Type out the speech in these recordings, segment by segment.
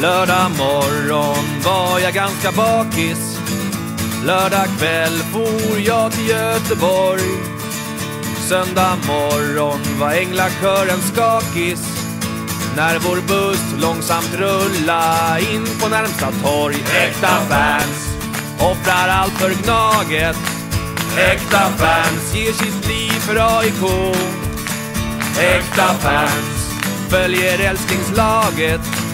Lördag morgon var jag ganska bakis. Lördag kväll for jag till Göteborg. Söndag morgon var änglakören skakis. När vår buss långsamt rulla in på närmsta torg. Äkta fans offrar allt för Gnaget. Äkta fans ger sitt liv för AIK. Äkta fans följer älsklingslaget.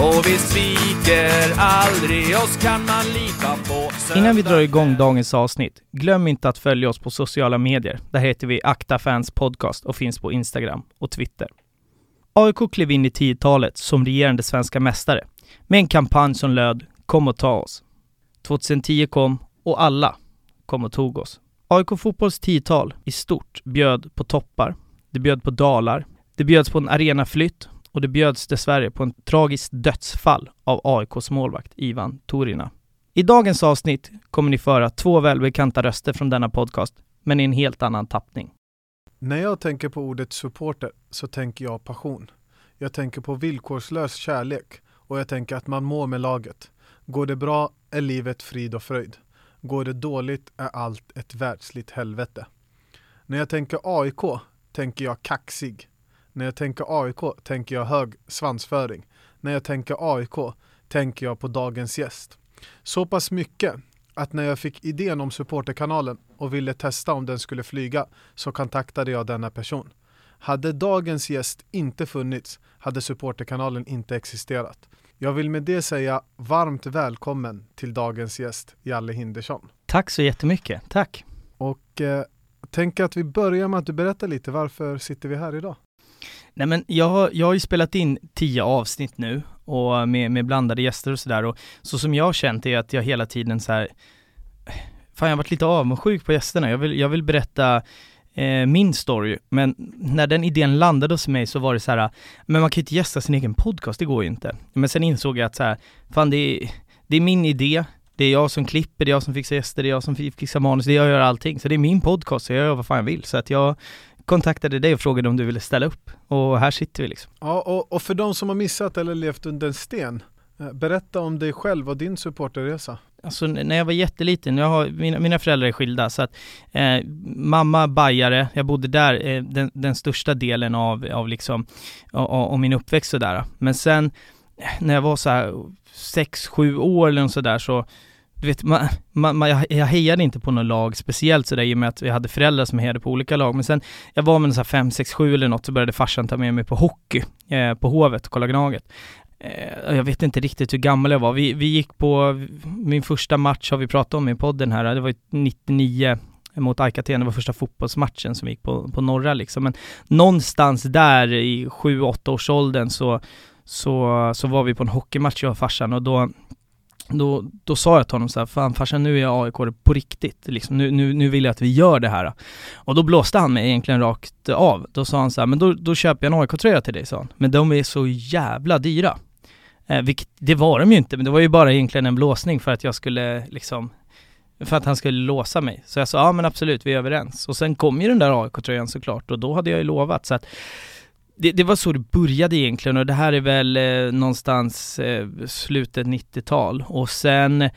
Och vi sviker aldrig, oss kan man lita på. Innan vi drar igång dagens avsnitt, glöm inte att följa oss på sociala medier. Där heter vi Akta Fans Podcast och finns på Instagram och Twitter. AIK klev in i 10-talet som regerande svenska mästare med en kampanj som löd “Kom och ta oss”. 2010 kom och alla kom och tog oss. AIK Fotbolls 10-tal i stort bjöd på toppar, det bjöd på dalar, det bjöds på en arenaflytt och det bjöds dessvärre på en tragiskt dödsfall av AIKs målvakt Ivan Torina. I dagens avsnitt kommer ni föra två välbekanta röster från denna podcast, men i en helt annan tappning. När jag tänker på ordet supporter så tänker jag passion. Jag tänker på villkorslös kärlek och jag tänker att man mår med laget. Går det bra är livet frid och fröjd. Går det dåligt är allt ett världsligt helvete. När jag tänker AIK tänker jag kaxig. När jag tänker AIK tänker jag hög svansföring. När jag tänker AIK tänker jag på dagens gäst. Så pass mycket att när jag fick idén om supporterkanalen och ville testa om den skulle flyga så kontaktade jag denna person. Hade dagens gäst inte funnits hade supporterkanalen inte existerat. Jag vill med det säga varmt välkommen till dagens gäst, Jalle Hindersson. Tack så jättemycket, tack! Och eh, tänker att vi börjar med att du berättar lite, varför sitter vi här idag? Nej men jag har, jag har ju spelat in tio avsnitt nu och med, med blandade gäster och sådär och så som jag har känt är att jag hela tiden så här Fan jag har varit lite avundsjuk på gästerna, jag vill, jag vill berätta eh, min story, men när den idén landade hos mig så var det så här, men man kan ju inte gästa sin egen podcast, det går ju inte. Men sen insåg jag att så här, fan det är, det är min idé, det är jag som klipper, det är jag som fixar gäster, det är jag som fixar manus, det är jag som gör allting. Så det är min podcast, så jag gör vad fan jag vill. Så att jag kontaktade dig och frågade om du ville ställa upp. Och här sitter vi liksom. Ja, och, och för de som har missat eller levt under en sten, eh, berätta om dig själv och din supporterresa. Alltså när jag var jätteliten, jag har, mina, mina föräldrar är skilda så att eh, mamma bajare, jag bodde där eh, den, den, största delen av, av liksom, av, min uppväxt sådär. Men sen när jag var så här sex, sju år eller sådär så du vet, man, man, man, jag hejade inte på något lag speciellt sådär i och med att vi hade föräldrar som hejade på olika lag. Men sen, jag var med så här 5, 6, 7 eller något så började farsan ta med mig på hockey eh, på Hovet kolla Gnaget. Eh, jag vet inte riktigt hur gammal jag var. Vi, vi gick på, min första match har vi pratat om i podden här, det var 99 mot Aikaten, det var första fotbollsmatchen som gick på, på norra liksom. Men någonstans där i 7-8 års åldern så, så, så var vi på en hockeymatch jag och farsan och då då, då sa jag till honom så här, fan farsan nu är jag AIK på riktigt, liksom, nu, nu, nu vill jag att vi gör det här. Och då blåste han mig egentligen rakt av. Då sa han så här, men då, då köper jag en AIK-tröja till dig, sa han. Men de är så jävla dyra. Eh, vilket, det var de ju inte, men det var ju bara egentligen en blåsning för att jag skulle liksom för att han skulle låsa mig. Så jag sa, ja men absolut, vi är överens. Och sen kom ju den där AIK-tröjan såklart och då hade jag ju lovat så att det, det, var så det började egentligen och det här är väl eh, någonstans eh, slutet 90-tal och sen eh,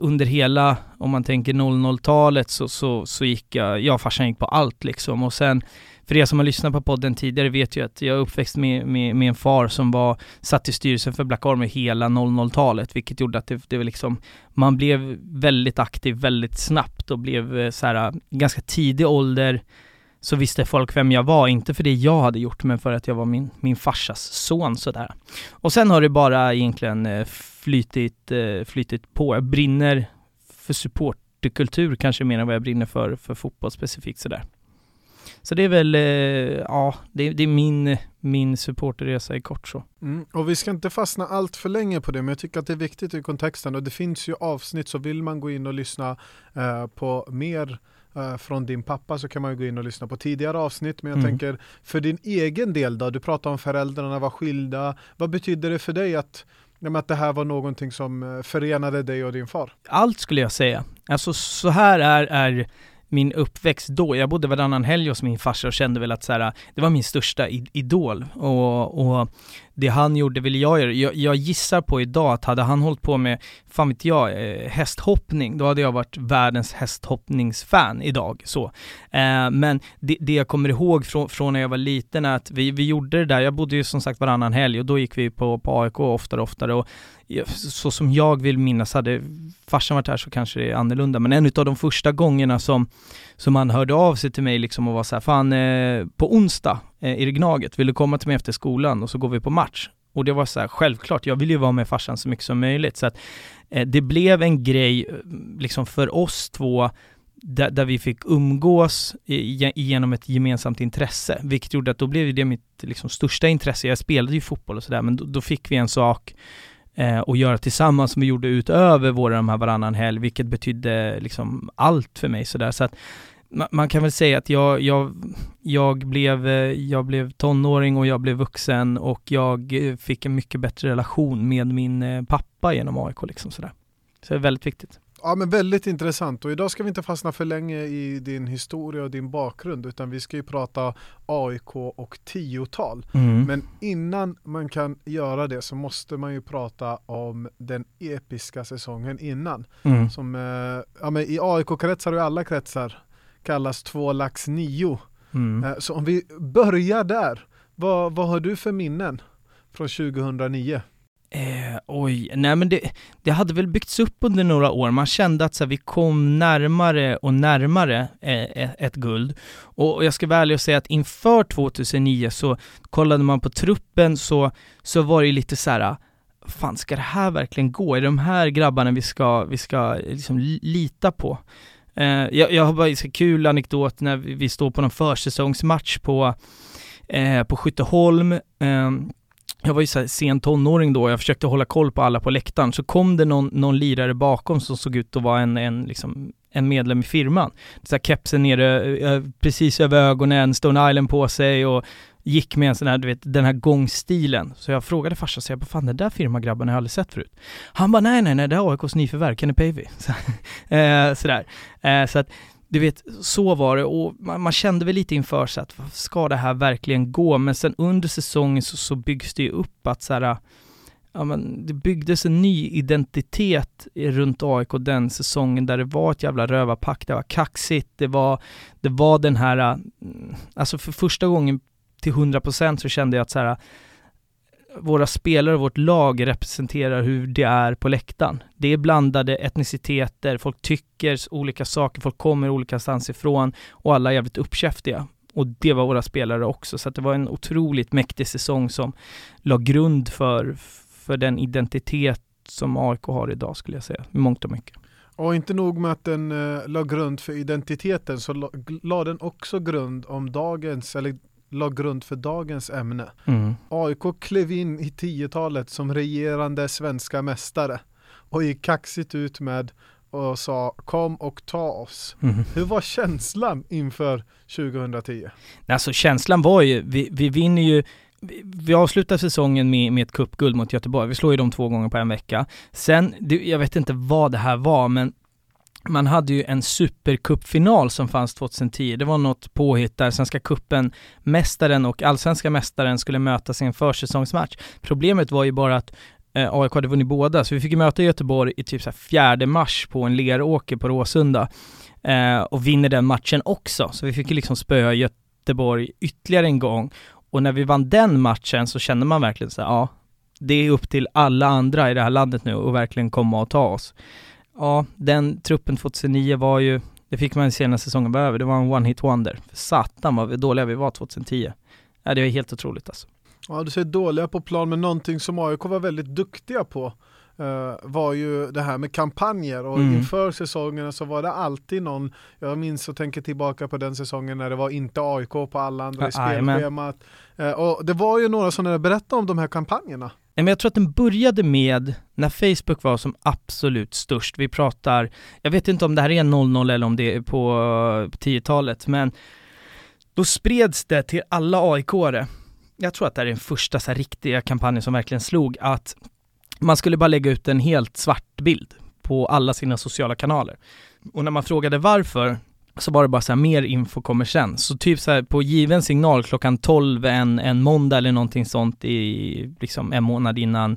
under hela, om man tänker 00-talet så, så, så gick jag, jag och farsan gick på allt liksom. Och sen för er som har lyssnat på podden tidigare vet ju att jag är uppväxt med, med, med en far som var satt i styrelsen för Black Army hela 00-talet, vilket gjorde att det, det var liksom, man blev väldigt aktiv väldigt snabbt och blev eh, så här, ganska tidig ålder så visste folk vem jag var, inte för det jag hade gjort, men för att jag var min, min farsas son sådär. Och sen har det bara egentligen eh, flytit, eh, flytit på. Jag brinner för supporterkultur kanske mer än vad jag brinner för, för fotboll specifikt sådär. Så det är väl, eh, ja, det, det, är min, min supporterresa i kort så. Mm, och vi ska inte fastna allt för länge på det, men jag tycker att det är viktigt i kontexten och det finns ju avsnitt så vill man gå in och lyssna eh, på mer uh, från din pappa så kan man ju gå in och lyssna på tidigare avsnitt. Men jag mm. tänker för din egen del då, du pratar om föräldrarna var skilda. Vad betyder det för dig att att det här var någonting som eh, förenade dig och din far? Allt skulle jag säga. Alltså så här är, är min uppväxt då. Jag bodde varannan helg hos min farsa och kände väl att så här, det var min största idol och, och det han gjorde ville jag göra. Jag, jag gissar på idag att hade han hållit på med, fan vet jag, eh, hästhoppning, då hade jag varit världens hästhoppningsfan idag. Så. Eh, men det, det, jag kommer ihåg från, från när jag var liten är att vi, vi gjorde det där, jag bodde ju som sagt varannan helg och då gick vi på, på AIK oftare och oftare och så som jag vill minnas, hade farsan varit här så kanske det är annorlunda, men en av de första gångerna som, som man hörde av sig till mig liksom och var så här, fan eh, på onsdag eh, är det Gnaget, vill du komma till mig efter skolan? Och så går vi på match? Och det var så här, självklart, jag vill ju vara med farsan så mycket som möjligt, så att eh, det blev en grej eh, liksom för oss två där, där, vi fick umgås genom ett gemensamt intresse, vilket gjorde att då blev det mitt liksom, största intresse. Jag spelade ju fotboll och sådär, men då, då, fick vi en sak eh, och göra tillsammans som vi gjorde utöver våra de här varannan helg, vilket betydde liksom allt för mig sådär. Så att man, man kan väl säga att jag, jag, jag, blev, eh, jag blev tonåring och jag blev vuxen och jag eh, fick en mycket bättre relation med min eh, pappa genom AIK liksom sådär. Så det är väldigt viktigt. Ja men väldigt intressant och idag ska vi inte fastna för länge i din historia och din bakgrund utan vi ska ju prata AIK och tiotal. Mm. Men innan man kan göra det så måste man ju prata om den episka säsongen innan. Mm. Som, eh, ja, men I AIK-kretsar och i alla kretsar kallas två lax nio. Mm. Eh, så om vi börjar där, vad, vad har du för minnen från 2009? Eh, oj, nej men det, det hade väl byggts upp under några år. Man kände att så här, vi kom närmare och närmare eh, ett guld. Och, jag ska vara ärlig och säga att inför 2009 så kollade man på truppen så, så var det lite så här fan ska det här verkligen gå? Är det de här grabbarna vi ska, vi ska liksom lita på? Eh, jag, jag har bara en kul anekdot när vi, vi står på någon försäsongsmatch på, eh, på Skytteholm eh, jag var ju så sen tonåring då, jag försökte hålla koll på alla på läktaren, så kom det någon, någon lirare bakom som såg ut att vara en, en, liksom, en medlem i firman. Så här kepsen nere precis över ögonen, Stone Island på sig och gick med en sån här, du vet, den här gångstilen. Så jag frågade farsan, så jag bara, fan den där firmagrabben har jag aldrig sett förut. Han bara, nej nej nej, det är AIKs nyförvärv, Kenny Pavey. Så, eh, sådär. Eh, så att du vet, så var det och man, man, kände väl lite inför sig att ska det här verkligen gå? Men sen under säsongen så, så byggs det ju upp att så här, ja men det byggdes en ny identitet runt AIK den säsongen där det var ett jävla rövarpack, det var kaxigt, det var, det var den här, mm, alltså för första gången till 100% så kände jag att så här, våra spelare och vårt lag representerar hur det är på läktaren. Det är blandade etniciteter, folk tycker olika saker, folk kommer olika stans ifrån och alla är jävligt uppkäftiga. Och det var våra spelare också, så att det var en otroligt mäktig säsong som la grund för, för den identitet som AIK har idag skulle jag säga, i mångt och mycket. Och inte nog med att den uh, la grund för identiteten så la, la den också grund om dagens, eller la grund för dagens ämne. Mm. AIK klev in i 10-talet som regerande svenska mästare och gick kaxigt ut med och sa kom och ta oss. Mm. Hur var känslan inför 2010? Alltså känslan var ju, vi, vi vinner ju vi, avslutar säsongen med, med ett cupguld mot Göteborg. Vi slår ju dem två gånger på en vecka. Sen, jag vet inte vad det här var, men man hade ju en supercupfinal som fanns 2010. Det var något påhitt där Svenska cupen, mästaren och allsvenska mästaren skulle mötas i en försäsongsmatch. Problemet var ju bara att eh, AIK hade vunnit båda, så vi fick möta Göteborg i typ så fjärde mars på en leråker på Råsunda eh, och vinner den matchen också. Så vi fick ju liksom spöa Göteborg ytterligare en gång. Och när vi vann den matchen så kände man verkligen så här, ja, det är upp till alla andra i det här landet nu och verkligen komma och ta oss ja, den truppen 2009 var ju, det fick man senaste säsongen var över, det var en one hit wonder. För satan vad dåliga vi var 2010. Ja, det var helt otroligt alltså. Ja, du säger dåliga på plan, men någonting som AIK var väldigt duktiga på uh, var ju det här med kampanjer och mm. inför säsongerna så var det alltid någon, jag minns och tänker tillbaka på den säsongen när det var inte AIK på alla andra i spelschemat. Uh, och det var ju några som berättade om de här kampanjerna. Men jag tror att den började med när Facebook var som absolut störst. Vi pratar, jag vet inte om det här är 00 eller om det är på eh, 10-talet, men då spreds det till alla AIK-are. Jag tror att det här är den första så här, riktiga kampanjen som verkligen slog att man skulle bara lägga ut en helt svart bild på alla sina sociala kanaler. Och när man frågade varför så var det bara så här, mer info kommer sen. Så typ så här, på given signal klockan 12 en, en måndag eller någonting sånt i liksom en månad innan,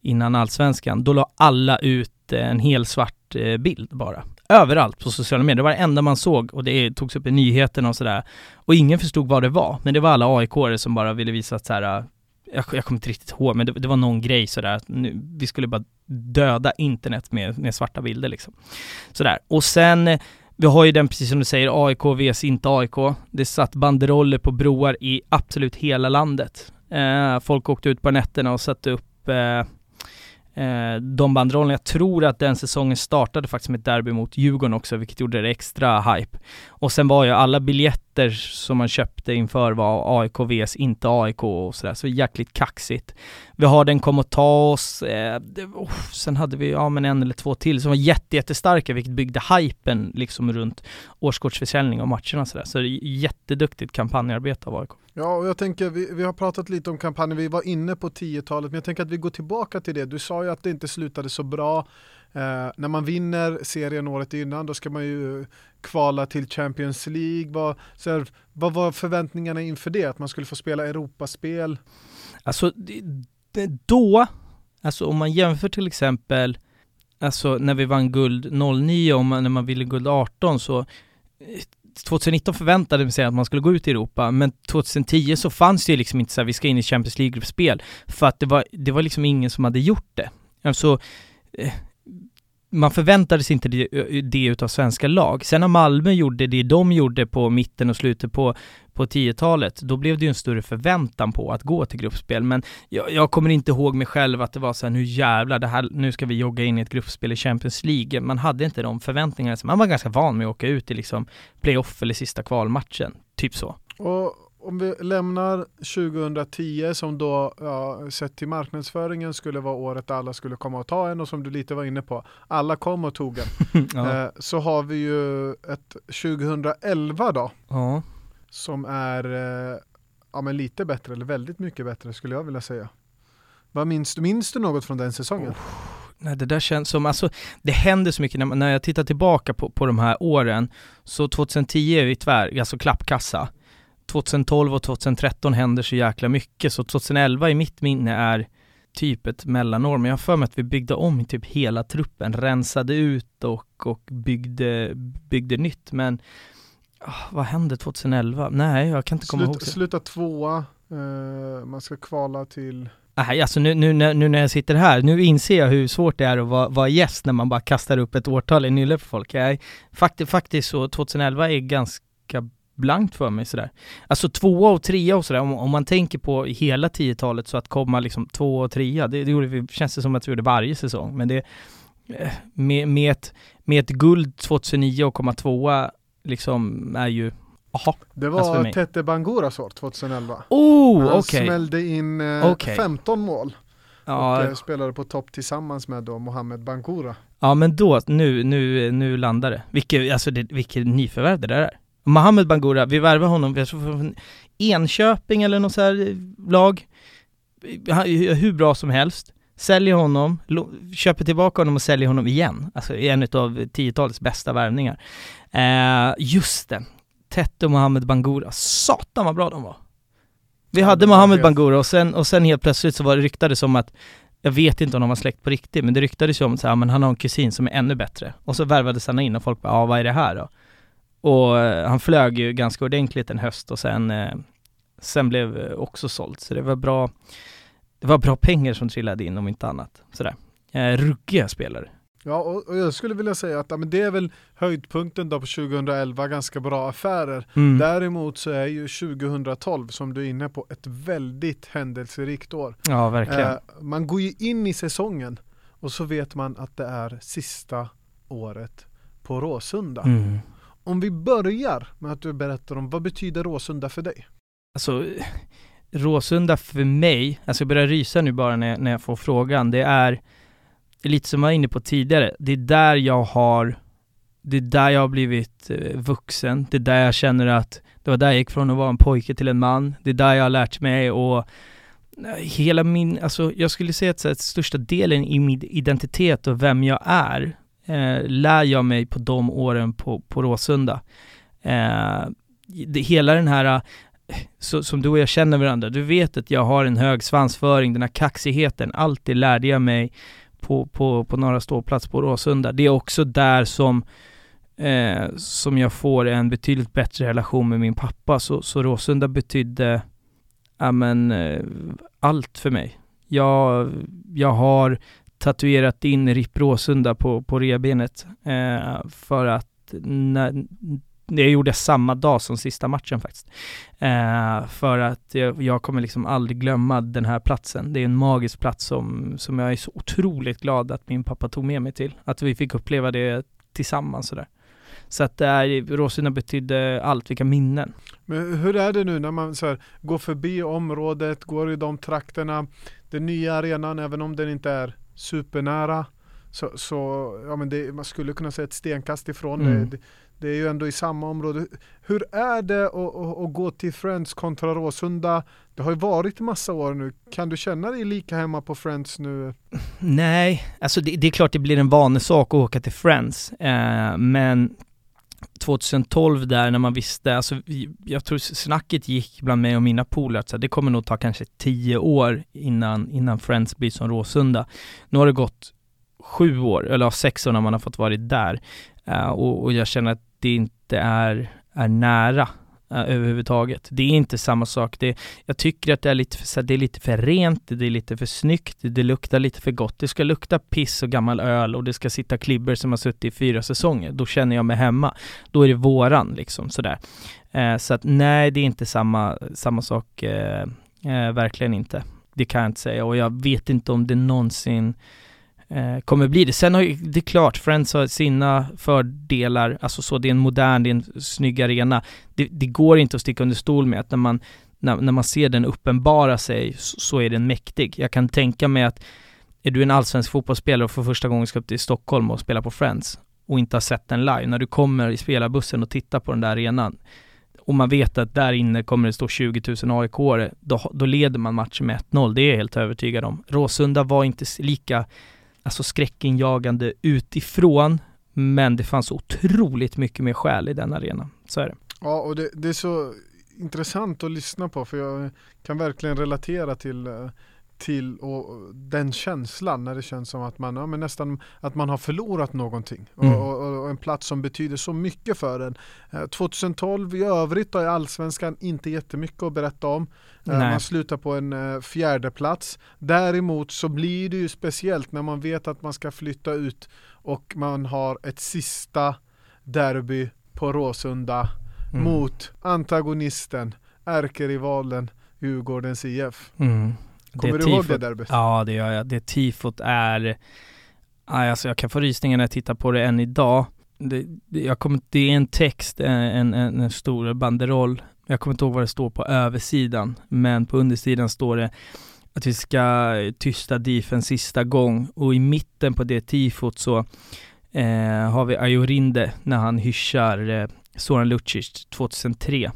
innan allsvenskan, då la alla ut eh, en hel svart eh, bild bara. Överallt på sociala medier, det var det enda man såg och det togs upp i nyheterna och sådär. Och ingen förstod vad det var, men det var alla aik som bara ville visa att så här, eh, jag, jag kommer inte riktigt ihåg, men det, det var någon grej sådär, nu, vi skulle bara döda internet med, med svarta bilder liksom. Sådär, och sen vi har ju den, precis som du säger, AIK vs inte AIK. Det satt banderoller på broar i absolut hela landet. Eh, folk åkte ut på nätterna och satte upp eh, eh, de banderollerna. Jag tror att den säsongen startade faktiskt med ett derby mot Djurgården också, vilket gjorde det extra hype. Och sen var ju alla biljetter som man köpte inför var AIK vs inte AIK och sådär, så jäkligt kaxigt. Vi har den kom och ta oss, eh, det, oh, sen hade vi, ja men en eller två till som var jätte, jättestarka, vilket byggde hypen liksom runt årskortsförsäljning och matcherna sådär. Så det är jätteduktigt kampanjarbete av AIK. Ja, och jag tänker, vi, vi har pratat lite om kampanjen, vi var inne på 10-talet, men jag tänker att vi går tillbaka till det. Du sa ju att det inte slutade så bra. Eh, när man vinner serien året innan, då ska man ju kvala till Champions League. Vad, så här, vad var förväntningarna inför det? Att man skulle få spela Europaspel? Alltså, då, alltså om man jämför till exempel, alltså när vi vann guld 09 och när man ville guld 18 så eh, 2019 förväntade man sig att man skulle gå ut i Europa, men 2010 så fanns det ju liksom inte så här, vi ska in i Champions League-gruppspel, för att det var, det var liksom ingen som hade gjort det. Alltså, eh, man förväntade sig inte det, det utav svenska lag. Sen när Malmö gjorde det de gjorde på mitten och slutet på, på 10-talet, då blev det ju en större förväntan på att gå till gruppspel. Men jag, jag kommer inte ihåg mig själv att det var så här, nu jävlar, det här, nu ska vi jogga in i ett gruppspel i Champions League. Man hade inte de förväntningarna. Man var ganska van med att åka ut i liksom playoff eller sista kvalmatchen, typ så. Och om vi lämnar 2010 som då, ja, sett till marknadsföringen, skulle vara året alla skulle komma och ta en och som du lite var inne på, alla kom och tog en. ja. eh, så har vi ju ett 2011 då, ja. som är eh, ja, men lite bättre, eller väldigt mycket bättre skulle jag vilja säga. Vad minns du? Minns du något från den säsongen? Oh. Nej, det där känns som, alltså det händer så mycket när, när jag tittar tillbaka på, på de här åren, så 2010 är vi tvär, alltså klappkassa. 2012 och 2013 händer så jäkla mycket, så 2011 i mitt minne är typ ett mellanår, men jag har för mig att vi byggde om typ hela truppen, rensade ut och, och byggde, byggde nytt, men oh, vad hände 2011? Nej, jag kan inte komma Slut, ihåg. Det. Sluta tvåa, uh, man ska kvala till Nej, alltså nu, nu, nu, när jag sitter här, nu inser jag hur svårt det är att vara, vara gäst när man bara kastar upp ett årtal i nyllet för folk. Jag, fakt, faktiskt så, 2011 är ganska blankt för mig sådär. Alltså tvåa och trea och sådär, om, om man tänker på hela 10-talet så att komma liksom tvåa och trea, det, det gjorde vi, känns det som att vi gjorde varje säsong. Men det, eh, med, med, ett, med ett guld 2009 och komma tvåa liksom är ju Aha, det var alltså Tete Banguras år 2011. Oh, Han okay. smällde in eh, okay. 15 mål. Ja. Och eh, spelade på topp tillsammans med då Mohamed Bangura. Ja men då, nu, nu, nu landar det. Vilket, alltså det, vilket nyförvärv det där är. Mohamed Bangura, vi värvar honom, jag tror från Enköping eller något så här lag. Hur bra som helst. Säljer honom, köper tillbaka honom och säljer honom igen. Alltså en av tiotalets bästa värvningar. Eh, just det, Tette och Mohamed Bangura, satan vad bra de var! Vi hade Mohamed Bangura och sen, och sen helt plötsligt så var det ryktades om att jag vet inte om de var släkt på riktigt, men det ryktades ju om att han har en kusin som är ännu bättre. Och så värvades han in och folk bara, ja vad är det här då? Och eh, han flög ju ganska ordentligt en höst och sen, eh, sen blev eh, också sålt. Så det var bra, det var bra pengar som trillade in om inte annat. Sådär. Eh, ruggiga spelare. Ja, och, och, jag skulle vilja säga att ja, men det är väl höjdpunkten då på 2011, ganska bra affärer. Mm. Däremot så är ju 2012, som du är inne på, ett väldigt händelserikt år. Ja, verkligen. Eh, man går ju in i säsongen och så vet man att det är sista året på Råsunda. Mm. Om vi börjar med att du berättar om vad betyder Råsunda för dig? Alltså, Råsunda för mig, alltså jag börjar rysa nu bara när, när jag får frågan, det är lite som jag var inne på tidigare, det är där jag har, det är där jag har blivit eh, vuxen, det är där jag känner att det var där jag gick från att vara en pojke till en man, det är där jag har lärt mig och eh, hela min, alltså jag skulle säga att, så att största delen i min identitet och vem jag är, eh, lär jag mig på de åren på, på Råsunda. Eh, det, hela den här, eh, så, som du och jag känner varandra, du vet att jag har en hög svansföring, den här kaxigheten, allt det lärde jag mig på, på, på Norra ståplats på Råsunda. Det är också där som eh, som jag får en betydligt bättre relation med min pappa. Så, så Råsunda betydde, ja men, eh, allt för mig. Jag, jag har tatuerat in RIP Råsunda på, på rebenet eh, för att när, det gjorde jag samma dag som sista matchen faktiskt. Eh, för att jag, jag, kommer liksom aldrig glömma den här platsen. Det är en magisk plats som, som jag är så otroligt glad att min pappa tog med mig till. Att vi fick uppleva det tillsammans sådär. Så att där, Råsunda betydde allt, vilka minnen. Men hur är det nu när man så här, går förbi området, går i de trakterna, den nya arenan, även om den inte är supernära, så, så ja, men det, man skulle kunna säga ett stenkast ifrån. Mm. Det, det är ju ändå i samma område. Hur är det att, att, gå till Friends kontra Råsunda? Det har ju varit massa år nu. Kan du känna dig lika hemma på Friends nu? Nej, alltså det, det är klart det blir en vanesak att åka till Friends. Eh, men 2012 där när man visste, alltså jag tror snacket gick bland mig och mina polare att det kommer nog ta kanske tio år innan, innan Friends blir som Råsunda. Nu har det gått sju år, eller sex år när man har fått vara där. Uh, och, och, jag känner att det inte är, är nära uh, överhuvudtaget. Det är inte samma sak. Det, jag tycker att det är lite för, det är lite för rent, det är lite för snyggt, det luktar lite för gott. Det ska lukta piss och gammal öl och det ska sitta klibber som har suttit i fyra säsonger. Då känner jag mig hemma. Då är det våran liksom sådär. Uh, så att nej, det är inte samma, samma sak. Eh, verkligen inte. Det kan jag inte säga och jag vet inte om det någonsin eh, kommer bli det. Sen har ju, det är klart, Friends har sina fördelar, alltså så, det är en modern, det är en snygg arena. Det, det går inte att sticka under stol med att när man, när, när man ser den uppenbara sig så, så, är den mäktig. Jag kan tänka mig att är du en allsvensk fotbollsspelare och för första gången ska upp till Stockholm och spela på Friends och inte har sett den live, när du kommer i spelarbussen och tittar på den där arenan och man vet att där inne kommer det stå 20 000 aik då, då leder man matchen med 1-0, det är jag helt övertygad om. Råsunda var inte lika alltså skräckinjagande utifrån, men det fanns otroligt mycket mer själ i den arenan. Så är det. Ja, och det, det, är så intressant att lyssna på för jag kan verkligen relatera till eh, till och den känslan när det känns som att man, ja, men nästan att man har förlorat någonting. Mm. Och, och, och, en plats som betyder så mycket för en. 2012 eh, i övrigt i Allsvenskan inte jättemycket att berätta om. Eh, Nej. Man slutar på en uh, fjärde plats. Däremot så blir det ju speciellt när man vet att man ska flytta ut och man har ett sista derby på Råsunda mm. mot antagonisten, ärkerivalen Djurgårdens IF. Mm. Kommer du ihåg det derbyt? Ja, det gör jag. Det tifot är, alltså jag kan få rysningar när jag tittar på det än idag. Det, jag kommer, det är en text, en, en, en stor banderoll. Jag kommer inte ihåg vad det står på översidan, men på undersidan står det att vi ska tysta Difen sista gång och i mitten på det tifot så eh, har vi Ajorinde när han hyschar eh, Soran Lucic 2003.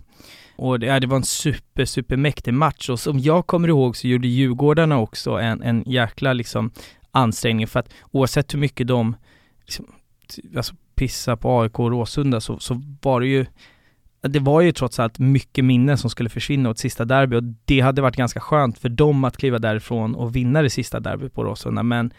Och det, ja, det var en super, super mäktig match. Och som jag kommer ihåg så gjorde Djurgårdarna också en, en jäkla liksom ansträngning. För att oavsett hur mycket de liksom, alltså, pissar på AIK och Råsunda så, så var det ju det var ju trots allt mycket minnen som skulle försvinna åt sista derby. Och det hade varit ganska skönt för dem att kliva därifrån och vinna det sista derbyt på Råsunda. Men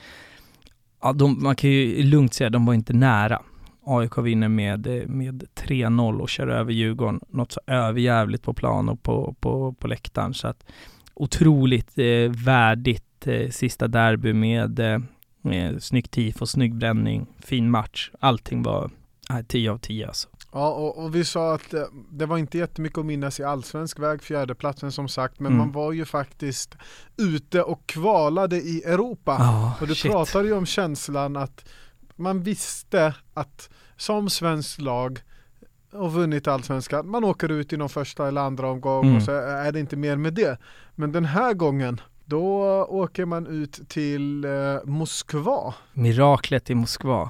ja, de, man kan ju lugnt säga att de var inte nära. AIK vinner med, med 3-0 och kör över Djurgården något så överjävligt på plan och på, på, på läktaren. Så att otroligt eh, värdigt eh, sista derby med, eh, med snyggt tifo, snygg bränning, fin match. Allting var eh, 10 av 10 alltså. Ja, och, och, vi sa att eh, det var inte jättemycket att minnas i allsvensk väg, fjärdeplatsen som sagt, men mm. man var ju faktiskt ute och kvalade i Europa. Oh, och du shit. pratade ju om känslan att man visste att som svensk lag och vunnit allsvenskan, man åker ut i någon första eller andra omgång mm. och så är det inte mer med det. Men den här gången, då åker man ut till eh, Moskva. Miraklet i Moskva.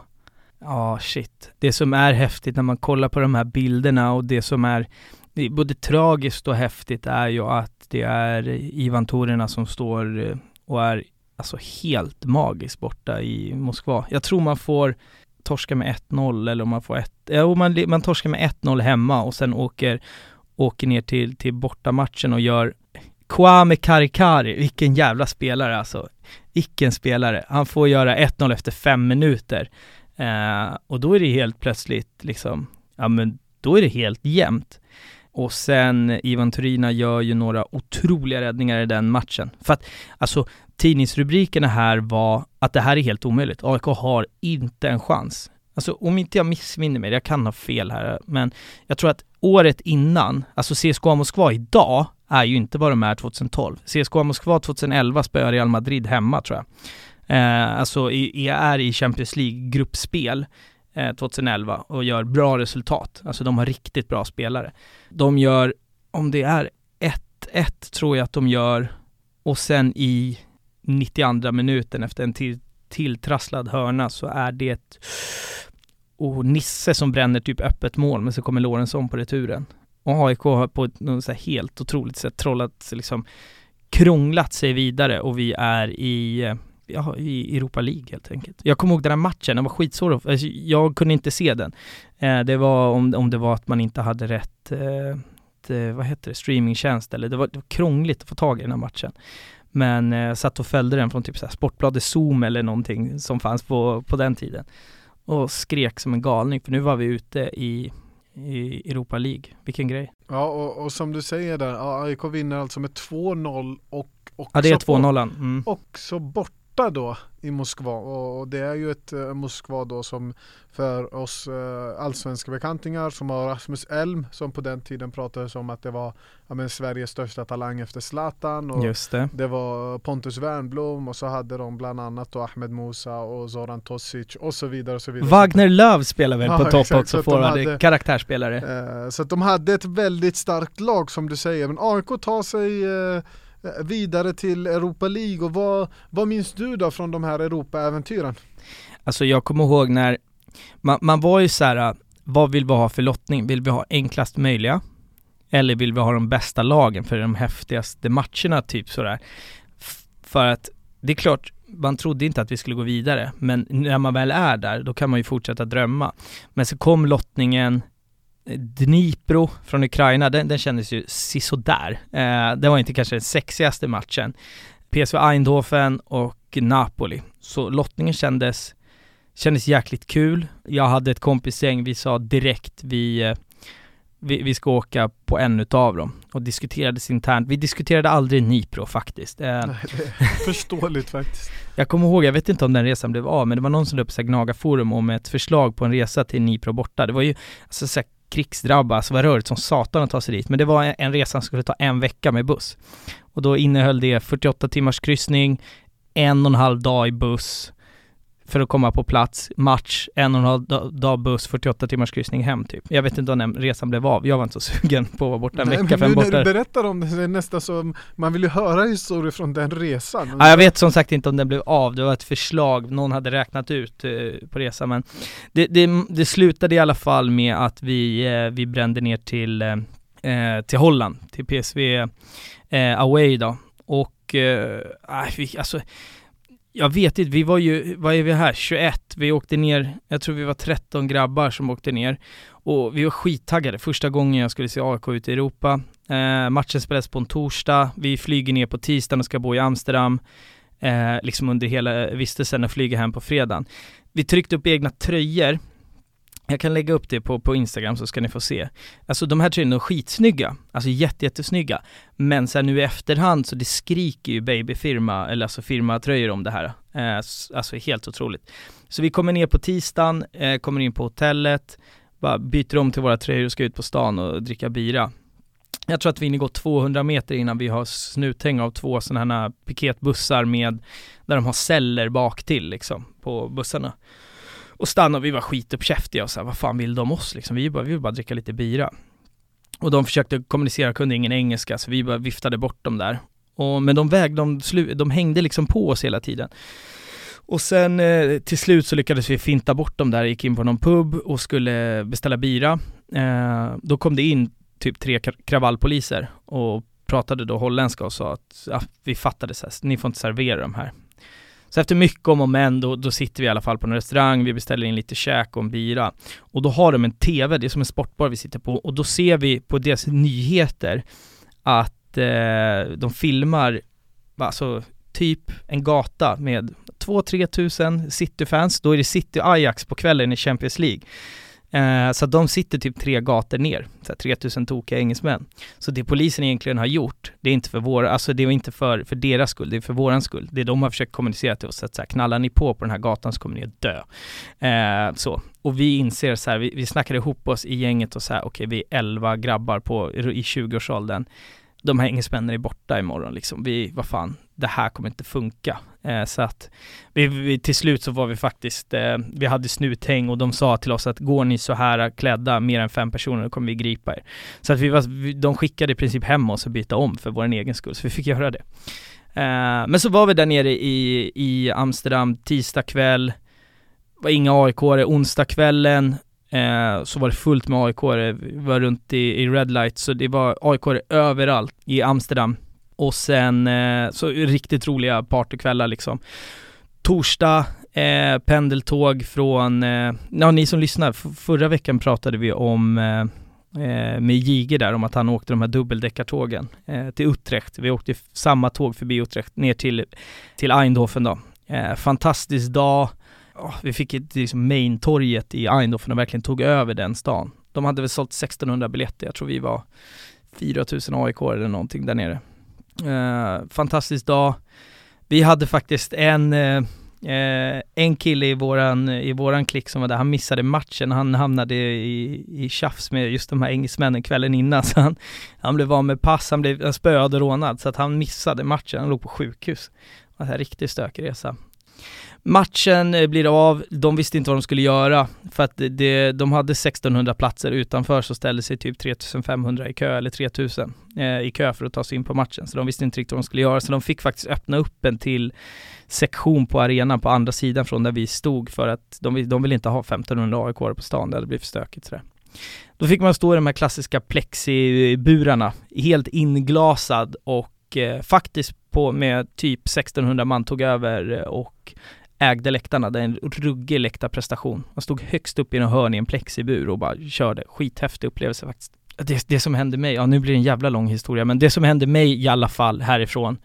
Ja, oh, shit. Det som är häftigt när man kollar på de här bilderna och det som är det är både tragiskt och häftigt är ju att det är Ivan Torina som står eh, och är alltså helt magiskt borta i Moskva. Jag tror man får torska med 1-0 eller om man får 1, ja, man, man torskar med 1-0 hemma och sen åker, åker ner till, till bortamatchen och gör Kwame Karikari, vilken jävla spelare alltså. Vilken spelare. Han får göra 1-0 efter fem minuter. Eh, och då är det helt plötsligt liksom, ja men då är det helt jämnt. Och sen Ivan Turina gör ju några otroliga räddningar i den matchen. För att, alltså tidningsrubrikerna här var att det här är helt omöjligt. AIK har inte en chans. Alltså om inte jag missminner mig, jag kan ha fel här, men jag tror att året innan, alltså CSKA Moskva idag, är ju inte vad de är 2012. CSKA Moskva 2011 spöar Real Madrid hemma tror jag. Eh, alltså i, är i Champions League-gruppspel eh, 2011 och gör bra resultat. Alltså de har riktigt bra spelare. De gör, om det är 1-1 tror jag att de gör och sen i 92 minuten efter en till, tilltrasslad hörna så är det och Nisse som bränner typ öppet mål men så kommer Lorentzon på returen. Och AIK har på ett så helt otroligt sätt trollat, liksom krånglat sig vidare och vi är i ja, i Europa League helt enkelt. Jag kommer ihåg den här matchen, den var skitsvår, alltså, jag kunde inte se den. Eh, det var om, om det var att man inte hade rätt, eh, eh vad heter det, streamingtjänst eller det var, det var krångligt att få tag i den här matchen. Men eh, satt och följde den från typ så här Sportbladet Zoom eller någonting som fanns på, på den tiden. Och skrek som en galning för nu var vi ute i i Europa League. Vilken grej. Ja, och, och som du säger där, AIK vinner alltså med 2-0 och också Ja, det är 2-0. Mm. Också bort borta då i Moskva och det är ju ett uh, Moskva då som för oss uh, allsvenska bekantingar som har Rasmus Elm som på den tiden pratades om att det var ja, men, Sveriges största talang efter Zlatan och det. det var Pontus Wernbloom och så hade de bland annat då Ahmed Musa och Zoran Tosic och så vidare och så vidare. Wagner Löv spelar väl ja, på topp exakt, också, forward, karaktärsspelare. Uh, så att de hade ett väldigt starkt lag som du säger men AIK tar sig Eh, Eh, vidare till Europa League och vad, vad minns du då från de här Europa-äventyren? Alltså jag kommer ihåg när, man, man var ju så här, eh, vad vill vi ha för lottning? Vill vi ha enklast möjliga? Eller vill vi ha de bästa lagen för de häftigaste matcherna typ sådär? För att det är klart, man trodde inte att vi skulle gå vidare, men när man väl är där, då kan man ju fortsätta drömma. Men så kom lottningen Dnipro från Ukraina, den, den kändes ju sisådär. Eh, det var inte kanske den sexigaste matchen. PSV Eindhoven och Napoli. Så lottningen kändes, kändes jäkligt kul. Jag hade ett kompisgäng, vi sa direkt vi, eh, vi, vi ska åka på en utav dem och diskuterades internt. Vi diskuterade aldrig Nipro faktiskt. Eh, förståeligt faktiskt. Jag kommer ihåg, jag vet inte om den resan blev av, men det var någon som la upp Gnaga forum om ett förslag på en resa till Nipro borta. Det var ju alltså, så krigsdrabbas, var rörigt som satan att ta sig dit. Men det var en resa som skulle ta en vecka med buss. Och då innehöll det 48 timmars kryssning, en och en halv dag i buss för att komma på plats, match, en och en halv dag buss, 48 timmars kryssning hem typ. Jag vet inte om den resan blev av, jag var inte så sugen på att vara borta en Nej, vecka, fem borta. när du berättar om det, det är nästan som, man vill ju höra historier från den resan. Ja, jag vet som sagt inte om den blev av, det var ett förslag, någon hade räknat ut eh, på resan men det, det, det, slutade i alla fall med att vi, eh, vi brände ner till, eh, till Holland, till PSV eh, away då. Och, eh, alltså jag vet inte, vi var ju, vad är vi här, 21, vi åkte ner, jag tror vi var 13 grabbar som åkte ner. Och vi var skittaggade, första gången jag skulle se AIK ute i Europa. Eh, matchen spelades på en torsdag, vi flyger ner på tisdagen och ska bo i Amsterdam, eh, liksom under hela vistelsen och flyger hem på fredagen. Vi tryckte upp egna tröjor jag kan lägga upp det på, på Instagram så ska ni få se. Alltså de här tröjorna är skitsnygga, alltså jättejättesnygga. Men sen nu i efterhand så det skriker ju babyfirma, eller alltså firmatröjor om det här. Eh, alltså helt otroligt. Så vi kommer ner på tisdagen, eh, kommer in på hotellet, bara byter om till våra tröjor och ska ut på stan och dricka bira. Jag tror att vi hinner gå 200 meter innan vi har snuthäng av två sådana här piketbussar med, där de har celler bak till liksom, på bussarna. Och stannade och vi var skituppkäftiga och så här, vad fan vill de oss liksom? Vi, bara, vi vill bara dricka lite bira. Och de försökte kommunicera, kunde ingen engelska, så vi bara viftade bort dem där. Och, men de vägde, de, slu, de hängde liksom på oss hela tiden. Och sen eh, till slut så lyckades vi finta bort dem där, gick in på någon pub och skulle beställa bira. Eh, då kom det in typ tre kravallpoliser och pratade då holländska och sa att ja, vi fattade så här, ni får inte servera de här. Så efter mycket om och men, då, då sitter vi i alla fall på en restaurang, vi beställer in lite käk och en bira. Och då har de en TV, det är som en sportbar vi sitter på, och då ser vi på deras nyheter att eh, de filmar, alltså typ en gata med 2-3 tusen City-fans, då är det City Ajax på kvällen i Champions League. Eh, så att de sitter typ tre gator ner, så 3000 tokiga engelsmän. Så det polisen egentligen har gjort, det är inte för våra, alltså det är inte för, för deras skull, det är för våran skull. Det de har försökt kommunicera till oss, att så här, knallar ni på på den här gatan så kommer ni att dö. Eh, så. Och vi inser så här, vi, vi snackar ihop oss i gänget och så här, okej okay, vi är 11 grabbar på, i 20-årsåldern de här engelsmännen är borta imorgon liksom. Vi, vad fan, det här kommer inte funka. Eh, så att vi, vi, till slut så var vi faktiskt, eh, vi hade snuthäng och de sa till oss att går ni så här klädda, mer än fem personer, då kommer vi gripa er. Så att vi var, de skickade i princip hem oss och byta om för vår egen skull, så vi fick göra det. Eh, men så var vi där nere i, i Amsterdam tisdag kväll, var inga aik onsdag kvällen Eh, så var det fullt med aik var runt i, i Red Light, så det var aik överallt i Amsterdam. Och sen, eh, så riktigt roliga partykvällar liksom. Torsdag, eh, pendeltåg från, eh, ja ni som lyssnar, förra veckan pratade vi om eh, eh med Jige där om att han åkte de här dubbeldäckartågen eh, till Utrecht. Vi åkte samma tåg förbi Utrecht ner till, till Eindhoven då. Eh, fantastisk dag, oh, vi fick ett liksom main-torget i Eindhoven och verkligen tog över den stan. De hade väl sålt 1600 biljetter, jag tror vi var 4000 AIK eller någonting där nere. Eh, fantastisk dag. Vi hade faktiskt en, eh, eh, en kille i våran, i våran klick som var där, han missade matchen, han hamnade i, i tjafs med just de här engelsmännen kvällen innan, så han, han blev av med pass, han blev spöad och rånad, så att han missade matchen, han låg på sjukhus. Det var en riktigt stökig resa. Matchen eh, blir av, de visste inte vad de skulle göra för att det, de hade 1600 platser utanför så ställde sig typ 3500 i kö, eller 3000 eh, i kö för att ta sig in på matchen. Så de visste inte riktigt vad de skulle göra, så de fick faktiskt öppna upp en till sektion på arenan på andra sidan från där vi stod för att de, de ville inte ha 1500 AIK på stan, det hade blivit för stökigt sådär. Då fick man stå i de här klassiska plexiburarna, helt inglasad och eh, faktiskt på med typ 1600 man tog över eh, och ägde läktarna, det är en ruggig läktarprestation. Man stod högst upp i en hörn i en plexibur och bara körde. Skithäftig upplevelse faktiskt. Det, det som hände mig, ja nu blir det en jävla lång historia, men det som hände mig i alla fall härifrån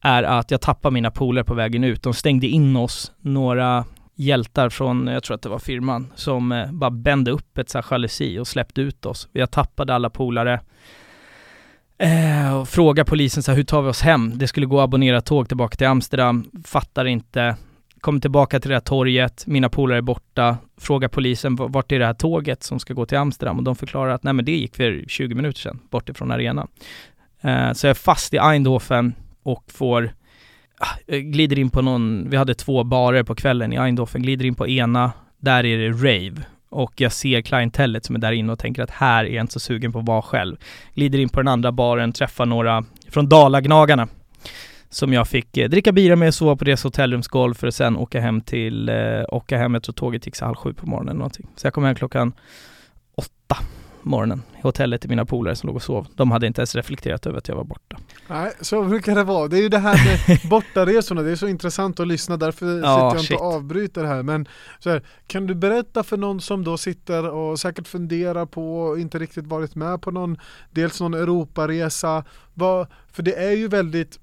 är att jag tappade mina poler på vägen ut. De stängde in oss, några hjältar från, jag tror att det var firman, som eh, bara bände upp ett så jalusi och släppte ut oss. Jag tappade alla polare. Eh, och frågar polisen så här, hur tar vi oss hem? Det skulle gå att abonnera tåg tillbaka till Amsterdam, fattar inte. Kommer tillbaka till det här torget, mina polare är borta, frågar polisen vart är det här tåget som ska gå till Amsterdam? Och de förklarar att nej men det gick för 20 minuter sedan bort ifrån arenan. Eh, så jag är fast i Eindhoven och får ah, eh, glider in på någon, vi hade två barer på kvällen i Eindhoven, glider in på ena, där är det rave och jag ser klientellet som är där inne och tänker att här är jag inte så sugen på att vara själv. Glider in på den andra baren, träffar några från Dalagnagarna som jag fick eh, dricka bira med, sova på deras hotellrumsgolv för att sen åka hem till, eh, åka hem, jag tror tåget gick så halv sju på morgonen eller någonting. Så jag kom hem klockan åtta morgonen i hotellet till mina polare som låg och sov. De hade inte ens reflekterat över att jag var borta. Nej, så brukar det vara. Det är ju det här med bortaresorna, det är så intressant att lyssna, därför ja, sitter jag shit. inte och avbryter här. Men så här, kan du berätta för någon som då sitter och säkert funderar på och inte riktigt varit med på någon, dels någon Europaresa, vad, för det är ju väldigt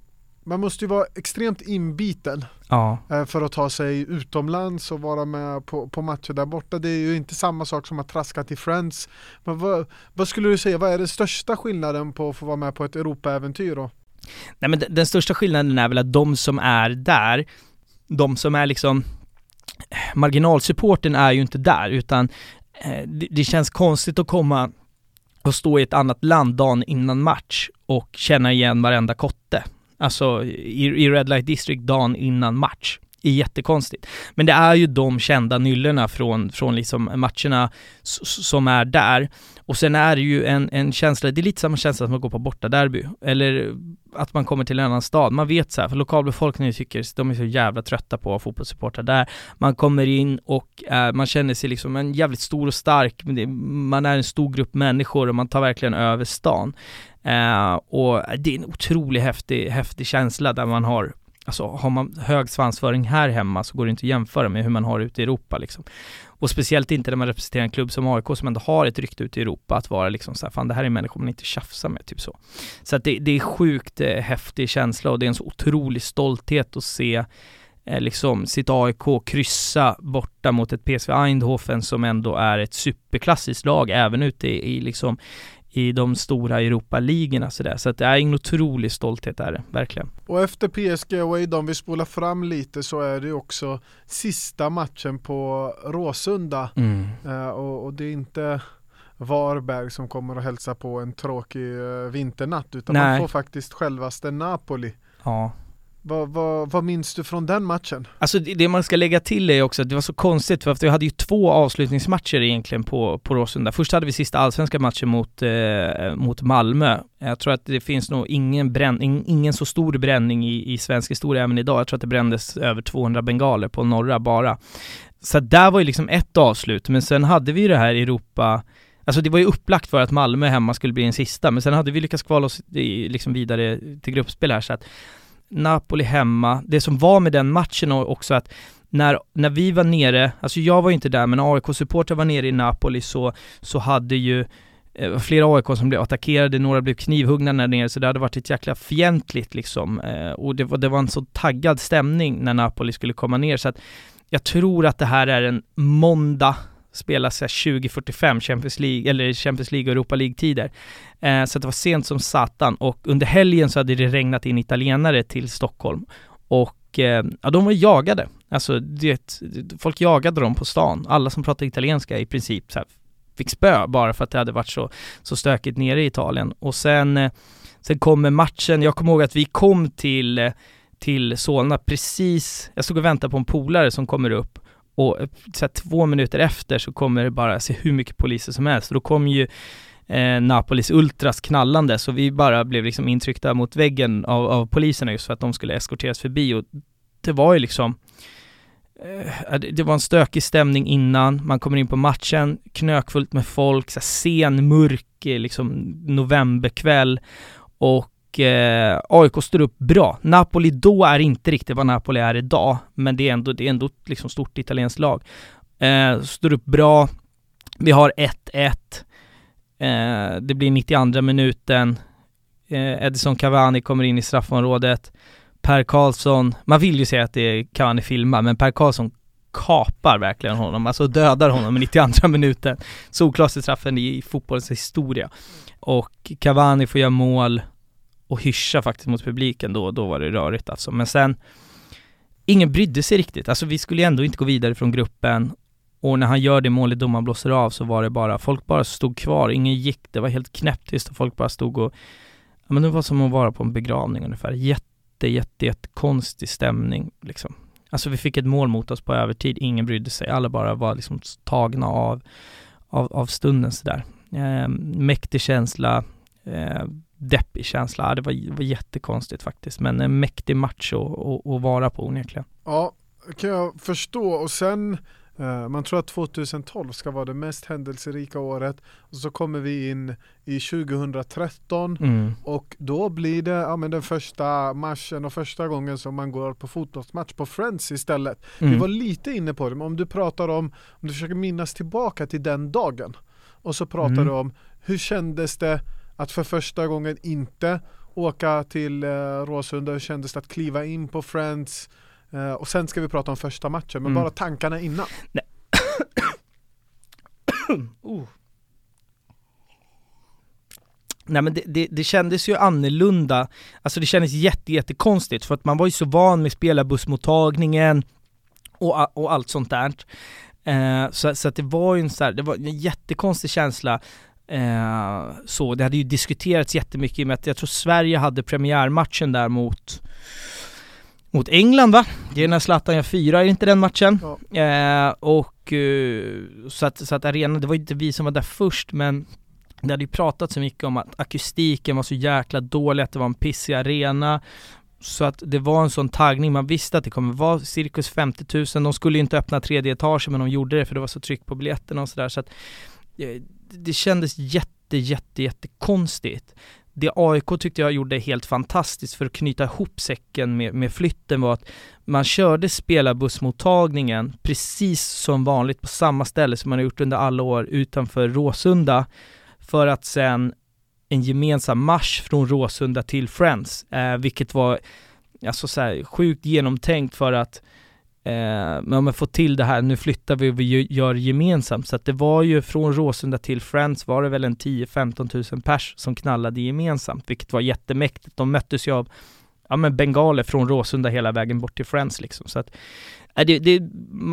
man måste ju vara extremt inbiten ja. Eh, för att ta sig utomlands och vara med på, på matcher där borta. Det är ju inte samma sak som att traska till Friends. Men vad, vad skulle du säga, vad är den största skillnaden på att få vara med på ett Europaäventyr då? Nej men den största skillnaden är väl att de som är där, de som är liksom marginalsupporten är ju inte där utan eh, det, det känns konstigt att komma och stå i ett annat land dagen innan match och känna igen varenda kotte. Alltså i, i Red Light District dagen innan match. Det är jättekonstigt. Men det är ju de kända nyllorna från, från liksom matcherna som är där. Och sen är det ju en, en känsla, det är lite samma känsla som att gå på bortaderby. Eller att man kommer till en annan stad. Man vet så här, för lokalbefolkningen tycker, de är så jävla trötta på att ha fotbollssupportrar där. Man kommer in och äh, man känner sig liksom en jävligt stor och stark, man är en stor grupp människor och man tar verkligen över stan. Eh, och det är en otroligt häftig, häftig känsla där man har Alltså har man hög svansföring här hemma så går det inte att jämföra med hur man har ute i Europa liksom. Och speciellt inte när man representerar en klubb som AIK som ändå har ett rykte ute i Europa att vara liksom så här, fan det här är människor man inte tjafsar med, typ så. Så att det, det är sjukt eh, häftig känsla och det är en så otrolig stolthet att se eh, liksom sitt AIK kryssa borta mot ett PSV Eindhoven som ändå är ett superklassiskt lag även ute i, i liksom i de stora Europa-ligorna sådär. Så att det är en otrolig stolthet är det, verkligen. Och efter PSG away om vi spolar fram lite så är det också sista matchen på Råsunda. Mm. Uh, och, och, det är inte Varberg som kommer att hälsa på en tråkig uh, vinternatt utan Nej. man får faktiskt självaste Napoli. Ja. Vad, vad, vad minns du från den matchen? Alltså det man ska lägga till är också att det var så konstigt för att vi hade ju två avslutningsmatcher egentligen på, på Råsunda. Först hade vi sista allsvenska matchen mot, eh, mot Malmö. Jag tror att det finns nog ingen, bränn, ingen så stor bränning i, i svensk historia även idag. Jag tror att det brändes över 200 bengaler på norra bara. Så där var ju liksom ett avslut, men sen hade vi ju det här Europa Alltså det var ju upplagt för att Malmö hemma skulle bli en sista, men sen hade vi lyckats kvala oss i, liksom vidare till gruppspel här så att Napoli hemma. Det som var med den matchen också att när, när vi var nere, alltså jag var ju inte där men AIK-supportrar var nere i Napoli så, så hade ju eh, flera AIK som blev attackerade, några blev knivhuggna där nere, så det hade varit ett jäkla fientligt liksom. Eh, och det var, det var en så taggad stämning när Napoli skulle komma ner, så att jag tror att det här är en måndag spela 2045 Champions League, eller Champions League och Europa League-tider. Eh, så det var sent som satan och under helgen så hade det regnat in italienare till Stockholm. Och eh, ja, de var jagade. Alltså, det, folk jagade dem på stan. Alla som pratade italienska i princip så här, fick spö bara för att det hade varit så, så stökigt nere i Italien. Och sen, eh, sen kommer matchen, jag kommer ihåg att vi kom till, eh, till Solna precis, jag stod och väntade på en polare som kommer upp och så här, två minuter efter så kommer det bara se hur mycket poliser som helst. Och då kom ju eh, Napolis Ultras knallande, så vi bara blev liksom intryckta mot väggen av, av poliserna just för att de skulle eskorteras förbi. Och det var ju liksom eh, det var en stökig stämning innan, man kommer in på matchen, knökfullt med folk, så här, sen, mörk, eh, liksom novemberkväll och eh, AIK står upp bra. Napoli då är inte riktigt vad Napoli är idag, men det är ändå, det är ändå liksom stort italienskt lag. Eh, står upp bra. Vi har 1-1. Eh, det blir 92 minuten. Eh, Edison Cavani kommer in i straffområdet. Per Karlsson, man vill ju säga att det är Cavani filmar, men Per Karlsson kapar verkligen honom, alltså dödar honom i 92 minuten. Solklaraste straffen i fotbollens historia. Och Cavani får göra mål och hyscha faktiskt mot publiken då, då var det rörigt alltså. Men sen, ingen brydde sig riktigt. Alltså vi skulle ändå inte gå vidare från gruppen och när han gör det målet domaren blåser av så var det bara, folk bara stod kvar, ingen gick, det var helt knäpptyst och folk bara stod och, ja men det var som att vara på en begravning ungefär. Jätte, jätte, jätte konstig stämning liksom. Alltså vi fick ett mål mot oss på övertid, ingen brydde sig, alla bara var liksom tagna av, av, av stunden sådär. Eh, mäktig känsla, eh, deppig känsla. Det var, det var jättekonstigt faktiskt, men en mäktig match att, att vara på onekligen. Ja, kan jag förstå och sen uh, man tror att 2012 ska vara det mest händelserika året och så kommer vi in i 2013 mm. och då blir det ja, men den första matchen och första gången som man går på fotbollsmatch på Friends istället. Mm. Vi var lite inne på det, men om du pratar om, om du försöker minnas tillbaka till den dagen och så pratar mm. du om hur kändes det att för första gången inte åka till eh, Råsunda, kändes det att kliva in på Friends? Eh, och sen ska vi prata om första matchen, men mm. bara tankarna innan. Nej. uh. Nej men det, det, det, kändes ju annorlunda, alltså det kändes jätte, jättekonstigt för att man var ju så van med spelarbussmottagningen och, och allt sånt där. Eh, så, så att det var ju en, så här, det var en jättekonstig känsla Eh, så det hade ju diskuterats jättemycket i och med att jag tror Sverige hade premiärmatchen där mot mot England va? Det är när Zlatan gör fyra, är det inte den matchen? Ja. Eh, och uh, så att, så att arenan, det var inte vi som var där först men det hade ju pratat så mycket om att akustiken var så jäkla dålig, att det var en pissig arena så att det var en sån taggning, man visste att det kommer vara cirkus 50 000, de skulle ju inte öppna tredje etagen men de gjorde det för det var så tryck på biljetterna och sådär så att eh, det kändes jätte, jätte, jätte konstigt. det AIK tyckte jag gjorde helt fantastiskt för att knyta ihop säcken med, med flytten var att man körde spelarbussmottagningen precis som vanligt på samma ställe som man har gjort under alla år utanför Råsunda för att sen en gemensam marsch från Råsunda till Friends, eh, vilket var alltså så här, sjukt genomtänkt för att eh, men om jag får till det här, nu flyttar vi och vi gör gemensamt. Så att det var ju från Råsunda till Friends var det väl en 10-15 tusen pers som knallade gemensamt, vilket var jättemäktigt. De möttes ju av ja men bengaler från Råsunda hela vägen bort till Friends liksom. Så att äh, det, det,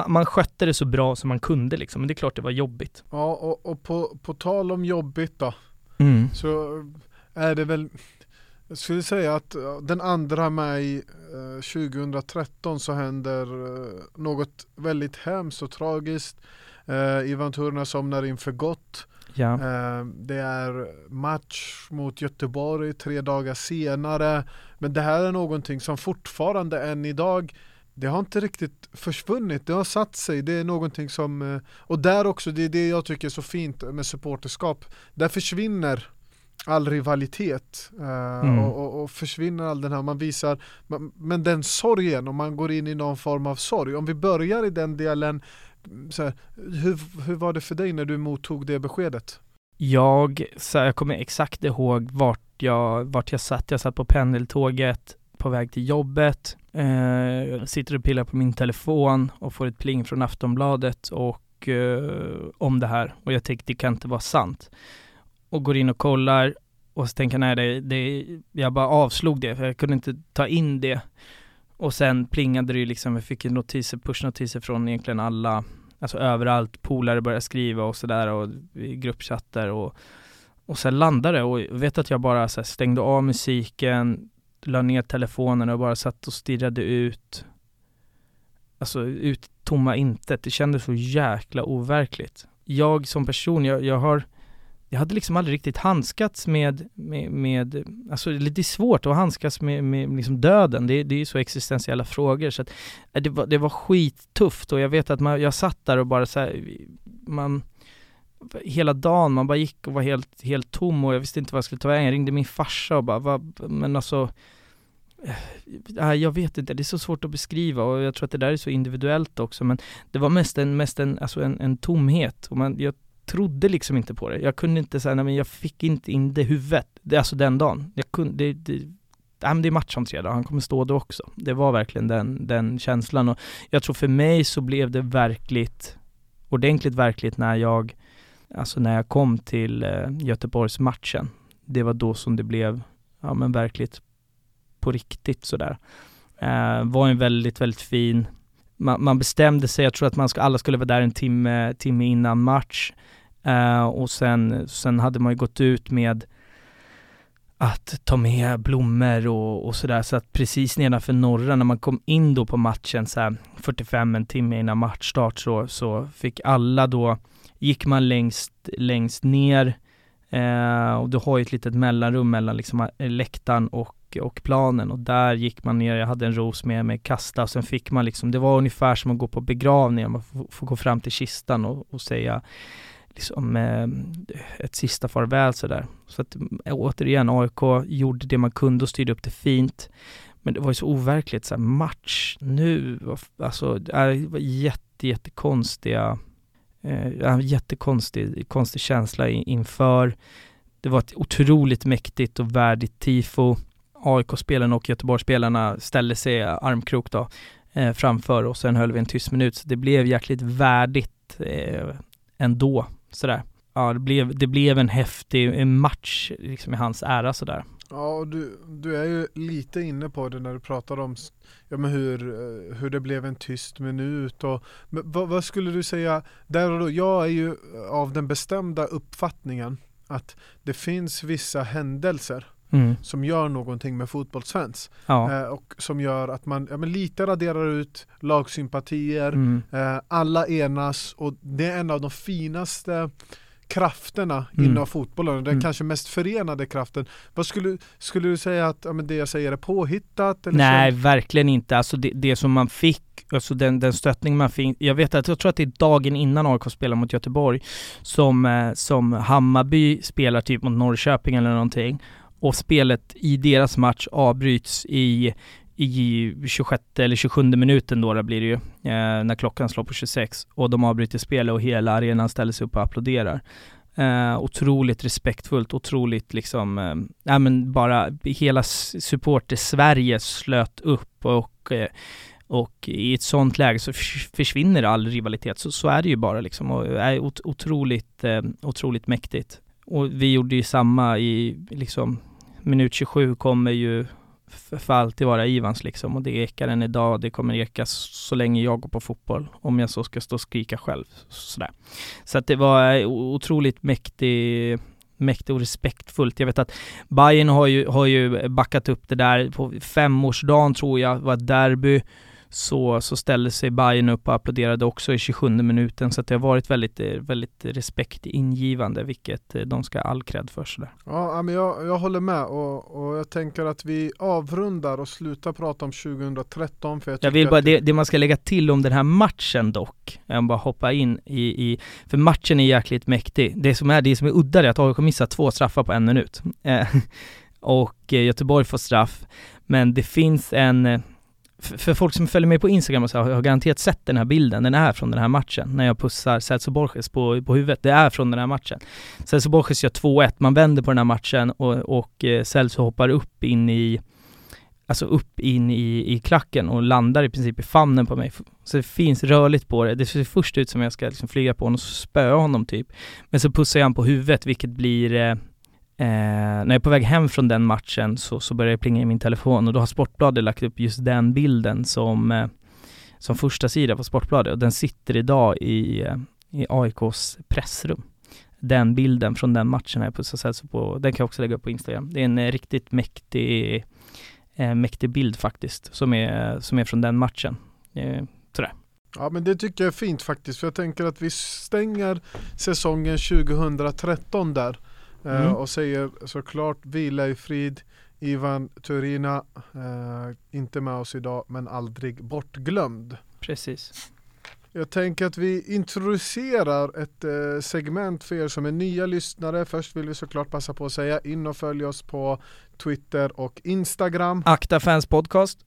man skötte det så bra som man kunde liksom, men det är klart det var jobbigt. Ja, och, och på, på tal om jobbigt då, mm. så är det väl jag skulle säga att den andra maj 2013 så händer eh, något väldigt hemskt och tragiskt. Eh, Ivan Turna somnar in för gott. Ja. Eh, det är match mot Göteborg tre dagar senare. Men det här är någonting som fortfarande än idag det har inte riktigt försvunnit, det har satt sig, det är någonting som Och där också, det är det jag tycker är så fint med supporterskap Där försvinner all rivalitet uh, mm. och, och, och, försvinner all den här, man visar, man, men den sorgen, om man går in i någon form av sorg, om vi börjar i den delen, så här, hur, hur var det för dig när du mottog det beskedet? Jag, så jag kommer exakt ihåg vart jag, vart jag satt, jag satt på pendeltåget på väg till jobbet, eh, sitter och pillar på min telefon och får ett pling från Aftonbladet och eh, om det här. Och jag tänkte det kan inte vara sant och går in och kollar och så tänker jag nej, det, det, jag bara avslog det för jag kunde inte ta in det. Och sen plingade det ju liksom, jag fick notiser, pushnotiser från egentligen alla, alltså överallt, polare började skriva och sådär och i gruppchattar och, och sen landade det och jag vet att jag bara så stängde av musiken, la ner telefonen och bara satt och stirrade ut, alltså ut tomma intet. Det kändes så jäkla overkligt. Jag som person, jag, jag har jag hade liksom aldrig riktigt handskats med, med, med alltså det är lite svårt att handskas med, med liksom döden, det, det är ju så existentiella frågor så att äh, det var, det var skittufft och jag vet att man, jag satt där och bara så här, man hela dagen, man bara gick och var helt, helt tom och jag visste inte vad jag skulle ta vägen. Jag ringde min farsa och bara, vad, men alltså äh, äh, jag vet inte, det är så svårt att beskriva och jag tror att det där är så individuellt också men det var mest en, mest en, alltså en, en tomhet och man, jag trodde liksom inte på det. Jag kunde inte säga, nej men jag fick inte in det i huvudet. Det, alltså den dagen. Jag kunde, det, det, nej men det är match om tre dagar, han kommer stå då också. Det var verkligen den, den känslan och jag tror för mig så blev det verkligt, ordentligt verkligt när jag, alltså när jag kom till eh, Göteborgsmatchen. Det var då som det blev, ja men verkligt på riktigt sådär. Eh, var en väldigt, väldigt fin man, man, bestämde sig, jag tror att man ska, alla skulle vara där en timme, timme innan match. Uh, och sen, sen hade man ju gått ut med att ta med blommor och, och sådär, så att precis nedanför norra, när man kom in då på matchen så här, 45, en timme innan matchstart så, så fick alla då, gick man längst, längst ner eh, och du har ju ett litet mellanrum mellan liksom eh, läktaren och och, planen och där gick man ner, jag hade en ros med mig, kasta och sen fick man liksom, det var ungefär som att gå på begravning, man får, får gå fram till kistan och, och säga liksom eh, ett sista farväl sådär. Så att mm, återigen, AIK gjorde det man kunde och styrde upp det fint. Men det var ju så overkligt, så här, match nu, alltså det var jätte, jättekonstiga, eh, jättekonstig konstig känsla inför. Det var ett otroligt mäktigt och värdigt tifo. AIK-spelarna och Göteborgsspelarna ställde sig armkrok då eh, framför och sen höll vi en tyst minut. Så det blev jäkligt värdigt eh, ändå, sådär. Ja, det blev, det blev en häftig match liksom i hans ära sådär. Ja, och du, du är ju lite inne på det när du pratar om ja, men hur, eh, hur det blev en tyst minut och vad, vad, skulle du säga där och då? Jag är ju av den bestämda uppfattningen att det finns vissa händelser mm. som gör någonting med fotbollsfans. Ja. Eh, och som gör att man ja, lite raderar ut lagsympatier, mm. eh, alla enas och det är en av de finaste krafterna mm. inom fotbollen, den mm. kanske mest förenade kraften. Vad skulle, skulle du säga att ja, det jag säger är påhittat? Eller Nej, så? verkligen inte. Alltså det, det som man fick, alltså den, den stöttning man fick. Jag vet att, jag tror att det är dagen innan AIK spelar mot Göteborg som, eh, som Hammarby spelar typ mot Norrköping eller någonting och spelet i deras match avbryts i i 26 eller 27 minuten då det blir det ju, eh, när klockan slår på 26 och de avbryter spelet och hela arenan ställer sig upp och applåderar. Eh, otroligt respektfullt, otroligt liksom, eh, men bara hela supporter-Sverige slöt upp och eh, och i ett sånt läge så försvinner all rivalitet, så, så är det ju bara liksom och är otroligt, eh, otroligt mäktigt. Och vi gjorde ju samma i liksom minut 27 kommer ju för alltid vara Ivans liksom och det ekar än idag. Det kommer eka så länge jag går på fotboll. Om jag så ska stå och skrika själv. Sådär. Så att det var eh, otroligt mäktig mäktigt och respektfullt. Jag vet att Bayern har ju, har ju backat upp det där på femårsdagen tror jag, var ett derby så, så ställde sig Bayern upp och applåderade också i 27 minuten. Så att det har varit väldigt, eh, väldigt respektingivande, vilket eh, de ska ha all cred för. Sådär. Ja, men jag, jag håller med och, och jag tänker att vi avrundar och slutar prata om 2013. För jag, jag vill bara, det, det, man ska lägga till om den här matchen dock, jag bara hoppa in i, i, för matchen är jäkligt mäktig. Det som är, det som är udda är att AIK missar två straffar på en minut. Eh, och Göteborg får straff. Men det finns en för folk som följer mig på Instagram och så har garanterat sett den här bilden, den är från den här matchen, när jag pussar Celso Borges på, på huvudet. Det är från den här matchen. Celso Borges gör 2-1, man vänder på den här matchen och, och eh, Celso hoppar upp in i Alltså upp in i, i klacken och landar i princip i famnen på mig. Så det finns rörligt på det. Det ser först ut som jag ska liksom flyga på honom och spöa honom typ. Men så pussar jag honom på huvudet vilket blir eh, eh, när jag är på väg hem från den matchen så, så börjar det plinga i min telefon och då har Sportbladet lagt upp just den bilden som, eh, som första sida på Sportbladet och den sitter idag i, eh, i AIKs pressrum. Den bilden från den matchen här på, så på, den kan jag också lägga upp på Instagram. Det är en eh, riktigt mäktig, eh, mäktig bild faktiskt, som är, som är från den matchen. Eh, sådär. Ja men det tycker jag är fint faktiskt, för jag tänker att vi stänger säsongen 2013 där. Eh, mm. och säger såklart vila i frid Ivan Turina, eh, inte med oss idag men aldrig bortglömd. Precis. Jag tänker att vi introducerar ett eh, segment för er som är nya lyssnare. Först vill vi såklart passa på att säga in och följ oss på Twitter och Instagram. Akta Fans Podcast.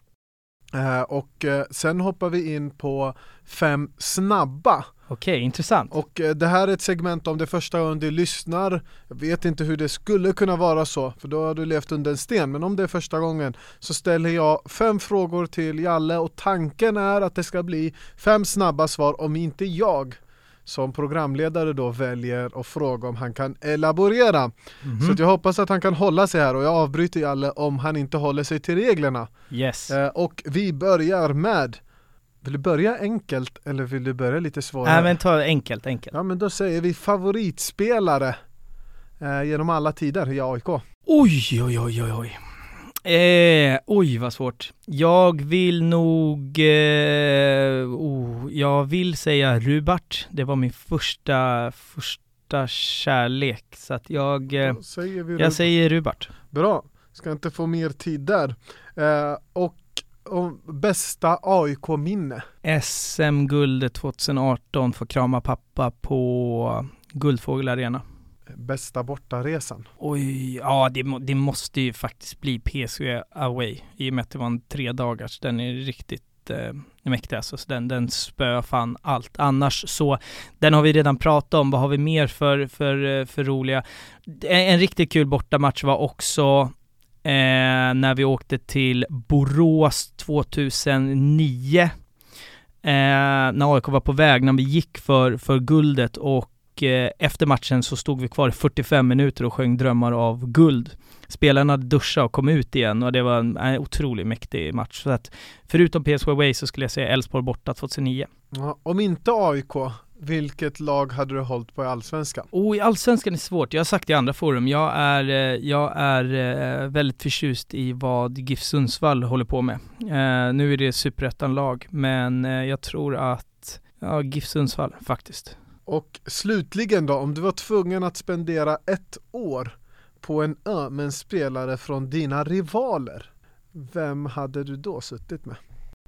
Och sen hoppar vi in på fem snabba. Okej, intressant. Och eh, det här är ett segment om det första gången du lyssnar. Jag vet inte hur det skulle kunna vara så, för då har du levt under en sten. Men om det är första gången så ställer jag fem frågor till Jalle och tanken är att det ska bli fem snabba svar om inte jag som programledare då väljer att fråga om han kan elaborera. Mm -hmm. Så jag hoppas att han kan hålla sig här och jag avbryter Jalle om han inte håller sig till reglerna. Yes. Eh, och vi börjar med vill du börja enkelt eller vill du börja lite svårare? Nej men ta enkelt, enkelt. Ja men då säger vi favoritspelare eh, genom alla tider i AIK. Oj, oj, oj, oj, oj. Eh, oj vad svårt. Jag vill nog, eh, oh, jag vill säga Rubart. Det var min första, första kärlek. Så att jag, eh, säger jag säger Rubart. Bra, ska inte få mer tid där. Eh, och och bästa AIK-minne? SM-guldet 2018, få krama pappa på Guldfågel Arena. Bästa bortaresan? Oj, ja det, det måste ju faktiskt bli PSV away i och med att det var en tre dagars. Den är riktigt eh, mäktig alltså. Så den, den spöar fan allt. Annars så, den har vi redan pratat om. Vad har vi mer för, för, eh, för roliga? En, en riktigt kul bortamatch var också eh, när vi åkte till Borås 2009. Eh, när AIK var på väg, när vi gick för, för guldet och eh, efter matchen så stod vi kvar i 45 minuter och sjöng drömmar av guld. Spelarna duschade och kom ut igen och det var en, en otroligt mäktig match. Så att förutom PSV Way så skulle jag säga Elfsborg borta 2009. Ja, om inte AIK, vilket lag hade du hållit på i Allsvenskan? Oh, i Allsvenskan är svårt. Jag har sagt i andra forum, jag är, eh, jag är eh, väldigt förtjust i vad GIF Sundsvall håller på med. Eh, nu är det superettan-lag, men jag tror att, ja, GIF Sundsvall faktiskt. Och slutligen då, om du var tvungen att spendera ett år på en ö med en spelare från dina rivaler, vem hade du då suttit med?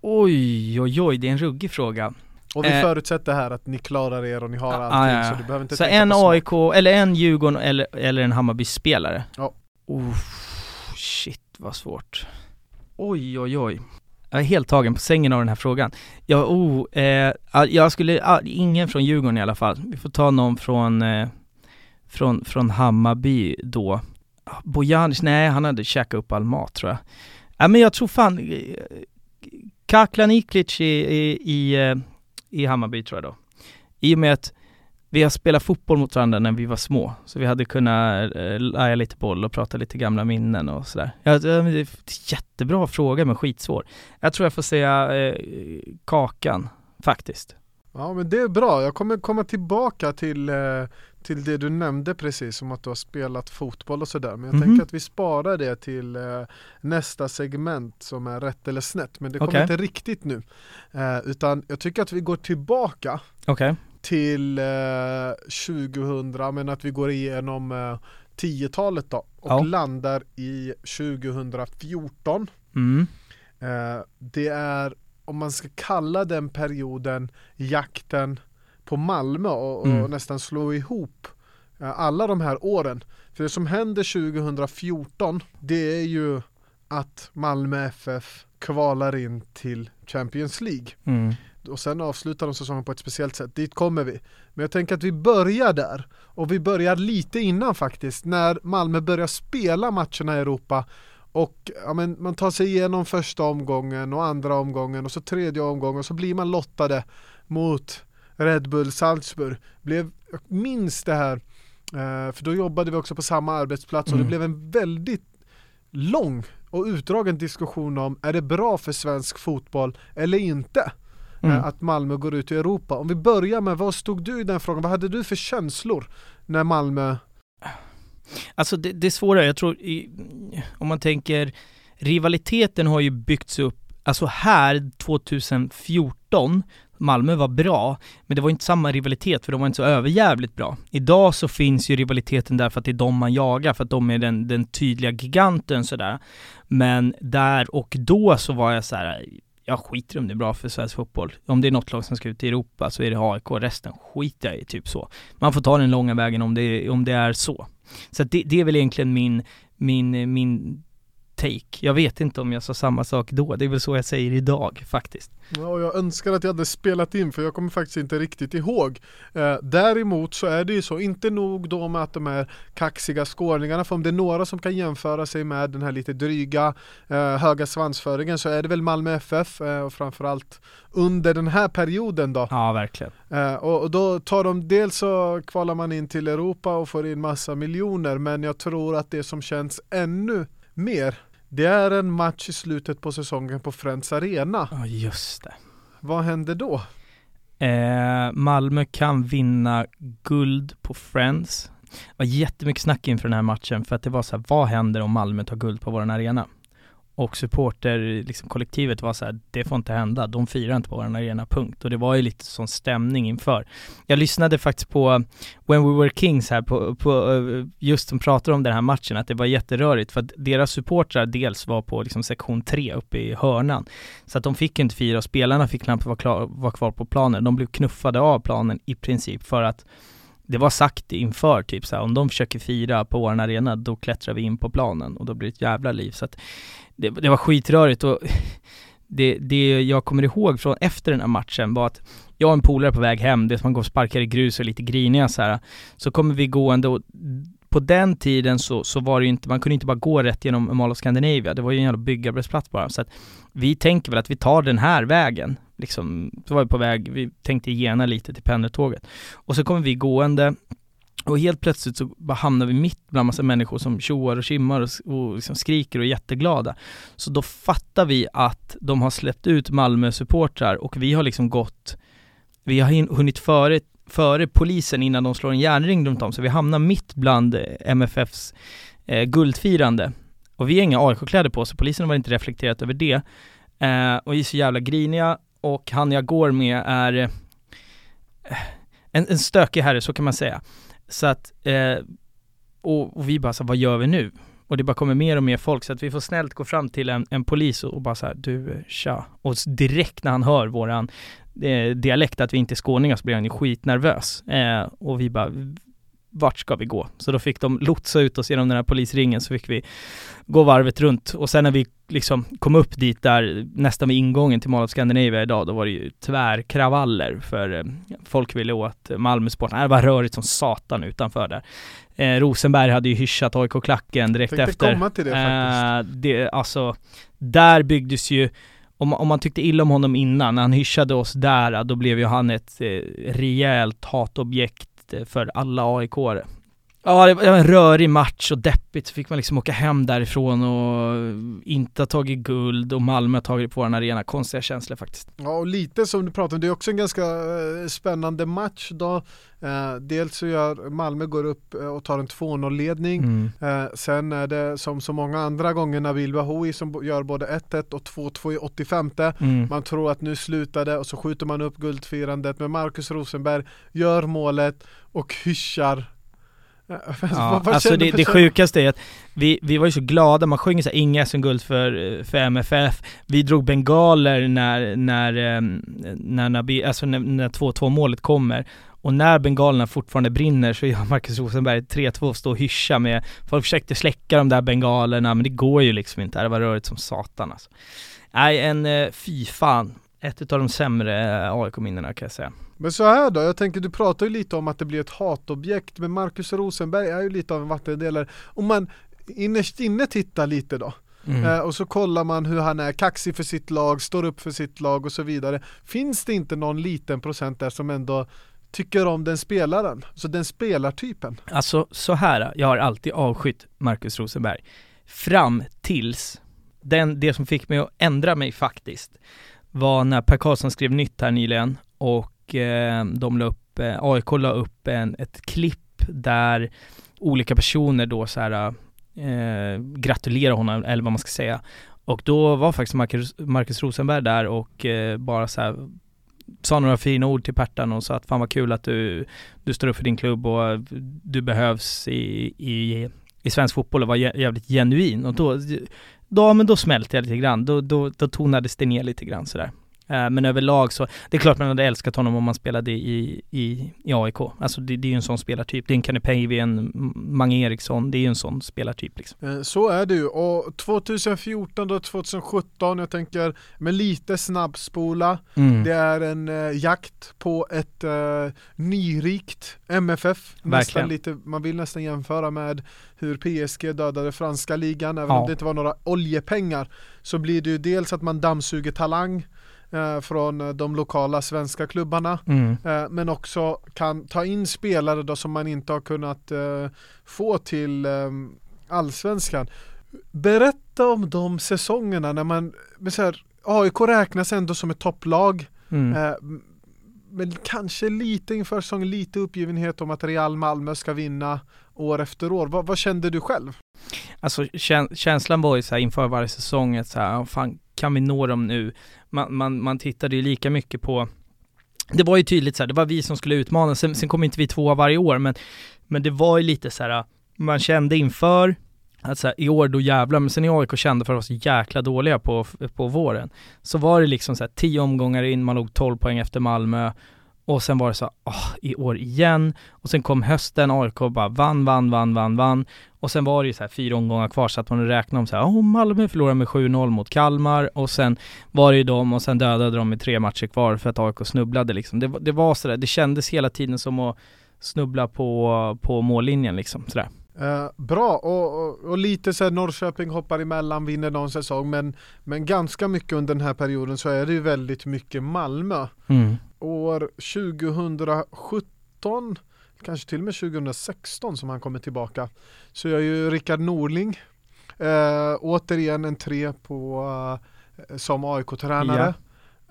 Oj, oj, oj, det är en ruggig fråga. Och vi eh, förutsätter här att ni klarar er och ni har allting ah, ja, ja. så du behöver inte Så en AIK, eller en Djurgården eller, eller en Hammarby-spelare? Ja. Uff. shit vad svårt. Oj, oj, oj. Jag är helt tagen på sängen av den här frågan. Ja, oh, eh, jag skulle, ah, ingen från Djurgården i alla fall. Vi får ta någon från, eh, från, från Hammarby då. Bojanic, nej han hade käkat upp all mat tror jag. Ja men jag tror fan, eh, Kaklan Iklic i, i, i, eh, i Hammarby tror jag då. I och med att vi har spelat fotboll mot varandra när vi var små, så vi hade kunnat eh, äh, laja lite boll och prata lite gamla minnen och sådär. Ja, det är en jättebra fråga men skitsvår. Jag tror jag får säga eh, Kakan, faktiskt. Ja men det är bra, jag kommer komma tillbaka till, eh, till det du nämnde precis om att du har spelat fotboll och sådär. Men jag mm tänker att vi sparar det till eh, nästa segment som är rätt eller snett. Men det kommer okay. inte riktigt nu. Eh, utan jag tycker att vi går tillbaka okay. till eh, 2000, men att vi går igenom eh, 10-talet då och ja. landar i 2014. Mm. Det är om man ska kalla den perioden jakten på Malmö och, och mm. nästan slå ihop eh, alla de här åren. För det som händer 2014 det är ju att Malmö FF kvalar in till Champions League. Mm. Och sen avslutar de säsongen på ett speciellt sätt, dit kommer vi. Men jag tänker att vi börjar där, och vi börjar lite innan faktiskt, när Malmö börjar spela matcherna i Europa och ja, men man tar sig igenom första omgången och andra omgången och så tredje omgången och så blir man lottade mot Red Bull Salzburg. Blev, jag minns det här, eh, för då jobbade vi också på samma arbetsplats och det mm. blev en väldigt lång och utdragen diskussion om är det bra för svensk fotboll eller inte? Eh, mm. att Malmö går ut i Europa. Om vi börjar med, vad stod du i den frågan? Vad hade du för känslor när Malmö Alltså det, det svåra, jag tror, i, om man tänker, rivaliteten har ju byggts upp, alltså här 2014, Malmö var bra, men det var inte samma rivalitet för de var inte så överjävligt bra. Idag så finns ju rivaliteten där för att det är de man jagar, för att de är den, den tydliga giganten sådär. Men där och då så var jag så här, jag skiter om det är bra för svensk fotboll. Om det är något lag som ska ut i Europa så är det AIK, resten skiter jag i, typ så. Man får ta den långa vägen om det, om det är så. Så det, det är väl egentligen min, min, min take. Jag vet inte om jag sa samma sak då, det är väl så jag säger idag faktiskt. Ja, och jag önskar att jag hade spelat in för jag kommer faktiskt inte riktigt ihåg. Eh, däremot så är det ju så, inte nog då med att de är kaxiga skåningarna, för om det är några som kan jämföra sig med den här lite dryga, eh, höga svansföringen så är det väl Malmö FF eh, och framförallt under den här perioden då. Ja, verkligen. Eh, och, och, då tar de, dels så kvalar man in till Europa och får in massa miljoner, men jag tror att det som känns ännu mer det är en match i slutet på säsongen på Friends Arena. Ja, just det. Vad händer då? Eh, Malmö kan vinna guld på Friends. Det var jättemycket snack inför den här matchen för att det var så här, vad händer om Malmö tar guld på våran arena? Och supporter, liksom kollektivet var så här, det får inte hända, de firar inte på våran arena, punkt. Och det var ju lite sån stämning inför. Jag lyssnade faktiskt på eh, When We Were Kings här, på, på eh, just som pratade om den här matchen, att det var jätterörigt för att deras supportrar dels var på liksom sektion 3 uppe i hörnan. Så att de fick inte fira och spelarna fick knappt vara, klar, vara kvar på planen. De blev knuffade av planen i princip för att det var sagt inför typ så här, om de försöker fira på våran arena, då klättrar vi in på planen och då blir det ett jävla liv. Så att det, det var skitrörigt och det, det jag kommer ihåg från efter den här matchen var att jag och en polare på väg hem, det är som man går och sparkar i grus och är lite griniga så här. Så kommer vi gående och på den tiden så, så var det ju inte, man kunde inte bara gå rätt genom Mall of Scandinavia, det var ju en jävla byggarbetsplats bara. Så att vi tänker väl att vi tar den här vägen. Liksom, så var vi på väg, vi tänkte gena lite till pendeltåget. Och så kommer vi gående och helt plötsligt så bara hamnar vi mitt bland massa människor som tjoar och kimmar och, och liksom skriker och är jätteglada. Så då fattar vi att de har släppt ut Malmö-supportrar och vi har liksom gått, vi har hunnit före, före polisen innan de slår en järnring runt om, så vi hamnar mitt bland eh, MFFs eh, guldfirande. Och vi har inga AIK-kläder på, så polisen har inte reflekterat över det. Eh, och vi är så jävla griniga och han jag går med är eh, en, en stökig herre, så kan man säga. Så att, eh, och, och, vi bara så vad gör vi nu? Och det bara kommer mer och mer folk så att vi får snällt gå fram till en, en polis och, och bara så här, du, eh, tja. Och direkt när han hör våran eh, dialekt, att vi inte är skåningar, så blir han ju skitnervös. Eh, och vi bara, vart ska vi gå? Så då fick de lotsa ut oss genom den här polisringen så fick vi gå varvet runt och sen när vi liksom kom upp dit där nästan vid ingången till Mall of Scandinavia idag, då var det ju tvärkravaller för eh, folk ville åt Malmösporten. Det var rörigt som satan utanför där. Eh, Rosenberg hade ju hyschat AIK-klacken direkt Tänkte efter. komma till det faktiskt. Eh, det, alltså, där byggdes ju om, om man tyckte illa om honom innan, när han hyschade oss där, då blev ju han ett eh, rejält hatobjekt eh, för alla aik -are. Ja, det var en rörig match och deppigt, så fick man liksom åka hem därifrån och inte ha tagit guld och Malmö har tagit på den arena. Konstiga känslor faktiskt. Ja, och lite som du pratade om, det är också en ganska eh, spännande match då. Eh, dels så gör Malmö går upp eh, och tar en 2-0-ledning. Mm. Eh, sen är det som så många andra gånger Nabil Bahoui som gör både 1-1 och 2-2 i 85. Mm. Man tror att nu slutar det och så skjuter man upp guldfirandet men Marcus Rosenberg gör målet och hyschar. Ja, vad alltså det, det sjukaste är att vi, vi var ju så glada, man sjunger så här, inga SM-guld för, för MFF. Vi drog bengaler när, när, ehm, när, när, alltså när, när 2-2 målet kommer. Och när bengalerna fortfarande brinner så gör Marcus Rosenberg 3-2 stå och hyscha med, folk försökte släcka de där bengalerna men det går ju liksom inte, det var rörigt som satan alltså. Nej, en eh, fy fan. Ett utav de sämre eh, AIK-minnena kan jag säga. Men så här då, jag tänker du pratar ju lite om att det blir ett hatobjekt men Marcus Rosenberg är ju lite av en vattendelare. Om man innerst inne tittar lite då Mm. eh, och så kollar man hur han är kaxig för sitt lag, står upp för sitt lag och så vidare. Finns det inte någon liten procent där som ändå tycker om den spelaren? Så den spelartypen? Alltså så här, jag har alltid avskytt Marcus Rosenberg. Fram tills den, det som fick mig att ändra mig faktiskt var när Per Karlsson skrev nytt här nyligen och eh, de la upp, eh, AIK la upp en, ett klipp där olika personer då så här eh, gratulerar honom, eller vad man ska säga. Och då var faktiskt Marcus, Marcus Rosenberg där och eh, bara så här sa några fina ord till Pertan och sa att fan vad kul att du, du står upp för din klubb och du behövs i, i, i svensk fotboll och var jävligt genuin. Och då, då, men då smälte jag lite grann. Då, då, då tonades det ner lite grann sådär. Eh, Men överlag så, det är klart man hade älskat honom om man spelade i, i, i AIK. Alltså det, det är ju en sån spelartyp. Det är en Pavey, en Mange Eriksson, det är ju en sån spelartyp liksom. Eh, Så är det ju och 2014 och 2017, jag tänker med lite snabbspola Mm. Det är en eh, jakt på ett eh, nyrikt MFF. Nästan Verkligen. lite, man vill nästan jämföra med hur PSG dödade franska ligan. Även Ja. om det inte var några oljepengar så blir det ju dels att man dammsuger talang eh, från eh, de lokala svenska klubbarna. Mm. Eh, men också kan ta in spelare då som man inte har kunnat eh, få till eh, allsvenskan. Berätta om de säsongerna när man, men så här, AIK räknas ändå som ett topplag. Mm. Eh, men kanske lite inför säsongen, lite uppgivenhet om att Real Malmö ska vinna år efter år. Vad, vad kände du själv? Alltså kän- känslan var ju så här inför varje säsong att så här, "Ja, fan kan vi nå dem nu? Man, man, man tittade ju lika mycket på det var ju tydligt så här, det var vi som skulle utmana, sen, sen kom inte vi tvåa varje år men, men det var ju lite så här, man kände inför att så här, i år då jävlar, men sen i AIK kände för att vara så jäkla dåliga på, på våren Så var det liksom så här, tio omgångar in, man låg 12 poäng efter Malmö och sen var det så åh, i år igen och sen kom hösten, AIK bara vann, vann, vann, vann, vann och sen var det ju så här fyra omgångar kvar så att man räknade om så här, oh, Malmö förlorade med 7-0 mot Kalmar och sen var det ju dem och sen dödade de med tre matcher kvar för att AIK snubblade liksom. Det, var- det var sådär, det kändes hela tiden som att snubbla på, på mållinjen liksom sådär. Eh, bra, och, och, och lite så här Norrköping hoppar emellan, vinner någon säsong men, men ganska mycket under den här perioden så är det ju väldigt mycket Malmö. Mm. År 2017, kanske till och med 2016 som han kommer tillbaka, så gör ju Rickard Norling eh, återigen en tre på, eh, som AIK-tränare. Ja.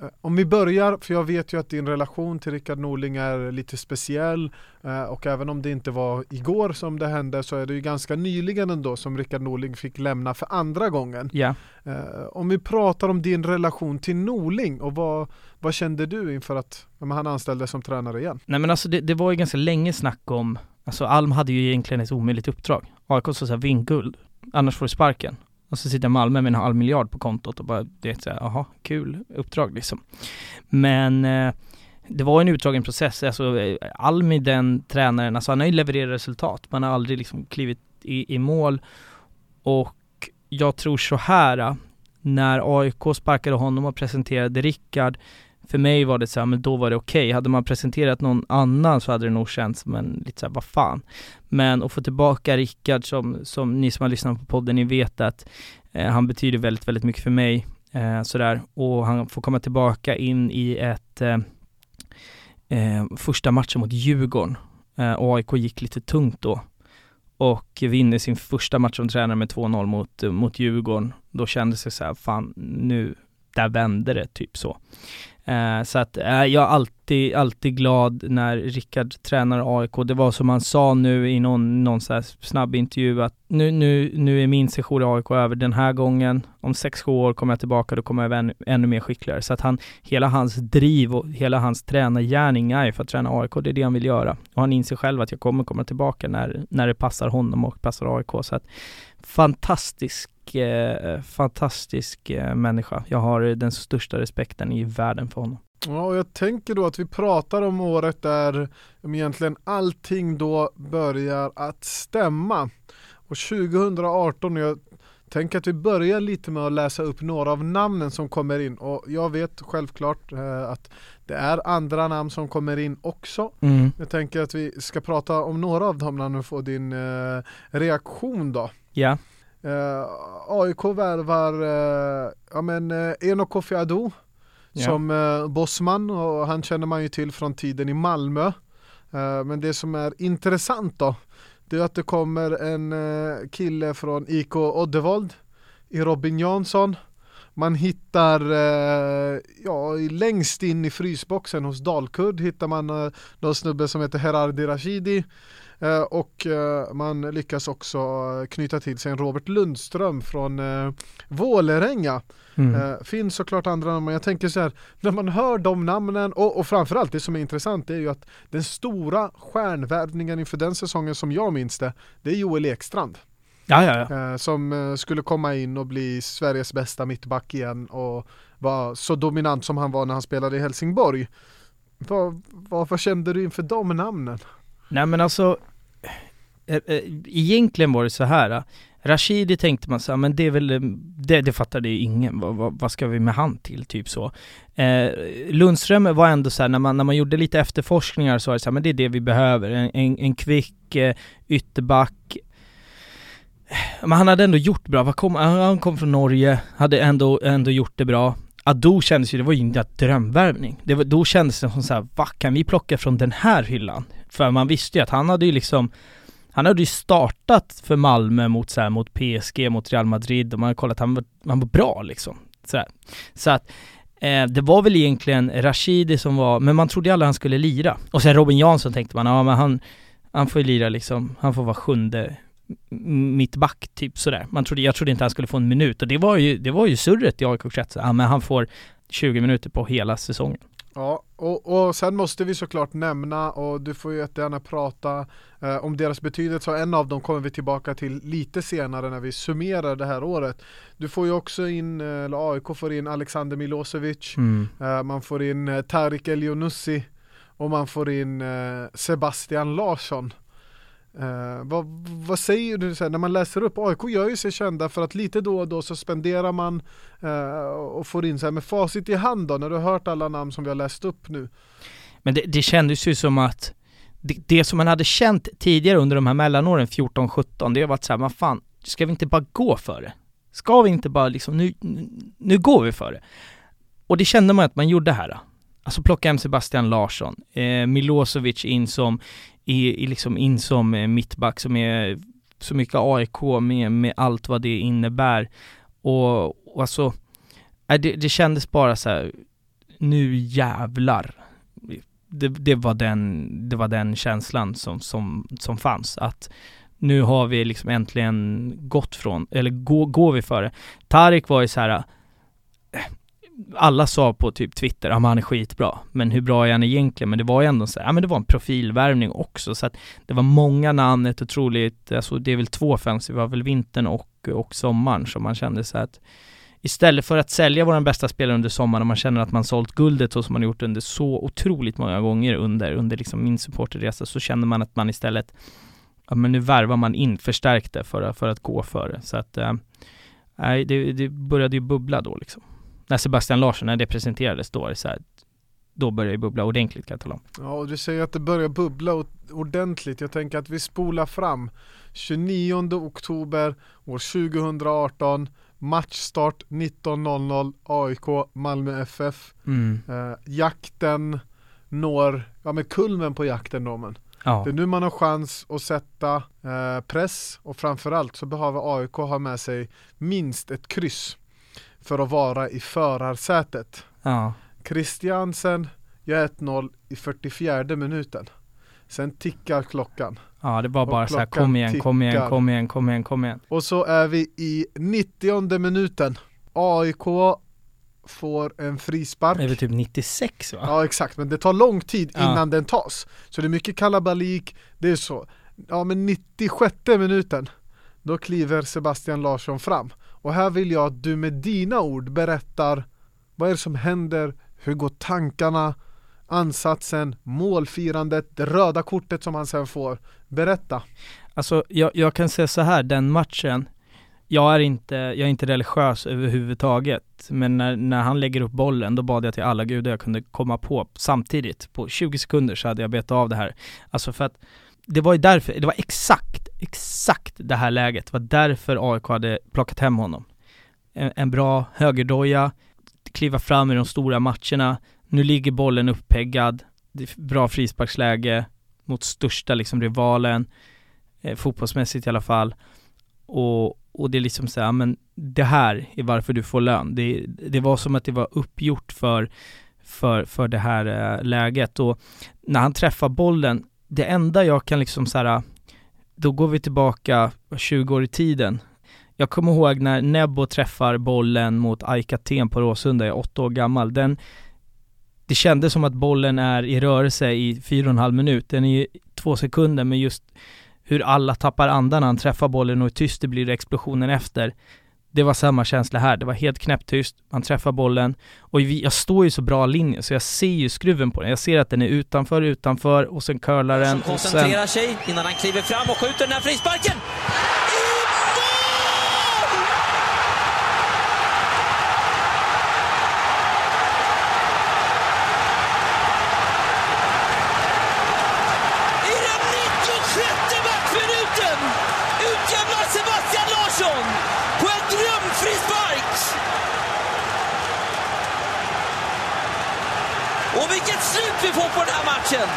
Eh, Om vi börjar, för jag vet ju att din relation till Rickard Norling är lite speciell eh, och även om det inte var igår som det hände så är det ju ganska nyligen ändå som Rickard Norling fick lämna för andra gången. Ja. Eh, om vi pratar om din relation till Norling och vad, vad kände du inför att han anställdes som tränare igen? Nej men alltså det, det var ju ganska länge snack om, alltså Alm hade ju egentligen ett omöjligt uppdrag. AIK sa såhär, vinn guld, annars får du sparken. Och så sitter Malmö med en halv miljard på kontot och bara, det är såhär, jaha, kul uppdrag liksom. Men eh, det var en utdragen process, alltså eh, Almi den tränaren, alltså han har ju levererat resultat, man har aldrig liksom klivit i, i mål. Och jag tror så här eh, när AIK sparkade honom och presenterade Rickard för mig var det så här, men då var det okej. Okay. Hade man presenterat någon annan så hade det nog känts, men lite såhär, vad fan. Men att få tillbaka Rickard som, som ni som har lyssnat på podden, ni vet att eh, han betyder väldigt, väldigt mycket för mig. Eh, sådär. Och han får komma tillbaka in i ett eh, eh första matchen mot Djurgården. Eh, AIK gick lite tungt då och vinner sin första match som tränare med 2-0 mot, mot Djurgården. Då kändes det så här, fan nu, där vände det, typ så. Eh, så att eh, jag är alltid, alltid glad när Rickard tränar AIK. Det var som han sa nu i någon, någon så snabb intervju att nu, nu, nu är min session i AIK över den här gången. Om 6-7 år kommer jag tillbaka, då kommer jag vara ännu, ännu mer skickligare. Så att han, hela hans driv och hela hans tränargärning är för att träna AIK. Det är det han vill göra. Och han inser själv att jag kommer komma tillbaka när, när det passar honom och passar AIK. Så att fantastisk eh, fantastisk eh, människa. Jag har den största respekten i världen för honom. Ja, och jag tänker då att vi pratar om året där egentligen allting då börjar att stämma. Och 2018, jag tänker att vi börjar lite med att läsa upp några av namnen som kommer in och jag vet självklart eh, att det är andra namn som kommer in också. Mm. Jag tänker att vi ska prata om några av dem namnen och få din eh, reaktion då. Ja. Uh, AIK värvar uh, ja, men, uh, Eno Kofi Adu yeah. som uh, bossman och han känner man ju till från tiden i Malmö. Uh, men det som är intressant då det är att det kommer en uh, kille från IK Oddevold i Robin Jansson. Man hittar, ja längst in i frysboxen hos Dalkurd hittar man uh, någon snubbe som heter Herardi Rashidi Eh, och eh, man lyckas också knyta till sig en Robert Lundström från eh, Vålerenga. Mm. finns såklart andra namn, men jag tänker så här, när man hör de namnen och, och framförallt det som är intressant är ju att den stora stjärnvärvningen inför den säsongen som jag minns det, det är Joel Ekstrand. Ja, ja, ja. som skulle komma in och bli Sveriges bästa mittback igen och vara så dominant som han var när han spelade i Helsingborg. Vad, vad, vad kände du inför de namnen? Nej men alltså, äh, egentligen var det så här. Rashidi tänkte man så men det är väl, det, det fattade ju ingen, vad, vad, vad, ska vi med han till, typ så. Eh, Lundström var ändå så här, när man, när man gjorde lite efterforskningar så var det så här, men det är det vi behöver, en, en, en kvick eh, ytterback. Men han hade ändå gjort bra, kom, han kom från Norge, hade ändå, ändå gjort det bra. Ado kändes ju, det var ju inte drömvärvning. Det var, då kändes det som såhär, vad kan vi plocka från den här hyllan? För man visste ju att han hade ju liksom han hade ju startat för Malmö mot, så här, mot PSG, mot Real Madrid och man hade kollat han var, han var bra liksom. Så, här. så att eh, det var väl egentligen Rashidi som var, men man trodde ju aldrig han skulle lira. Och sen Robin Jansson tänkte man, ja men han, han får ju lira liksom, han får vara sjunde mittback typ sådär. Man trodde, jag trodde inte han skulle få en minut och det var ju, det var ju surret i AIK-kretsen. Ja men han får 20 minuter på hela säsongen. Ja, och, och sen måste vi såklart nämna, och du får ju jättegärna prata eh, om deras betydelse, och en av dem kommer vi tillbaka till lite senare när vi summerar det här året. Du får ju också in, eh, eller AIK får in Alexander Milosevic, mm. eh, man får in eh, Tarik Elionussi och man får in eh, Sebastian Larsson. Uh, vad, vad, säger du när man läser upp? AIK gör ju sig kända för att lite då och då så spenderar man uh, och får in så här med facit i hand då, när du har hört alla namn som vi har läst upp nu. Men det, det kändes ju som att det, det, som man hade känt tidigare under de här mellanåren 14-17, det har varit såhär, vad fan, ska vi inte bara gå för det? Ska vi inte bara liksom, nu, nu går vi för det. Och det kände man att man gjorde här. Alltså plocka hem Sebastian Larsson, eh, Milosevic in som i, i liksom in som eh, mittback som är så mycket AIK med, med allt vad det innebär. Och, och alltså, det, det kändes bara så här, nu jävlar. Det, det, var den, det var den känslan som, som, som fanns. Att nu har vi liksom äntligen gått från, eller går, går vi före. Tarik var ju så här alla sa på typ Twitter, ja men han är skitbra, men hur bra är han egentligen? Men det var ju ändå så här, ja men det var en profilvärvning också, så att det var många namn, ett otroligt, alltså det är väl två fönster, det var väl vintern och, och sommaren som man kände så att istället för att sälja våran bästa spelare under sommaren och man känner att man sålt guldet så som man gjort under så otroligt många gånger under, under liksom min supporterresa så känner man att man istället ja men nu värvar man in förstärkte för, för att gå för det. Så att, eh, nej, äh, det, det började ju bubbla då liksom. När Sebastian Larsson, när det presenterades då, så här, då började det bubbla ordentligt kan jag tala om. Ja, och du säger att det börjar bubbla ordentligt. Jag tänker att vi spolar fram 29 oktober år 2018 Matchstart 19.00 AIK Malmö FF mm. eh, Jakten når, ja men kulmen på jakten då men Ja. Det är nu man har chans att sätta eh, press och framförallt så behöver AIK ha med sig minst ett kryss för att vara i förarsätet. Ja. Christiansen gör 1-0 i 44 minuten. Sen tickar klockan. Ja det var bara så här, kom igen, kom igen, kom igen, kom igen, kom igen. Och så är vi i 90 minuten. AIK får en frispark. Det är väl typ 96 va? Ja exakt, men det tar lång tid ja. innan den tas. Så det är mycket kalabalik, det är så. Ja men 96 minuten, då kliver Sebastian Larsson fram. Och här vill jag att du med dina ord berättar vad är det som händer, hur går tankarna, ansatsen, målfirandet, det röda kortet som han sen får. Berätta. Alltså jag, jag kan säga så här, den matchen, jag är inte, jag är inte religiös överhuvudtaget, men när, när han lägger upp bollen, då bad jag till alla gudar jag kunde komma på samtidigt. På 20 sekunder så hade jag bett av det här. Alltså för att det var ju därför, det var exakt, exakt det här läget, det var därför AIK hade plockat hem honom. En, en bra högerdoja, kliva fram i de stora matcherna, nu ligger bollen uppeggad, bra frisparksläge mot största liksom rivalen, eh, fotbollsmässigt i alla fall. Och, och det är liksom så här, men det här är varför du får lön. Det, det var som att det var uppgjort för, för, för det här eh, läget och när han träffar bollen, det enda jag kan liksom så här, då går vi tillbaka 20 år i tiden. Jag kommer ihåg när Nebbo träffar bollen mot Aika Ten på Råsunda, jag är åtta år gammal. Den, det kändes som att bollen är i rörelse i fyra och en halv minut. Den är ju två sekunder, men just hur alla tappar andan när han träffar bollen och hur tyst det blir explosionen efter. Det var samma känsla här, det var helt knäpptyst, man träffar bollen och jag står ju så bra linje så jag ser ju skruven på den. Jag ser att den är utanför, utanför och sen curlar den. Som koncentrerar sen... sig innan han kliver fram och skjuter den här frisparken. vilket slut vi får på den här matchen!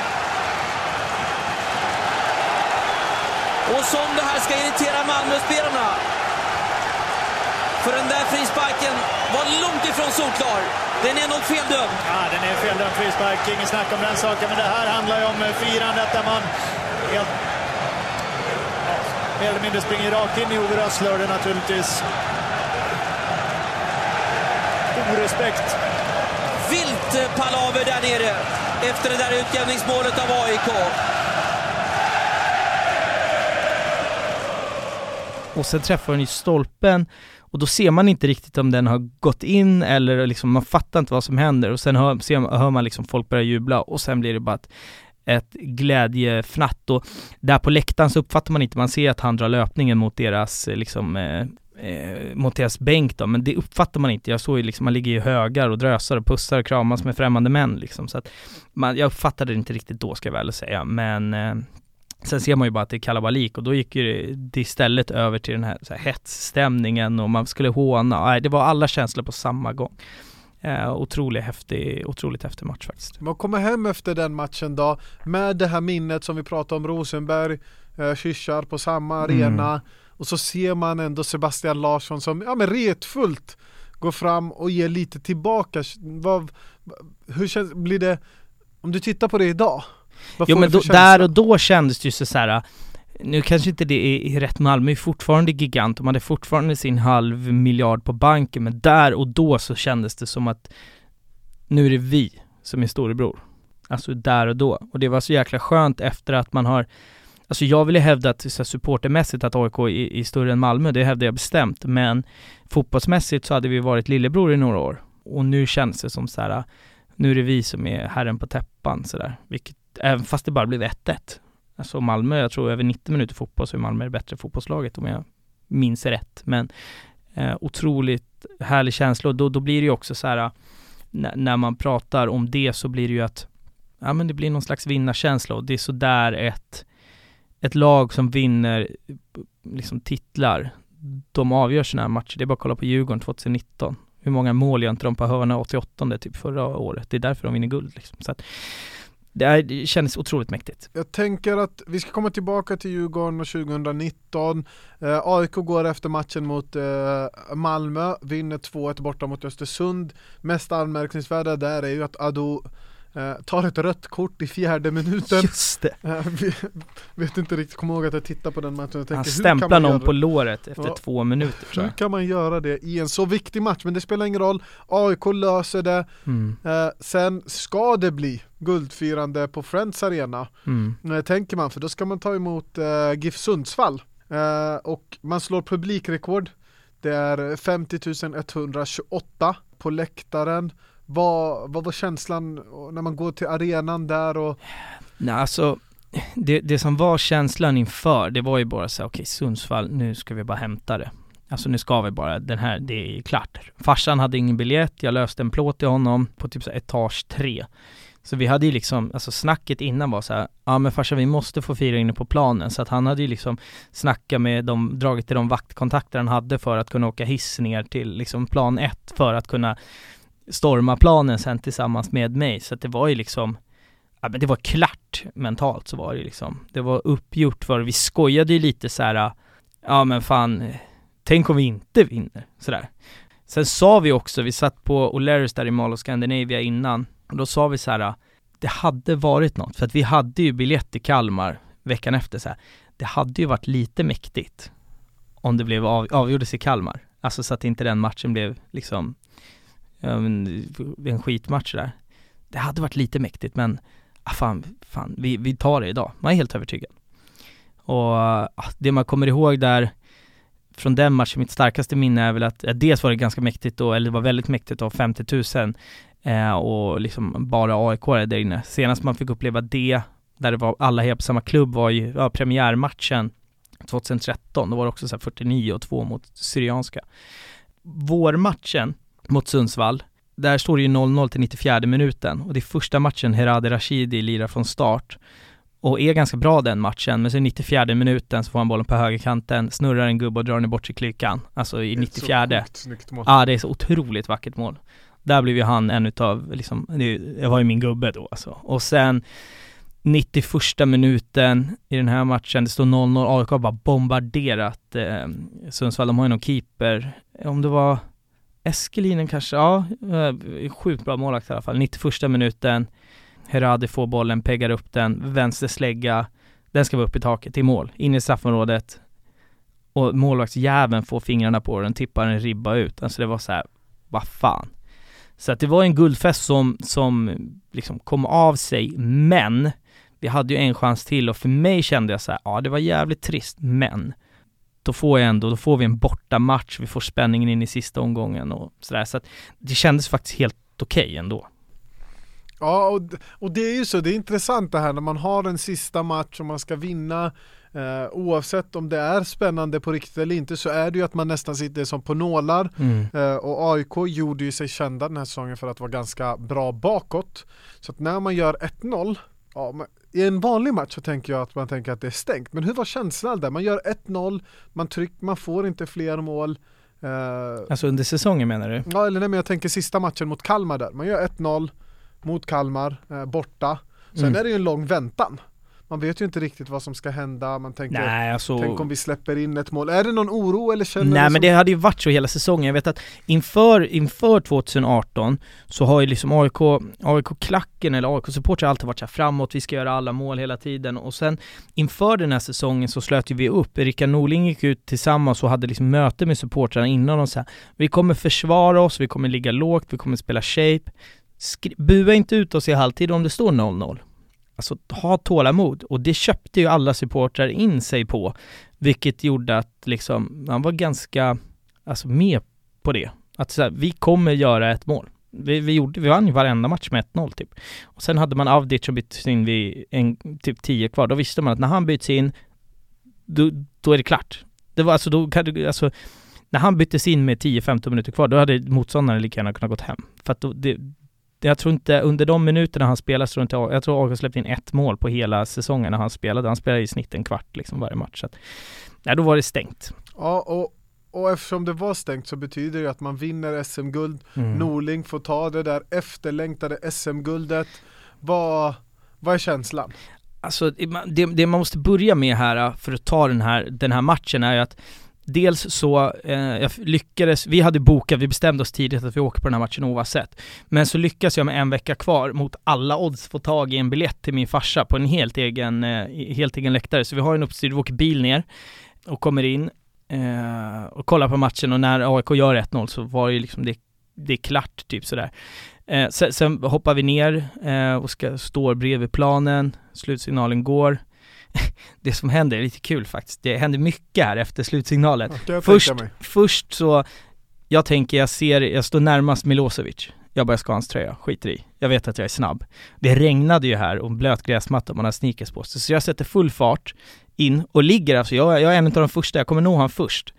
Och som det här ska irritera Malmöspelarna. För den där frisparken var långt ifrån solklar. Den är nog feldömd. Ja, den är feldömd frispark. Ingen snack om den saken. Men det här handlar ju om firandet där man helt, mer eller mindre springer rakt in i Ove Rössler naturligtvis. Orespekt vilt palaver där nere efter det där utjämningsmålet av AIK. Och sen träffar den ju stolpen. Och då ser man inte riktigt om den har gått in eller liksom man fattar inte vad som händer. Och sen hör, ser, hör man liksom folk börja jubla. Och sen blir det bara ett, ett glädjefnatt. Och där på läktaren så uppfattar man inte, man ser att han drar löpningen mot deras eh, liksom eh, eh, deras bänk då, men det uppfattar man inte. Jag såg ju liksom, man ligger i högar och drösar och pussar och kramas med främmande män liksom, så att man, jag uppfattade det inte riktigt då ska jag väl säga, men eh, Sen ser man ju bara att det är kalabalik och då gick ju det istället över till den här, så här hetsstämningen och man skulle håna. Nej, det var alla känslor på samma gång. Eh, otroligt häftig, otroligt häftig match faktiskt. Man kommer hem efter den matchen då med det här minnet som vi pratade om Rosenberg, eh, kyssar på samma arena. Mm. Och så ser man ändå Sebastian Larsson som ja, men retfullt går fram och ger lite tillbaka. Vad, hur känns, blir det, om du tittar på det idag? Jo men då, där och då kändes det ju så här nu kanske inte det är rätt, Malmö är fortfarande gigant, de hade fortfarande sin halv miljard på banken, men där och då så kändes det som att nu är det vi som är storebror. Alltså där och då. Och det var så jäkla skönt efter att man har Alltså jag vill ju hävda att så här, supportermässigt att AIK är, är större än Malmö, det hävdar jag bestämt. Men fotbollsmässigt så hade vi varit lillebror i några år. Och nu känns det som så här, nu är det vi som är herren på täppan sådär. Vilket, även fast det bara blev 1-1. Alltså Malmö, jag tror över 90 minuter fotboll så är Malmö det bättre fotbollslaget om jag minns rätt. Men eh, otroligt härlig känsla och då, då blir det ju också så här när man pratar om det så blir det ju att ja men det blir någon slags vinnarkänsla och det är sådär ett ett lag som vinner liksom titlar, de avgör sådana här matcher. Det är bara att kolla på Djurgården 2019. Hur många mål gör inte de på hörna 88 typ förra året? Det är därför de vinner guld liksom. Så att, det, är, det kändes otroligt mäktigt. Jag tänker att vi ska komma tillbaka till Djurgården och 2019. Eh, AIK går efter matchen mot eh, Malmö, vinner 2-1 borta mot Östersund. Mest anmärkningsvärda där är ju att Ado Eh, tar ett rött kort i fjärde minuten. Just det. Eh, vet inte riktigt, kommer ihåg att jag tittade på den matchen och tänkte, Han stämplar någon på låret efter ja, två minuter tror jag. Hur kan man göra det i en så viktig match? Men det spelar ingen roll, AIK löser det. Mm. Eh, sen ska det bli guldfirande på Friends Arena. Mm. Tänker man, för då ska man ta emot GIF Sundsvall. Och man slår publikrekord. Det är 50 128 på läktaren. Vad, vad var känslan när man går till arenan där och? Nej alltså, det, det som var känslan inför, det var ju bara så okej okay, Sundsvall, nu ska vi bara hämta det. Alltså nu ska vi bara, den här, det är klart. Farsan hade ingen biljett, jag löste en plåt till honom på typ så etage tre. Så vi hade ju liksom, alltså snacket innan var så här, ja men farsan vi måste få fira inne på planen. Så att han hade ju liksom snackat med de, dragit till de vaktkontakter han hade för att kunna åka hiss ner till liksom plan ett för att kunna storma planen sen tillsammans med mig. Så att det var ju liksom, ja men det var klart mentalt så var det liksom. Det var uppgjort för, vi skojade ju lite så här, ja men fan, tänk om vi inte vinner, sådär. Sen sa vi också, vi satt på O'Learys där i Mall of Scandinavia innan, och då sa vi så här, det hade varit något, för att vi hade ju biljett till Kalmar veckan efter så här. det hade ju varit lite mäktigt om det blev av, avgjordes i Kalmar. Alltså så att inte den matchen blev liksom en skitmatch där. Det hade varit lite mäktigt men, ah, fan, fan vi, vi tar det idag. Man är helt övertygad. Och ah, det man kommer ihåg där från den matchen, mitt starkaste minne är väl att, ja, dels var det ganska mäktigt då, eller det var väldigt mäktigt av 50 000 eh, och liksom bara AIK där inne. Senast man fick uppleva det, där det var alla här på samma klubb var ju ja, premiärmatchen 2013, då var det också så 49 och 2 mot Syrianska. Vårmatchen mot Sundsvall. Där står det ju 0-0 till 94 minuten och det är första matchen Herade Rashidi lirar från start och är ganska bra den matchen, men så i 94 minuten så får han bollen på högerkanten, snurrar en gubbe och drar den bort i klykan. Alltså i 94. Ja, ah, det är så otroligt vackert mål. Där blev ju han en utav, liksom, det var ju min gubbe då alltså. Och sen 91 minuten i den här matchen, det står 0-0, AIK har bara bombarderat eh, Sundsvall, de har ju någon keeper, om det var Eskelinen kanske, ja, eh, sjukt bra målvakt i alla fall. 91 minuten, Heradi får bollen, peggar upp den, vänster slägga, den ska vara upp i taket, i mål, in i straffområdet. Och målvaktsjäveln får fingrarna på den, tippar en ribba ut. Alltså det var så här, vad fan. Så att det var en guldfest som, som liksom kom av sig, men vi hade ju en chans till och för mig kände jag så här, ja det var jävligt trist, men då får jag ändå, då får vi en bortamatch, vi får spänningen in i sista omgången och sådär. Så att det kändes faktiskt helt okej okay ändå. Ja, och, och det är ju så, det är intressant det här när man har en sista match och man ska vinna eh, Oavsett om det är spännande på riktigt eller inte så är det ju att man nästan sitter som på nålar mm. eh, Och AIK gjorde ju sig kända den här säsongen för att vara ganska bra bakåt Så att när man gör 1-0 ja, i en vanlig match så tänker jag att man tänker att det är stängt. Men hur var känslan där? Man gör 1-0, man trycker, man får inte fler mål. Uh, alltså under säsongen menar du? Ja, eller nej men jag tänker sista matchen mot Kalmar där. Man gör 1-0 mot Kalmar, uh, borta. Sen mm. är det ju en lång väntan man vet ju inte riktigt vad som ska hända, man tänker Nej, alltså... Tänk om vi släpper in ett mål, är det någon oro eller känner Nej men det hade ju varit så hela säsongen, jag vet att inför, inför 2018 så har ju liksom AIK, AIK-klacken eller AIK-supportrar alltid varit så framåt, vi ska göra alla mål hela tiden. Och sen inför den här säsongen så slöt ju vi upp, Rickard Norling gick ut tillsammans och hade liksom möte med supportrarna innan och så här, vi kommer försvara oss, vi kommer ligga lågt, vi kommer spela shape, Skri bua inte ut oss i halvtid om det står 0-0 alltså ha tålamod och det köpte ju alla supportrar in sig på, vilket gjorde att liksom, man var ganska, alltså med på det. Att så här, vi kommer göra ett mål. Vi, vi, gjorde, vi vann ju varenda match med 1-0 typ. Och sen hade man Avdic som byttes in vid en, typ 10 kvar. Då visste man att när han byts in, då, då är det klart. Det var alltså, då kan du, alltså, när han byttes in med 10-15 minuter kvar, då hade motståndaren lika gärna kunnat gått hem. För att då, det, jag tror inte, under de minuterna han spelade, så tror inte, jag tror AIK släppte in ett mål på hela säsongen när han spelade. Han spelade i snitt en kvart liksom varje match. Så att, ja, då var det stängt. Ja, och, och eftersom det var stängt så betyder det att man vinner SM-guld. Mm. Norling får ta det där efterlängtade SM-guldet. Vad, vad är känslan? Alltså det, det, man måste börja med här för att ta den här, den här matchen är ju att Dels så, eh, jag lyckades, vi hade bokat, vi bestämde oss tidigt att vi åker på den här matchen oavsett. Men så lyckas jag med en vecka kvar mot alla odds få tag i en biljett till min farsa på en helt egen, eh, helt egen läktare. Så vi har en uppstyrd, vi åker bil ner och kommer in eh, och kollar på matchen och när AIK gör 1-0 så var det liksom det, det är klart typ sådär. Eh, sen, sen, hoppar vi ner eh, och ska, står bredvid planen, slutsignalen går det som händer är lite kul faktiskt. Det händer mycket här efter slutsignalen. Först, först så, jag tänker jag ser, jag står närmast Milosevic. Jag börjar ska hans tröja, skiter i. Jag vet att jag är snabb. Det regnade ju här och blöt gräsmatta man har sneakers på sig. Så jag sätter full fart in och ligger alltså, jag, jag är en av de första, jag kommer nå han först.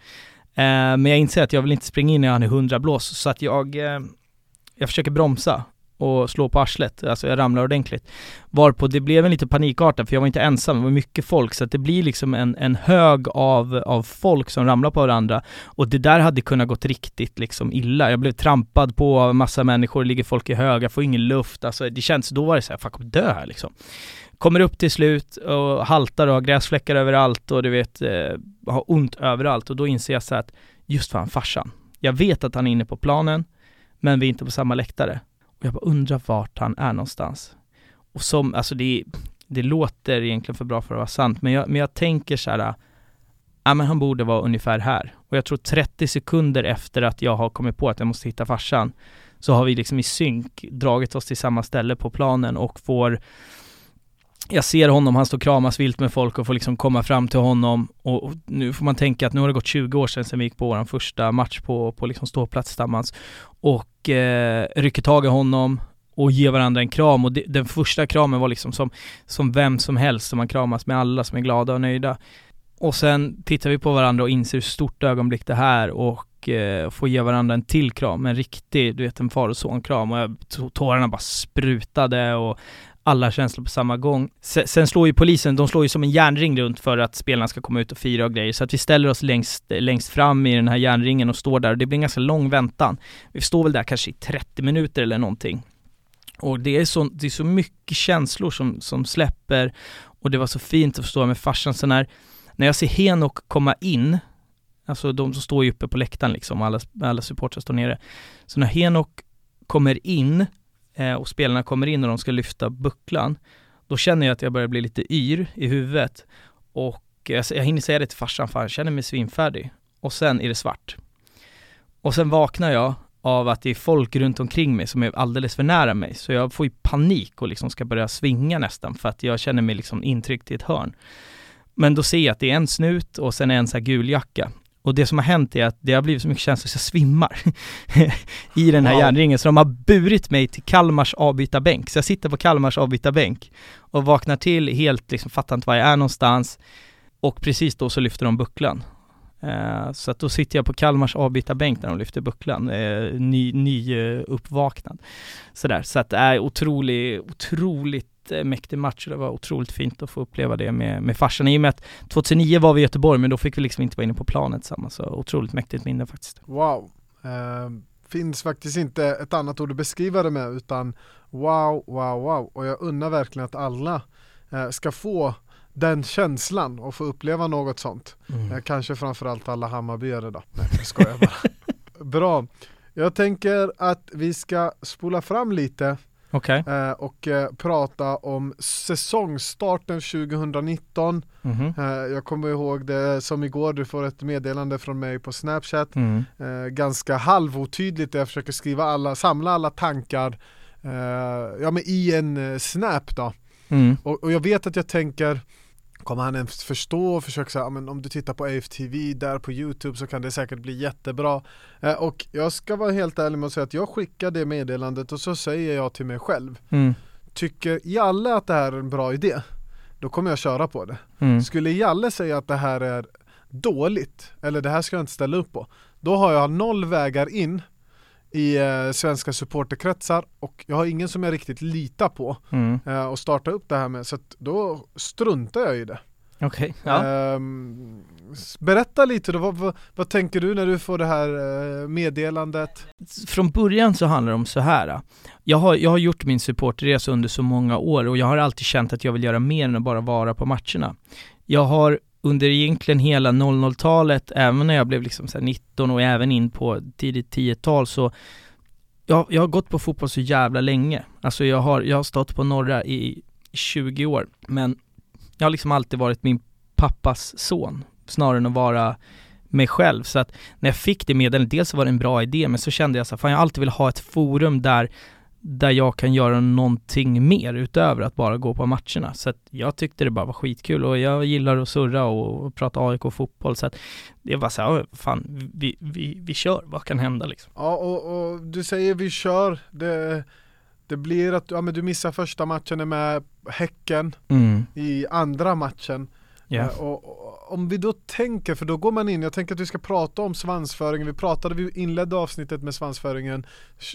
Eh, men jag inser att jag vill inte springa in när han är 100 blås, så att jag, eh, jag försöker bromsa och slå på arslet, alltså jag ramlar ordentligt. Varpå det blev en lite panikartad för jag var inte ensam, det var mycket folk så att det blir liksom en, en hög av, av folk som ramlar på varandra och det där hade kunnat gått riktigt liksom illa. Jag blev trampad på av massa människor, ligger folk i höga, får ingen luft, alltså det känns, då var det såhär, fan jag kommer dö här liksom. Kommer upp till slut och haltar och har gräsfläckar överallt och du vet, eh, har ont överallt och då inser jag så att, just fan farsan, jag vet att han är inne på planen, men vi är inte på samma läktare. Och jag bara undrar vart han är någonstans. Och som, alltså det, det låter egentligen för bra för att vara sant, men jag, men jag tänker så här, ja men han borde vara ungefär här. Och jag tror 30 sekunder efter att jag har kommit på att jag måste hitta farsan, så har vi liksom i synk dragit oss till samma ställe på planen och får jag ser honom, han står kramas vilt med folk och får liksom komma fram till honom. Och, och, nu får man tänka att nu har det gått 20 år sedan, sedan vi gick på vår första match på, på liksom ståplats tillsammans. Och eh, rycker tag i honom och ger varandra en kram. Och det, den första kramen var liksom som, som vem som helst som man kramas med alla som är glada och nöjda. Och sen tittar vi på varandra och inser hur stort ögonblick det här och eh, får ge varandra en till kram, en riktig, du vet en far och son-kram och jag, tårarna bara sprutade och alla känslor på samma gång. Sen slår ju polisen, de slår ju som en järnring runt för att spelarna ska komma ut och fira och grejer, så att vi ställer oss längst, längst fram i den här järnringen och står där och det blir en ganska lång väntan. Vi står väl där kanske i 30 minuter eller någonting. Och det är så, det är så mycket känslor som, som släpper och det var så fint att stå med farsan så när, när jag ser Henok komma in, alltså de som står ju uppe på läktaren liksom, alla, alla supportrar står nere. Så när Henok kommer in eh, och spelarna kommer in och de ska lyfta bucklan, då känner jag att jag börjar bli lite yr i huvudet och jag, jag hinner säga det till farsan för han känner mig svinfärdig och sen är det svart. Och sen vaknar jag av att det är folk runt omkring mig som är alldeles för nära mig, så jag får ju panik och liksom ska börja svinga nästan för att jag känner mig liksom intryckt i ett hörn. Men då ser jag att det är en snut och sen en så här gul jacka och det som har hänt är att det har blivit så mycket känslor så jag svimmar i den här wow. järnringen. Så de har burit mig till Kalmars avbytarbänk. Så jag sitter på Kalmars avbytarbänk och vaknar till helt, liksom fattar inte var jag är någonstans. Och precis då så lyfter de bucklan. Uh, så att då sitter jag på Kalmars avbytarbänk när de lyfter bucklan, uh, ny, ny uh, uppvaknad. Sådär, så att det är otroligt, otroligt mäktig match och det var otroligt fint att få uppleva det med, med farsan. I och med att 2009 var vi i Göteborg men då fick vi liksom inte vara inne på planet tillsammans. Så otroligt mäktigt minne faktiskt. Wow. Uh, finns faktiskt inte ett annat ord att beskriva det med utan wow, wow, wow. Och jag undrar verkligen att alla uh, ska få den känslan och få uppleva något sånt. Mm. Uh, kanske framförallt alla Hammarbyare då. Nej, jag skojar bara. Bra. Jag tänker att vi ska spola fram lite Okay. Eh, och eh, prata om säsongstarten 2019. Mm -hmm. eh, jag kommer ihåg det som igår, du får ett meddelande från mig på Snapchat. Mm. Eh, ganska halvotydligt, jag försöker skriva alla, samla alla tankar eh, ja, men i en eh, snap då. Mm. Och, och jag vet att jag tänker Kommer han ens förstå och försöka säga, men om du tittar på AFTV där på Youtube så kan det säkert bli jättebra eh, Och jag ska vara helt ärlig med att säga att jag skickar det meddelandet och så säger jag till mig själv Mm. Tycker Jalle att det här är en bra idé? Då kommer jag köra på det Mm. Skulle Jalle säga att det här är dåligt, eller det här ska jag inte ställa upp på Då har jag noll vägar in i eh, svenska supporterkretsar och jag har ingen som jag riktigt litar på Mm. eh, och starta upp det här med så att då struntar jag i det. Okej, ja. Ehm, s- berätta lite då, vad, vad, vad tänker du när du får det här eh, meddelandet? Från början så handlar det om så här. Jag har, jag har gjort min supporterresa under så många år och jag har alltid känt att jag vill göra mer än att bara vara på matcherna. Jag har under egentligen hela 00-talet, även när jag blev liksom så här 19 och även in på tidigt 10-tal så jag, jag har gått på fotboll så jävla länge. Alltså jag har, jag har stått på norra i 20 år, men jag har liksom alltid varit min pappas son, snarare än att vara mig själv. Så att när jag fick det meddelandet, dels så var det en bra idé, men så kände jag så här, fan jag har alltid velat ha ett forum där där jag kan göra någonting mer utöver att bara gå på matcherna. Så att jag tyckte det bara var skitkul och jag gillar att surra och, och prata AIK fotboll. Så att det var så här, "Ja, fan vi, vi, vi kör, vad kan hända liksom? Ja och, och du säger vi kör, det, det blir att ja, men du missar första matchen med Häcken Mm, i andra matchen Eh, Och, och, om vi då tänker, för då går man in, jag tänker att vi ska prata om svansföringen, vi pratade, vi inledde avsnittet med svansföringen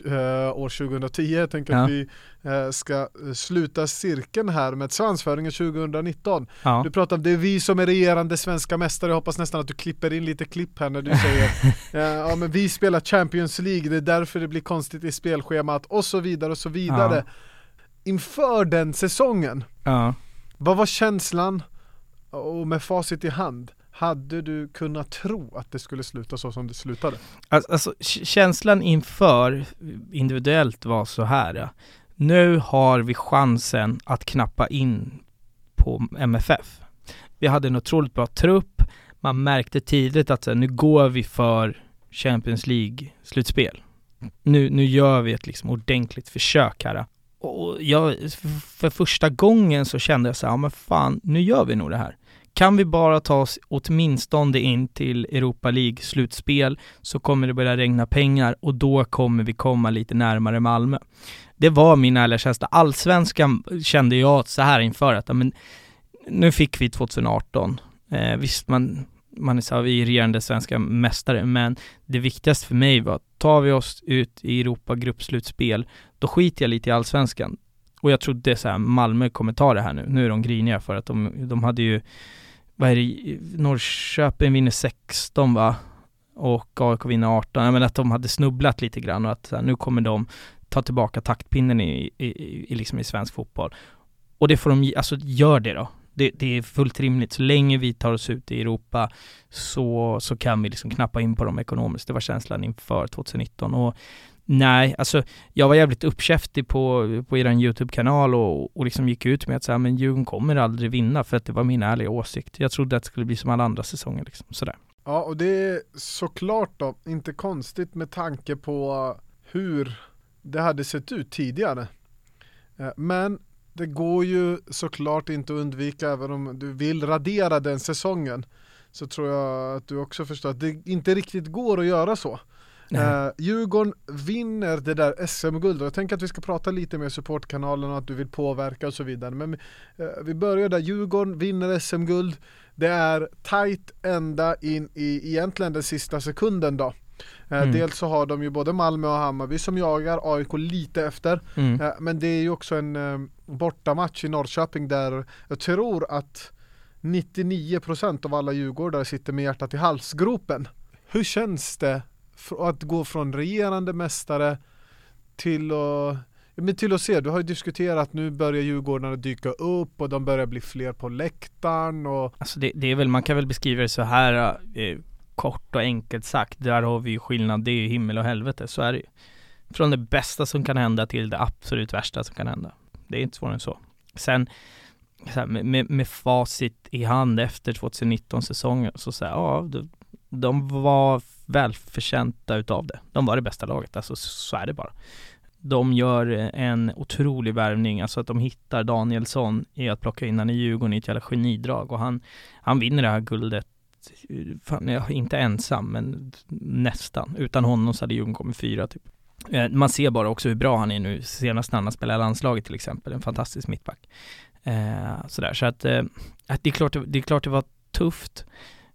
eh, år 2010, jag tänker Ja. att vi eh, ska sluta cirkeln här med svansföringen 2019. ja. Du pratar om det är vi som är regerande svenska mästare, jag hoppas nästan att du klipper in lite klipp här när du säger eh, ja men vi spelar Champions League, det är därför det blir konstigt i spelschemat och så vidare och så vidare. Inför den säsongen, ja. vad var känslan? Och med facit i hand, hade du kunnat tro att det skulle sluta så som det slutade? Alltså, alltså känslan inför individuellt var så här. Ja. Nu har vi chansen att knappa in på MFF. Vi hade en otroligt bra trupp. Man märkte tidigt att så här, nu går vi för Champions League-slutspel. Nu, nu gör vi ett liksom ordentligt försök här. Och jag, för första gången så kände jag så här, ja men fan, nu gör vi nog det här. Kan vi bara ta oss åtminstone in till Europa League-slutspel så kommer det börja regna pengar och då kommer vi komma lite närmare Malmö. Det var min ärliga känsla. Allsvenskan kände jag så här inför att, men nu fick vi 2018. Eh, visst, man, man är så här, vi är regerande svenska mästare, men det viktigaste för mig var att tar vi oss ut i Europa gruppslutspel, då skiter jag lite i allsvenskan. Och jag trodde så här, Malmö kommer ta det här nu. Nu är de griniga för att de, de hade ju, vad är det, Norrköping vinner 16 va? Och AIK vinner 18. Jag menar att de hade snubblat lite grann och att så här, nu kommer de ta tillbaka taktpinnen i, i, i, liksom i svensk fotboll. Och det får de, alltså gör det då. Det, det är fullt rimligt. Så länge vi tar oss ut i Europa så, så kan vi liksom knappa in på dem ekonomiskt. Det var känslan inför 2019 och nej, alltså jag var jävligt uppkäftig på, på eran YouTube-kanal och, och liksom gick ut med att säga men Djurgården kommer aldrig vinna för att det var min ärliga åsikt. Jag trodde att det skulle bli som alla andra säsonger liksom, sådär. Ja, och det är såklart då inte konstigt med tanke på hur det hade sett ut tidigare. Eh, men det går ju såklart inte att undvika, även om du vill radera den säsongen, så tror jag att du också förstår att det inte riktigt går att göra så. Eh, Djurgården vinner det där SM-guldet. Jag tänker att vi ska prata lite med supportkanalen och att du vill påverka och så vidare. Men eh, vi börjar där. Djurgården vinner SM-guld. Det är tight ända in i egentligen den sista sekunden då. Eh, Mm. Dels så har de ju både Malmö och Hammarby som jagar, AIK lite efter. Mm. Men det är ju också en bortamatch i Norrköping där jag tror att 99% av alla djurgårdare sitter med hjärtat i halsgropen. Hur känns det att gå från regerande mästare till att men till att se, du har ju diskuterat nu börjar Djurgårdarna dyka upp och de börjar bli fler på läktaren och Alltså det, det är väl, man kan väl beskriva det så här eh, kort och enkelt sagt. Där har vi ju skillnad, det är ju himmel och helvete, så är det ju. Från det bästa som kan hända till det absolut värsta som kan hända. Det är inte svårare än så. Sen, så här, med, med, med facit i hand efter 2019 säsongen så säger ja, de, de var välförtjänta utav det. De var det bästa laget, alltså så är det bara. de gör eh, en otrolig värvning, alltså att de hittar Danielsson i att plocka in han i Djurgården i ett jävla genidrag och han, han vinner det här guldet Fan, ja, inte ensam, men nästan. Utan honom så hade Djurgården kommit fyra typ. Eh, man ser bara också hur bra han är nu, senast när han spelade landslaget till exempel, en fantastisk mittback. Eh, sådär, så att eh, det, är klart, det är klart det var tufft.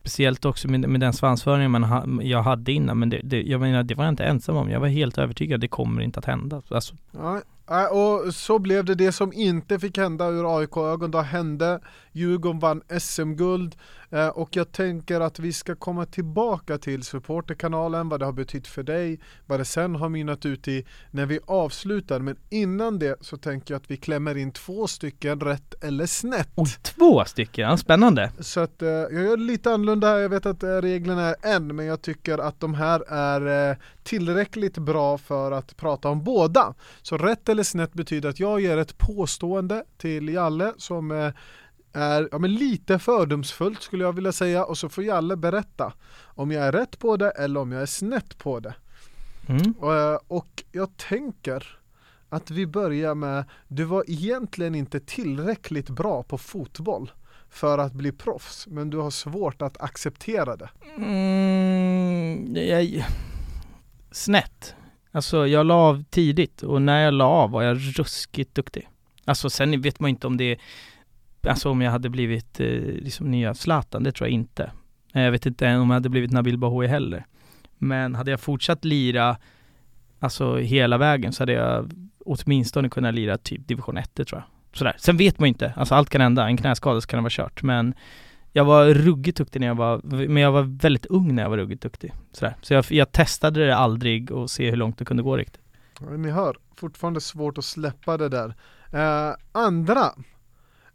Speciellt också med, med den svansföringen man ha, jag hade innan, men det, det, jag menar, det var jag inte ensam om. Jag var helt övertygad, det kommer inte att hända. Alltså. Ja, och så blev det det som inte fick hända ur AIK-ögon. Då hände, Djurgården vann SM-guld eh, och jag tänker att vi ska komma tillbaka till supporterkanalen, vad det har betytt för dig, vad det sen har mynnat ut i när vi avslutar. Men innan det så tänker jag att vi klämmer in två stycken rätt eller snett. Och två stycken, spännande! Så att eh, jag gör lite annorlunda här, jag vet att eh, reglerna är en, men jag tycker att de här är tillräckligt bra för att prata om båda. Så rätt eller snett betyder att jag ger ett påstående till Jalle som är ja, men lite fördomsfullt skulle jag vilja säga och så får Jalle berätta om jag är rätt på det eller om jag är snett på det. Mm. Och, eh, och jag tänker att vi börjar med, du var egentligen inte tillräckligt bra på fotboll för att bli proffs, men du har svårt att acceptera det. Mm, jag, snett. Alltså jag la av tidigt och när jag la av var jag ruskigt duktig. Alltså sen vet man inte om det är Alltså om jag hade blivit eh, liksom nya Zlatan, det tror jag inte. Jag vet inte om jag hade blivit Nabil Bahoui heller. Men hade jag fortsatt lira, alltså hela vägen, så hade jag åtminstone kunnat lira typ division 1, tror jag. Sådär. Sen vet man ju inte, alltså allt kan hända, en knäskada så kan det vara kört. Men jag var ruggigt duktig när jag var, men jag var väldigt ung när jag var ruggigt duktig. Sådär. Så jag, jag testade det aldrig och se hur långt det kunde gå riktigt. Ja, ni hör, fortfarande svårt att släppa det där. Eh, andra,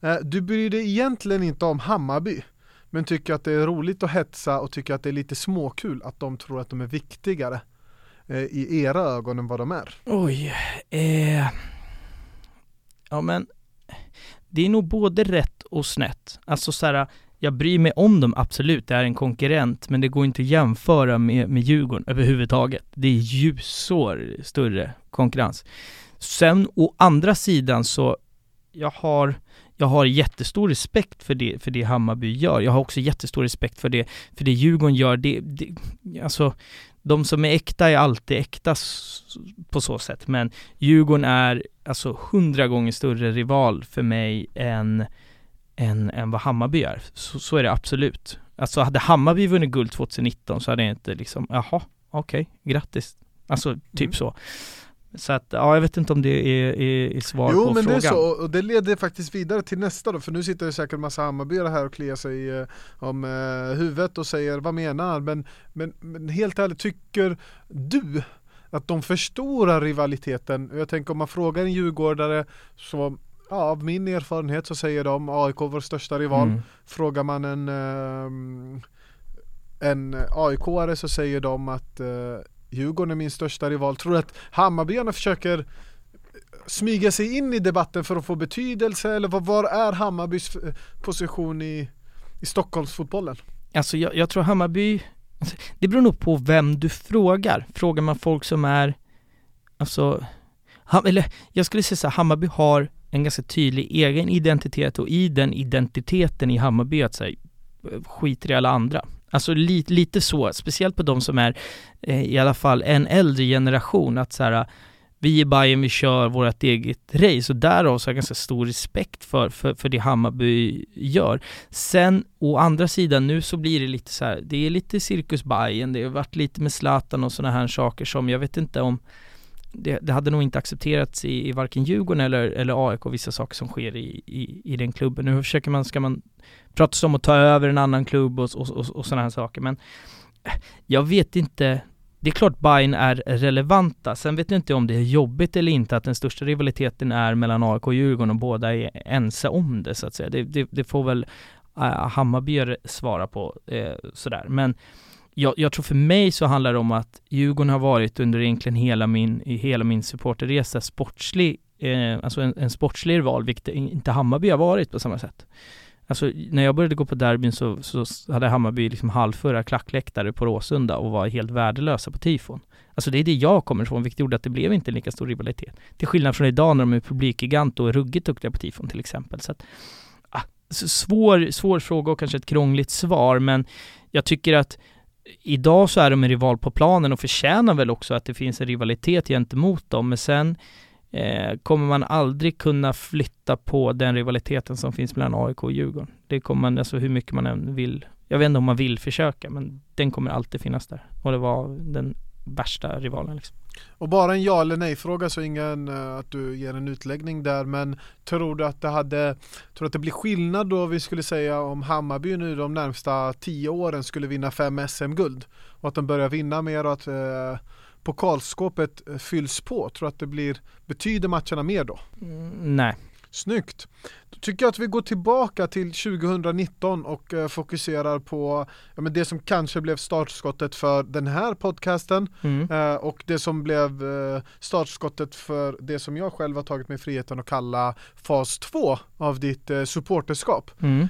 Eh, du bryr dig egentligen inte om Hammarby, men tycker att det är roligt att hetsa och tycker att det är lite småkul att de tror att de är viktigare eh, i era ögon än vad de är. Oj, eh, ja men det är nog både rätt och snett. Alltså såhär jag bryr mig om dem absolut, det är en konkurrent, men det går inte att jämföra med, med Djurgården överhuvudtaget. Det är ljusår större konkurrens. Sen å andra sidan så, jag har, jag har jättestor respekt för det, för det Hammarby gör. Jag har också jättestor respekt för det, för det Djurgården gör. Det, det, alltså, de som är äkta är alltid äkta på så sätt, men Djurgården är alltså hundra gånger större rival för mig än än, än vad Hammarby är. Så, så är det absolut. Alltså hade Hammarby vunnit guld 2019 så hade jag inte liksom, jaha, okej, okay, grattis. Alltså typ mm. så. Så att, ja jag vet inte om det är, är, är svar jo, på men frågan. det är så, och det leder faktiskt vidare till nästa då, för nu sitter det säkert massa Hammarbyare här och kliar sig eh, om eh, huvudet och säger vad menar men, men, men helt ärligt, tycker du att de förstorar rivaliteten? Jag tänker om man frågar en djurgårdare så ja, av min erfarenhet så säger de AIK vår största rival. Mm. Frågar man en, um, en AIK-are så säger de att uh, Djurgården är min största rival. Tror du att Hammarbyarna försöker smyga sig in i debatten för att få betydelse eller var, var är Hammarbys eh, position i, i Stockholmsfotbollen? Alltså jag, jag tror Hammarby, alltså, det beror nog på vem du frågar. Frågar man folk som är, alltså, ham, eller jag skulle säga så här, Hammarby har en ganska tydlig egen identitet och i den identiteten i Hammarby att säga eh, skiter i alla andra. Alltså lite, lite så, speciellt på de som är eh, i alla fall en äldre generation, att så här, vi i Bayern vi kör vårt eget race och därav så har jag ganska stor respekt för, för, för det Hammarby gör. Sen å andra sidan nu så blir det lite så här, det är lite cirkus Bayern, det har varit lite med Zlatan och sådana här saker som jag vet inte om det, det, hade nog inte accepterats i, i varken Djurgården eller, eller AIK, vissa saker som sker i, i, i den klubben. Nu försöker man, ska man prata om att ta över en annan klubb och, och, och, och sådana här saker, men eh, jag vet inte. Det är klart Bayern är relevanta, sen vet jag inte om det är jobbigt eller inte att den största rivaliteten är mellan AIK och Djurgården och båda är ense om det så att säga. Det, det, det får väl äh, Hammarby svara på, eh, sådär. Men jag, jag, tror för mig så handlar det om att Djurgården har varit under egentligen hela min, hela min supporterresa sportslig, eh, alltså en, en sportslig rival, vilket inte Hammarby har varit på samma sätt. Alltså när jag började gå på derbyn så, så hade Hammarby liksom halvförra klackläktare på Råsunda och var helt värdelösa på tifon. Alltså det är det jag kommer ifrån, vilket gjorde att det blev inte lika stor rivalitet. Till skillnad från idag när de är publikgigant och är ruggigt duktiga på tifon till exempel. Så att, ah, svår, svår fråga och kanske ett krångligt svar, men jag tycker att idag så är de en rival på planen och förtjänar väl också att det finns en rivalitet gentemot dem, men sen eh, kommer man aldrig kunna flytta på den rivaliteten som finns mellan AIK och Djurgården. Det kommer man, alltså hur mycket man än vill, jag vet inte om man vill försöka, men den kommer alltid finnas där. Och det var den värsta rivalen liksom. Och bara en ja eller nej fråga så ingen uh, att du ger en utläggning där men tror du att det hade Tror du att det blir skillnad då vi skulle säga om Hammarby nu de närmsta tio åren skulle vinna fem SM-guld och att de börjar vinna mer och att uh, pokalskåpet eh, fylls på? Tror du att det blir Betyder matcherna mer då? Mm, nej Snyggt! Då tycker jag att vi går tillbaka till 2019 och eh, fokuserar på ja, men det som kanske blev startskottet för den här podcasten mm. eh, och det som blev eh, startskottet för det som jag själv har tagit mig friheten att kalla fas 2 av ditt supporterskap. Mm.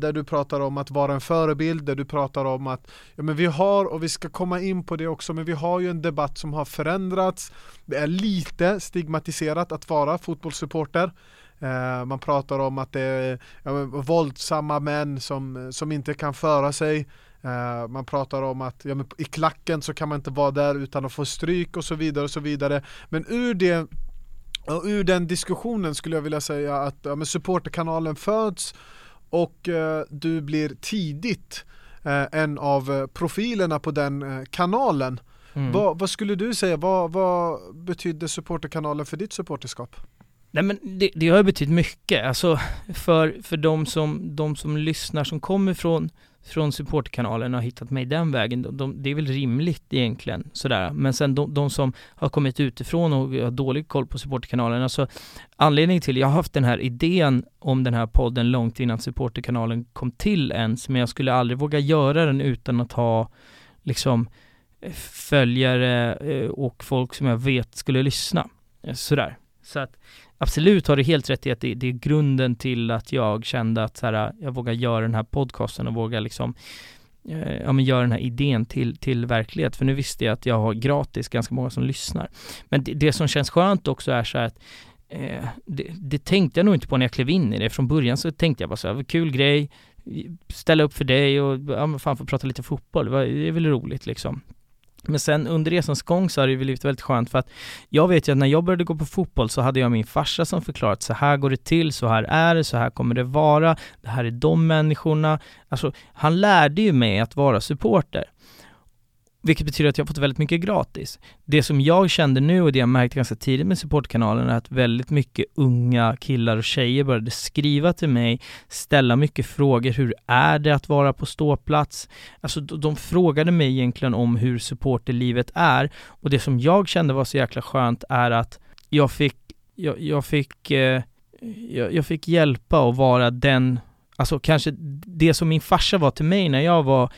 Där du pratar om att vara en förebild, där du pratar om att ja, men vi har, och vi ska komma in på det också, men vi har ju en debatt som har förändrats. Det är lite stigmatiserat att vara fotbollssupporter. Eh, man pratar om att det är ja, våldsamma män som, som inte kan föra sig. Eh, man pratar om att ja, i klacken så kan man inte vara där utan att få stryk och så vidare och så vidare. Men ur det och ur den diskussionen skulle jag vilja säga att ja, supporterkanalen föds och eh, du blir tidigt eh, en av eh, profilerna på den eh, kanalen. Mm. Va, vad skulle du säga, vad, vad betydde supporterkanalen för ditt supporterskap? Nej men det, det har betytt mycket, alltså för, för de, som, de som lyssnar som kommer från, från supportkanalen och har hittat mig den vägen, de, de, det är väl rimligt egentligen sådär. Men sen de, de, som har kommit utifrån och har dålig koll på supporterkanalen, alltså anledningen till, jag har haft den här idén om den här podden långt innan supporterkanalen kom till ens, men jag skulle aldrig våga göra den utan att ha liksom följare eh, och folk som jag vet skulle lyssna. Eh, sådär. Så att absolut har du helt rätt i att det, det, är grunden till att jag kände att så här, jag vågar göra den här podcasten och vågar liksom eh, ja, men göra den här idén till, till verklighet. För nu visste jag att jag har gratis ganska många som lyssnar. Men det, det som känns skönt också är så här att eh, det, det, tänkte jag nog inte på när jag klev in i det. Från början så tänkte jag bara så här, kul grej, ställa upp för dig och ja, men fan få prata lite fotboll, det, det är väl roligt liksom. Men sen under resans gång så har det blivit väldigt skönt för att jag vet ju att när jag började gå på fotboll så hade jag min farsa som förklarat så här går det till, så här är det, så här kommer det vara, det här är de människorna. Alltså, han lärde ju mig att vara supporter. Vilket betyder att jag har fått väldigt mycket gratis. Det som jag kände nu och det jag märkte ganska tidigt med supportkanalen är att väldigt mycket unga killar och tjejer började skriva till mig, ställa mycket frågor. Hur är det att vara på ståplats? Alltså de frågade mig egentligen om hur supporterlivet är och det som jag kände var så jäkla skönt är att jag fick, jag, jag fick, eh, jag, jag fick hjälpa och vara den Alltså kanske det som min farsa var till mig när jag var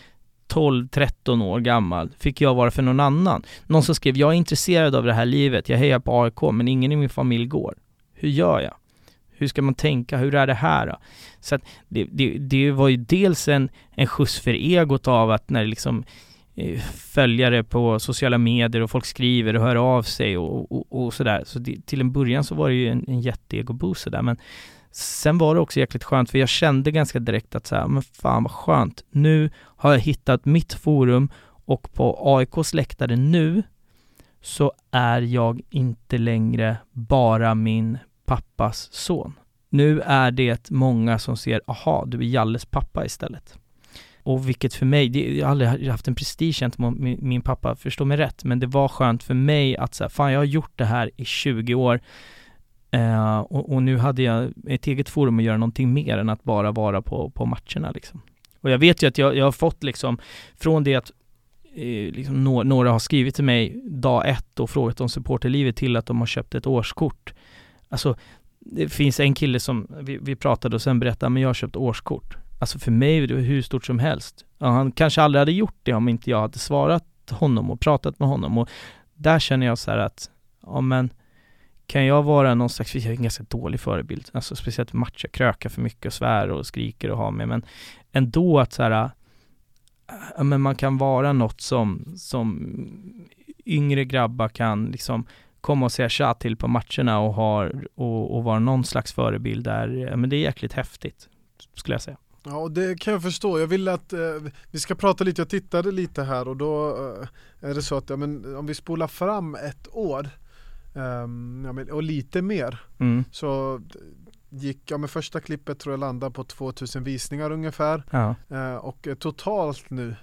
12-13 år gammal fick jag vara för någon annan. Någon som skrev, jag är intresserad av det här livet, jag hejar på AIK, men ingen i min familj går. Hur gör jag? Hur ska man tänka? Hur är det här då? Så att det, det, det var ju dels en, en skjuts för egot av att när liksom eh, följare på sociala medier och folk skriver och hör av sig och, och, och sådär. Så det, till en början så var det ju en, en jätteegoboost där men Sen var det också jäkligt skönt för jag kände ganska direkt att så här, men fan vad skönt. Nu har jag hittat mitt forum och på AIKs läktare nu så är jag inte längre bara min pappas son. Nu är det många som ser, aha, du är Jalles pappa istället. Och vilket för mig, det, jag har aldrig haft en prestige gentemot min, min pappa, förstå mig rätt, men det var skönt för mig att säga, fan jag har gjort det här i 20 år, Eh, och, och, nu hade jag ett eget forum att göra någonting mer än att bara vara på, på matcherna liksom. Och jag vet ju att jag, jag har fått liksom, från det att eh, liksom några, några har skrivit till mig dag ett och frågat om supporterlivet till att de har köpt ett årskort. Alltså, det finns en kille som, vi, vi pratade och sen berättade, men jag har köpt årskort. Alltså för mig är det hur stort som helst. Ja, han kanske aldrig hade gjort det om inte jag hade svarat honom och pratat med honom och där känner jag så här att, ja men kan jag vara någon slags, jag är en ganska dålig förebild, alltså speciellt matcha, krökar för mycket och svär och skriker och har med, men ändå att så här, äh, ja men man kan vara något som, som yngre grabbar kan liksom komma och säga tja till på matcherna och, har, och, och vara någon slags förebild där, ja, men det är jäkligt häftigt, skulle jag säga. Ja, och det kan jag förstå. Jag vill att eh, vi ska prata lite, jag tittade lite här och då eh, är det så att ja, men, om vi spolar fram ett år um, ja, men, och lite mer Mm. så gick, ja men första klippet tror jag landade på 2000 visningar ungefär Ja. eh, och eh, totalt nu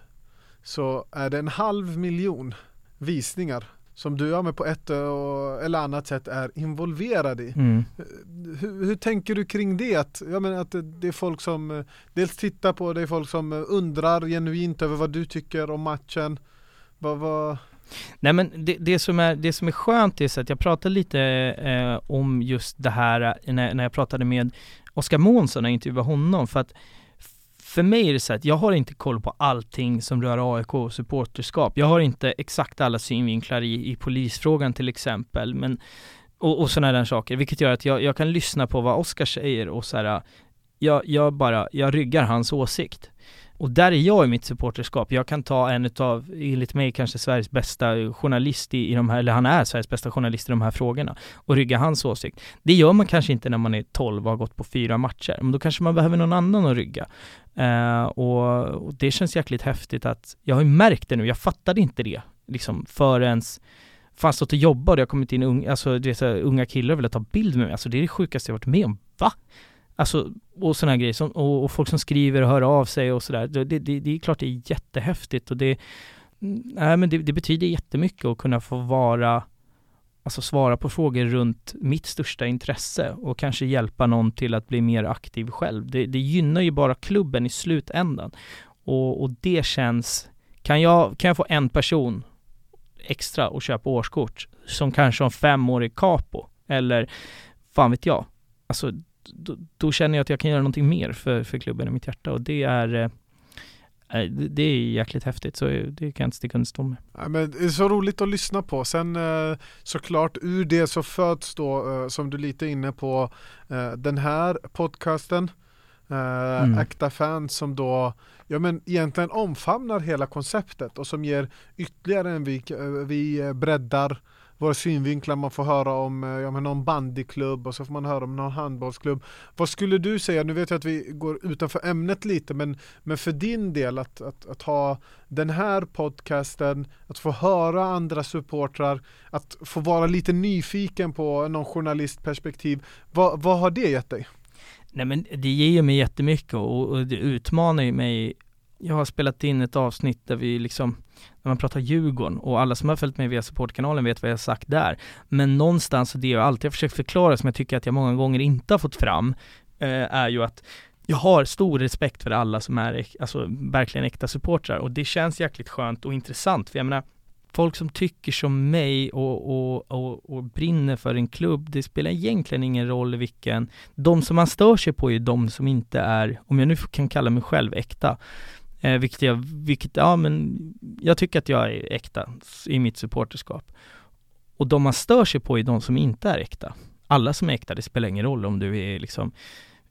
så är det en halv miljon visningar som du ja, men på ett och, eller annat sätt är involverad i. Mm. Hur, hur tänker du kring det? Att, jag menar att det, är folk som eh, dels tittar på, det är folk som eh, undrar genuint över vad du tycker om matchen. Vad, vad, Nej men det, det, som är, det som är skönt är så att jag pratade lite eh, om just det här eh, när, när jag pratade med Oskar Månsson när jag intervjuade honom för att för mig är det så att jag har inte koll på allting som rör AIK och supporterskap. Jag har inte exakt alla synvinklar i, i polisfrågan till exempel, men och, och sådana där saker, vilket gör att jag, jag kan lyssna på vad Oskar säger och så här, jag, jag bara, jag ryggar hans åsikt. Och där är jag i mitt supporterskap. Jag kan ta en utav, enligt mig kanske Sveriges bästa journalist i, i de här, eller han är Sveriges bästa journalist i de här frågorna och rygga hans åsikt. Det gör man kanske inte när man är 12 och har gått på fyra matcher, men då kanske man behöver någon annan att rygga. Eh, och, och det känns jäkligt häftigt att, jag har ju märkt det nu, jag fattade inte det liksom förrän fan stått och jobbat och det har kommit in unga, alltså, det är så här, unga killar och velat ta bild med mig, alltså det är det sjukaste jag varit med om. Va? Alltså, och sådana grejer, som, och, och, folk som skriver och hör av sig och sådär. Det, det, det, är klart det är jättehäftigt och det, mm, nej men det, det betyder jättemycket att kunna få vara, alltså svara på frågor runt mitt största intresse och kanske hjälpa någon till att bli mer aktiv själv. Det, det gynnar ju bara klubben i slutändan. Och, och det känns, kan jag, kan jag få en person extra och köpa årskort som kanske om fem år är capo eller fan vet jag. Alltså då, då, känner jag att jag kan göra någonting mer för, för klubben i mitt hjärta och det är eh, det är jäkligt häftigt så det kan jag inte sticka under stol med. Ja, men det är så roligt att lyssna på. Sen eh, såklart ur det så föds då, eh, som du lite är inne på, eh, den här podcasten. Eh, mm. Äkta fans som då ja, men egentligen omfamnar hela konceptet och som ger ytterligare en vik. Vi breddar våra synvinklar, man får höra om eh, ja, men någon bandyklubb och så får man höra om någon handbollsklubb. Vad skulle du säga, nu vet jag att vi går utanför ämnet lite, men, men för din del att, att, att ha den här podcasten, att få höra andra supportrar, att få vara lite nyfiken på någon journalistperspektiv, vad, vad har det gett dig? Nej men det ger ju mig jättemycket och, och det utmanar ju mig jag har spelat in ett avsnitt där vi liksom, när man pratar Djurgården och alla som har följt mig via supportkanalen vet vad jag har sagt där. Men någonstans, och det jag alltid har försökt förklara som jag tycker att jag många gånger inte har fått fram, eh, är ju att jag har stor respekt för alla som är alltså, verkligen äkta supportrar och det känns jäkligt skönt och intressant för jag menar folk som tycker som mig och, och, och, och, brinner för en klubb, det spelar egentligen ingen roll vilken. De som man stör sig på är de som inte är, om jag nu kan kalla mig själv äkta, eh, vilket jag, vilket, ja men jag tycker att jag är äkta i mitt supporterskap. Och de man stör sig på är de som inte är äkta. Alla som är äkta, det spelar ingen roll om du är liksom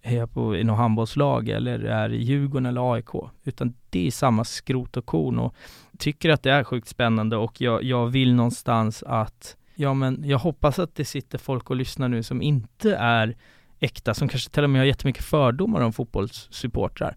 hejar på i något handbollslag eller är i Djurgården eller AIK, utan det är samma skrot och korn och tycker att det är sjukt spännande och jag, jag vill någonstans att, ja men jag hoppas att det sitter folk och lyssnar nu som inte är äkta, som kanske till och med har jättemycket fördomar om fotbollssupportrar,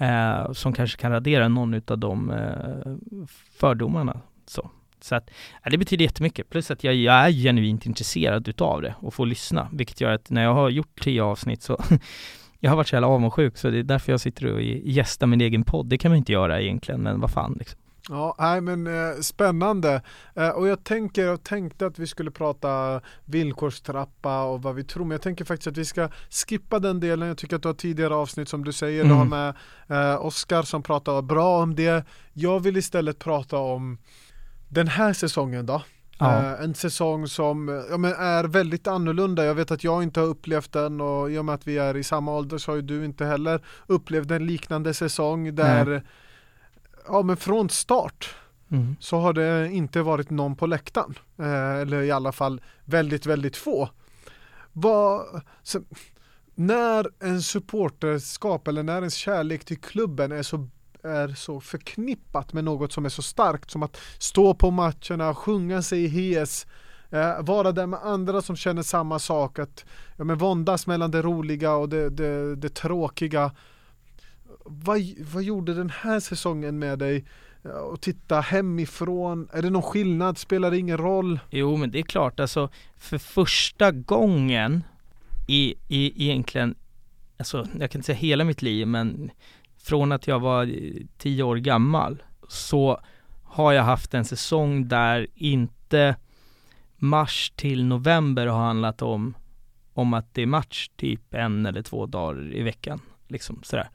eh, som kanske kan radera någon utav de eh, fördomarna. Så. Så att, ja, det betyder jättemycket. Plus att jag, jag är genuint intresserad utav det och får lyssna, vilket gör att när jag har gjort tio avsnitt så jag har varit så jävla avundsjuk så det är därför jag sitter och gästar min egen podd. Det kan man inte göra egentligen, men vad fan liksom. Ja, nej men eh, spännande. Eh, och jag tänker, jag tänkte att vi skulle prata villkorstrappa och vad vi tror, men jag tänker faktiskt att vi ska skippa den delen. Jag tycker att du har tidigare avsnitt som du säger, mm. du har med eh, Oskar som pratar bra om det. Jag vill istället prata om den här säsongen då. Ja. Uh, en säsong som ja, men är väldigt annorlunda. Jag vet att jag inte har upplevt den och i och med att vi är i samma ålder så har ju du inte heller upplevt en liknande säsong där Nej. Ja men från start mm. så har det inte varit någon på läktaren. Uh, eller i alla fall väldigt, väldigt få. vad, så, när en supporterskap eller när ens kärlek till klubben är så är så förknippat med något som är så starkt som att stå på matcherna, sjunga sig hes, eh, vara där med andra som känner samma sak, att ja, men våndas mellan det roliga och det, det, det tråkiga. Vad, vad gjorde den här säsongen med dig? Och titta hemifrån, är det någon skillnad? Spelar det ingen roll? Jo men det är klart alltså, för första gången i, i egentligen, alltså jag kan inte säga hela mitt liv men från att jag var tio år gammal så har jag haft en säsong där inte mars till november har handlat om, om att det är match typ en eller två dagar i veckan. Liksom sådär.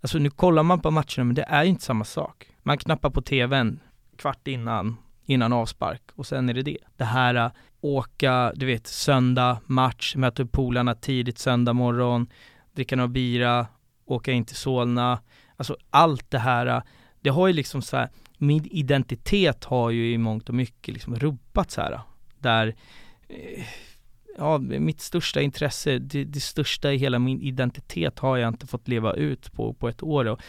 Alltså nu kollar man på matcherna men det är inte samma sak. Man knappar på tvn kvart innan, innan avspark och sen är det det. Det här äh, åka, du vet söndag, match, möta upp polarna tidigt söndag morgon, dricka några bira, åka in till Solna. Alltså allt det här, äh, det har ju liksom så här, min identitet har ju i mångt och mycket liksom rubbats här. Äh, där, eh, ja, mitt största intresse, det, det, största i hela min identitet har jag inte fått leva ut på, på ett år. Och,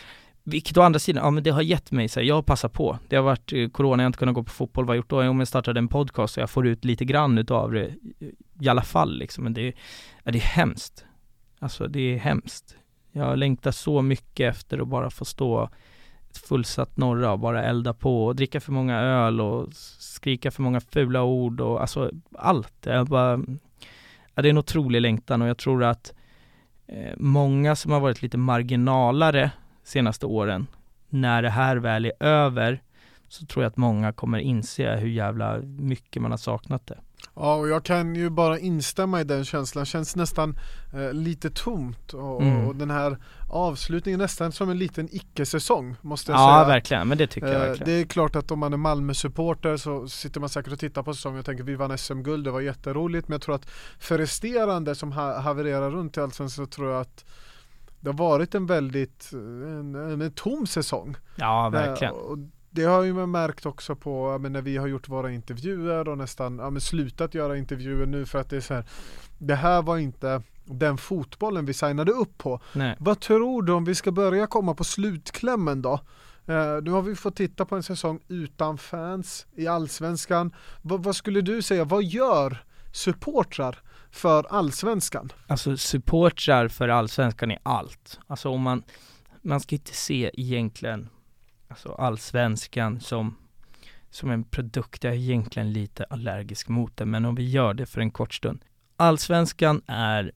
vilket å andra sidan, ja men det har gett mig så här, jag har passat på. Det har varit eh, corona, jag har inte kunnat gå på fotboll, vad har jag gjort då? Om jag startade en podcast och jag får ut lite grann utav det i alla fall liksom. Men det, ja, det är hemskt. Alltså det är hemskt. Jag längtar så mycket efter att bara få stå ett fullsatt norra och bara elda på och dricka för många öl och skrika för många fula ord och alltså allt. Jag bara, ja, det är en otrolig längtan och jag tror att eh, många som har varit lite marginalare senaste åren, när det här väl är över, så tror jag att många kommer inse hur jävla mycket man har saknat det. Ja, och jag kan ju bara instämma i den känslan, känns nästan eh, lite tomt och, mm. och, den här avslutningen nästan som en liten icke-säsong måste jag ja, säga. Ja verkligen, men det tycker eh, jag verkligen. Det är klart att om man är Malmö-supporter så sitter man säkert och tittar på säsongen och tänker vi vann SM-guld, det var jätteroligt men jag tror att för resterande som ha havererar runt i Allsvenskan så tror jag att det har varit en väldigt en, en, en tom säsong. Ja, verkligen. Eh, det har ju man märkt också på men när vi har gjort våra intervjuer och nästan ja, men slutat göra intervjuer nu för att det är så här Det här var inte den fotbollen vi signade upp på. Nej. Vad tror du om vi ska börja komma på slutklämmen då? Uh, nu har vi fått titta på en säsong utan fans i Allsvenskan. V vad skulle du säga, vad gör supportrar för Allsvenskan? Alltså supportrar för Allsvenskan är allt. Alltså om man, man ska inte se egentligen alltså allsvenskan som, som en produkt. Jag är egentligen lite allergisk mot det, men om vi gör det för en kort stund. Allsvenskan är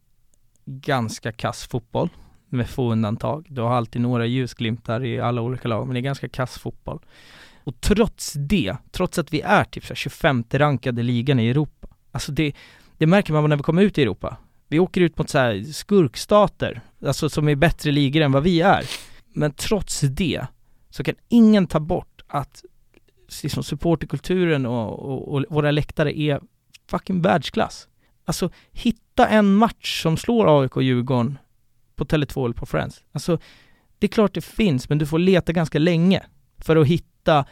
ganska kass fotboll, med få undantag. Du har alltid några ljusglimtar i alla olika lag, men det är ganska kass fotboll. Och trots det, trots att vi är typ så 25 rankade ligan i Europa, alltså det, det märker man när vi kommer ut i Europa. Vi åker ut mot så här skurkstater, alltså som är bättre ligor än vad vi är. Men trots det så kan ingen ta bort att liksom supporterkulturen och, och, och våra läktare är fucking världsklass. Alltså hitta en match som slår AIK och Djurgården på Tele2 eller på Friends. Alltså det är klart det finns, men du får leta ganska länge för att hitta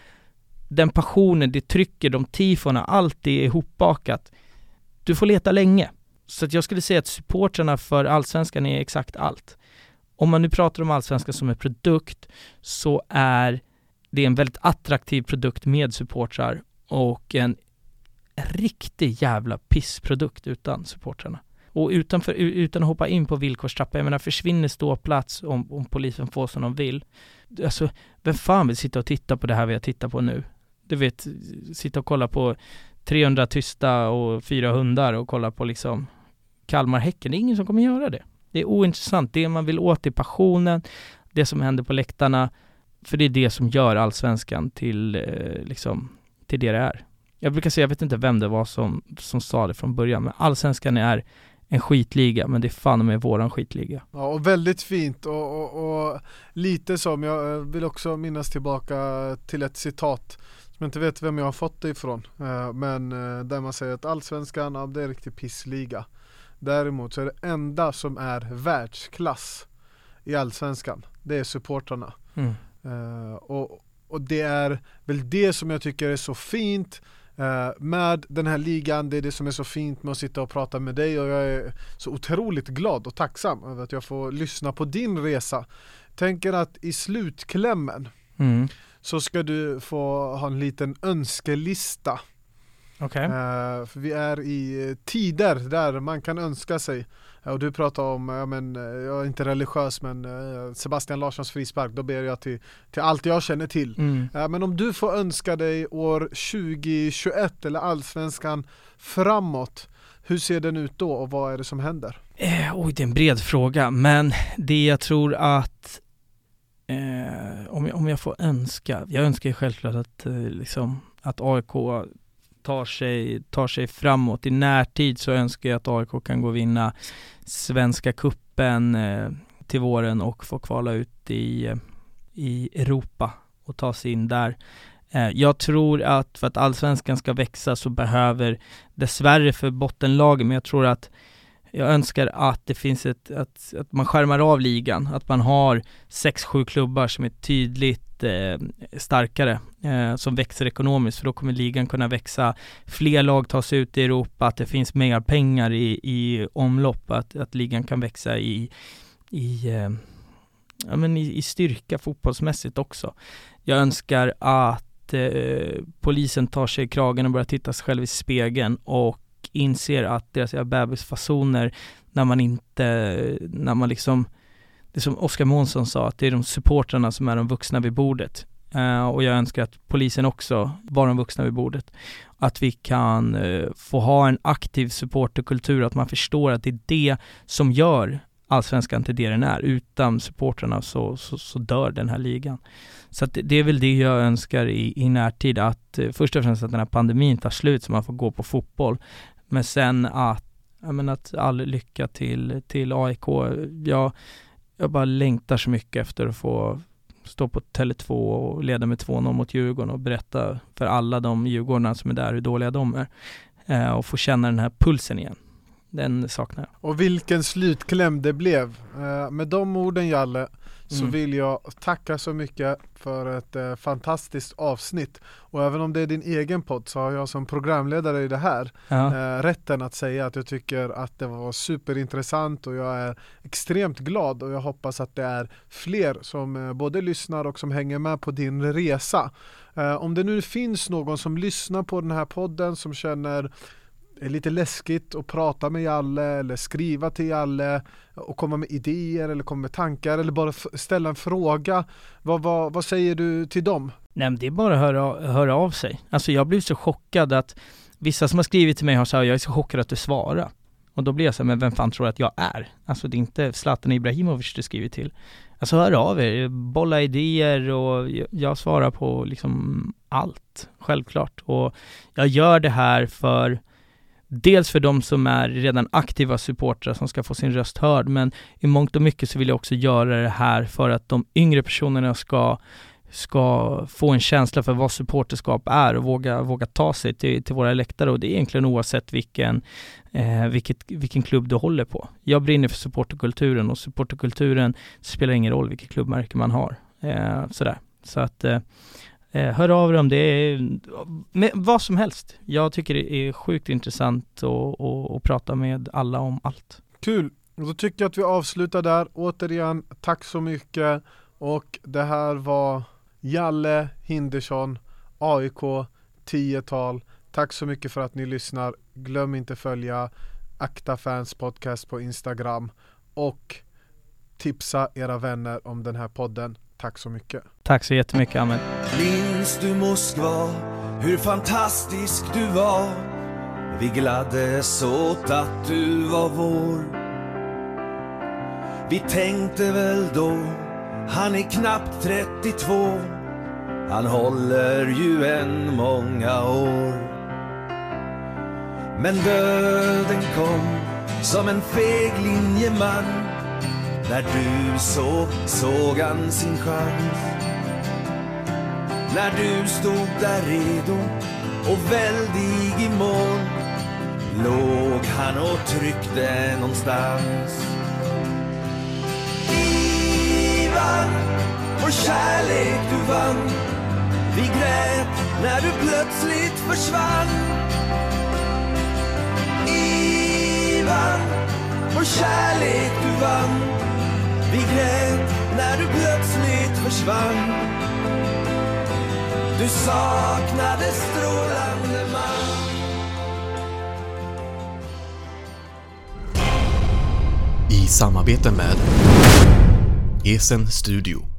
den passionen, det trycker, de tifona, allt det är ihopbakat. Du får leta länge. Så att jag skulle säga att supportrarna för Allsvenskan är exakt allt om man nu pratar om allsvenskan som en produkt så är det en väldigt attraktiv produkt med supportrar och en riktig jävla pissprodukt utan supportrarna. Och utanför, utan att hoppa in på villkorstrappan, jag menar försvinner ståplats om, om polisen får som de vill. Alltså, vem fan vill sitta och titta på det här vi har tittat på nu? Du vet, sitta och kolla på 300 tysta och fyra hundar och kolla på liksom Kalmar-Häcken. Det är ingen som kommer göra det. Det är ointressant. Det man vill åt är passionen, det som händer på läktarna, för det är det som gör allsvenskan till, eh, liksom, till det det är. Jag brukar säga, jag vet inte vem det var som, som sa det från början, men allsvenskan är en skitliga, men det är fan med våran skitliga. Ja, och väldigt fint och, och, och, lite som, jag eh, vill också minnas tillbaka till ett citat som jag inte vet vem jag har fått det ifrån, eh, men eh, där man säger att allsvenskan, ja, det är en riktig pissliga. Däremot så är det enda som är världsklass i Allsvenskan, det är supportrarna. Mm. Uh, och, och det är väl det som jag tycker är så fint Eh, med den här ligan, det är det som är så fint med att sitta och prata med dig och jag är så otroligt glad och tacksam över att jag får lyssna på din resa. Tänker att i slutklämmen Mm. så ska du få ha en liten önskelista. Okej. Eh, för vi är i tider där man kan önska sig. Eh, och du pratar om, ja, men, eh, jag är inte religiös men Sebastian Larssons frispark, då ber jag till, till allt jag känner till. Mm. Men om du får önska dig år 2021 eller allsvenskan framåt, hur ser den ut då och vad är det som händer? Oj, det är en bred fråga, men det jag tror att om, jag, om jag får önska, jag önskar ju självklart att, liksom, att AIK tar sig, tar sig framåt. I närtid så önskar jag att AIK kan gå och vinna Svenska Kuppen eh, till våren och få kvala ut i, i Europa och ta sig in där. Eh, jag tror att för att allsvenskan ska växa så behöver, dessvärre för bottenlagen, men jag tror att jag önskar att det finns ett, att, att man skärmar av ligan, att man har sex, sju klubbar som är tydligt eh, starkare, eh, som växer ekonomiskt, för då kommer ligan kunna växa, fler lag tas ut i Europa, att det finns mer pengar i, i omlopp, att, att ligan kan växa i, i, eh, ja, men i, i styrka fotbollsmässigt också. Jag önskar att eh, polisen tar sig i kragen och börjar titta sig själv i spegeln och inser att deras bebisfasoner när man inte, när man liksom det som Oskar Månsson sa, att det är de supportrarna som är de vuxna vid bordet. Uh, och jag önskar att polisen också var de vuxna vid bordet. Att vi kan uh, få ha en aktiv supporterkultur, att man förstår att det är det som gör allsvenskan till det den är. Utan supportrarna så, så, så dör den här ligan. Så att det, det är väl det jag önskar i, i närtid, att eh, först och främst att den här pandemin tar slut så man får gå på fotboll. Men sen att, ja men att all lycka till, till AIK. Jag, jag bara längtar så mycket efter att få stå på Tele2 och leda med 2-0 mot Djurgården och berätta för alla de Djurgårdarna som är där hur dåliga de är. Eh, och få känna den här pulsen igen. Den saknar jag. Och vilken slutkläm det blev. Eh, med de orden Jalle, så Mm. vill jag tacka så mycket för ett eh, fantastiskt avsnitt. Och även om det är din egen podd så har jag som programledare i det här Ja. eh, rätten att säga att jag tycker att det var superintressant och jag är extremt glad och jag hoppas att det är fler som eh, både lyssnar och som hänger med på din resa. Om det nu finns någon som lyssnar på den här podden som känner det är lite läskigt att prata med Jalle eller skriva till Jalle och komma med idéer eller komma med tankar eller bara ställa en fråga. Vad, vad, vad säger du till dem? Nej men det är bara att höra, höra av sig. Alltså jag blir så chockad att vissa som har skrivit till mig har sagt jag är så chockad att du svarar. Och då blir jag så här, men vem fan tror att jag är? Alltså det är inte Zlatan Ibrahimovic du skriver till. Alltså hör av er, bolla idéer och jag svarar på liksom allt, självklart. Och jag gör det här för Dels för de som är redan aktiva supportrar som ska få sin röst hörd, men i mångt och mycket så vill jag också göra det här för att de yngre personerna ska ska få en känsla för vad supporterskap är och våga, våga ta sig till, till våra läktare och det är egentligen oavsett vilken, eh, vilket, vilken klubb du håller på. Jag brinner för supporterkulturen och supporterkulturen spelar ingen roll vilket klubbmärke man har. Eh, sådär. Så att eh, Eh, hör av dig om det är med vad som helst. Jag tycker det är sjukt intressant att, prata med alla om allt. Kul! Och då tycker jag att vi avslutar där. Återigen, tack så mycket. Och det här var Jalle Hindersson, AIK, 10-tal. Tack så mycket för att ni lyssnar. Glöm inte följa Akta Fans Podcast på Instagram och tipsa era vänner om den här podden. Tack så mycket. Tack så jättemycket Ahmed. Minns du Moskva, hur fantastisk du var? Vi gladdes åt att du var vår. Vi tänkte väl då, han är knappt 32. Han håller ju än många år. Men döden kom som en feg linjeman. När du så såg han sin chans. När du stod där redo och väldig i mål låg han och tryckte någonstans. Ivan, vår kärlek du vann. Vi grät när du plötsligt försvann Ivan, vår kärlek du vann vi grät när du plötsligt försvann. Du saknade strålande man. I samarbete med Esen Studio.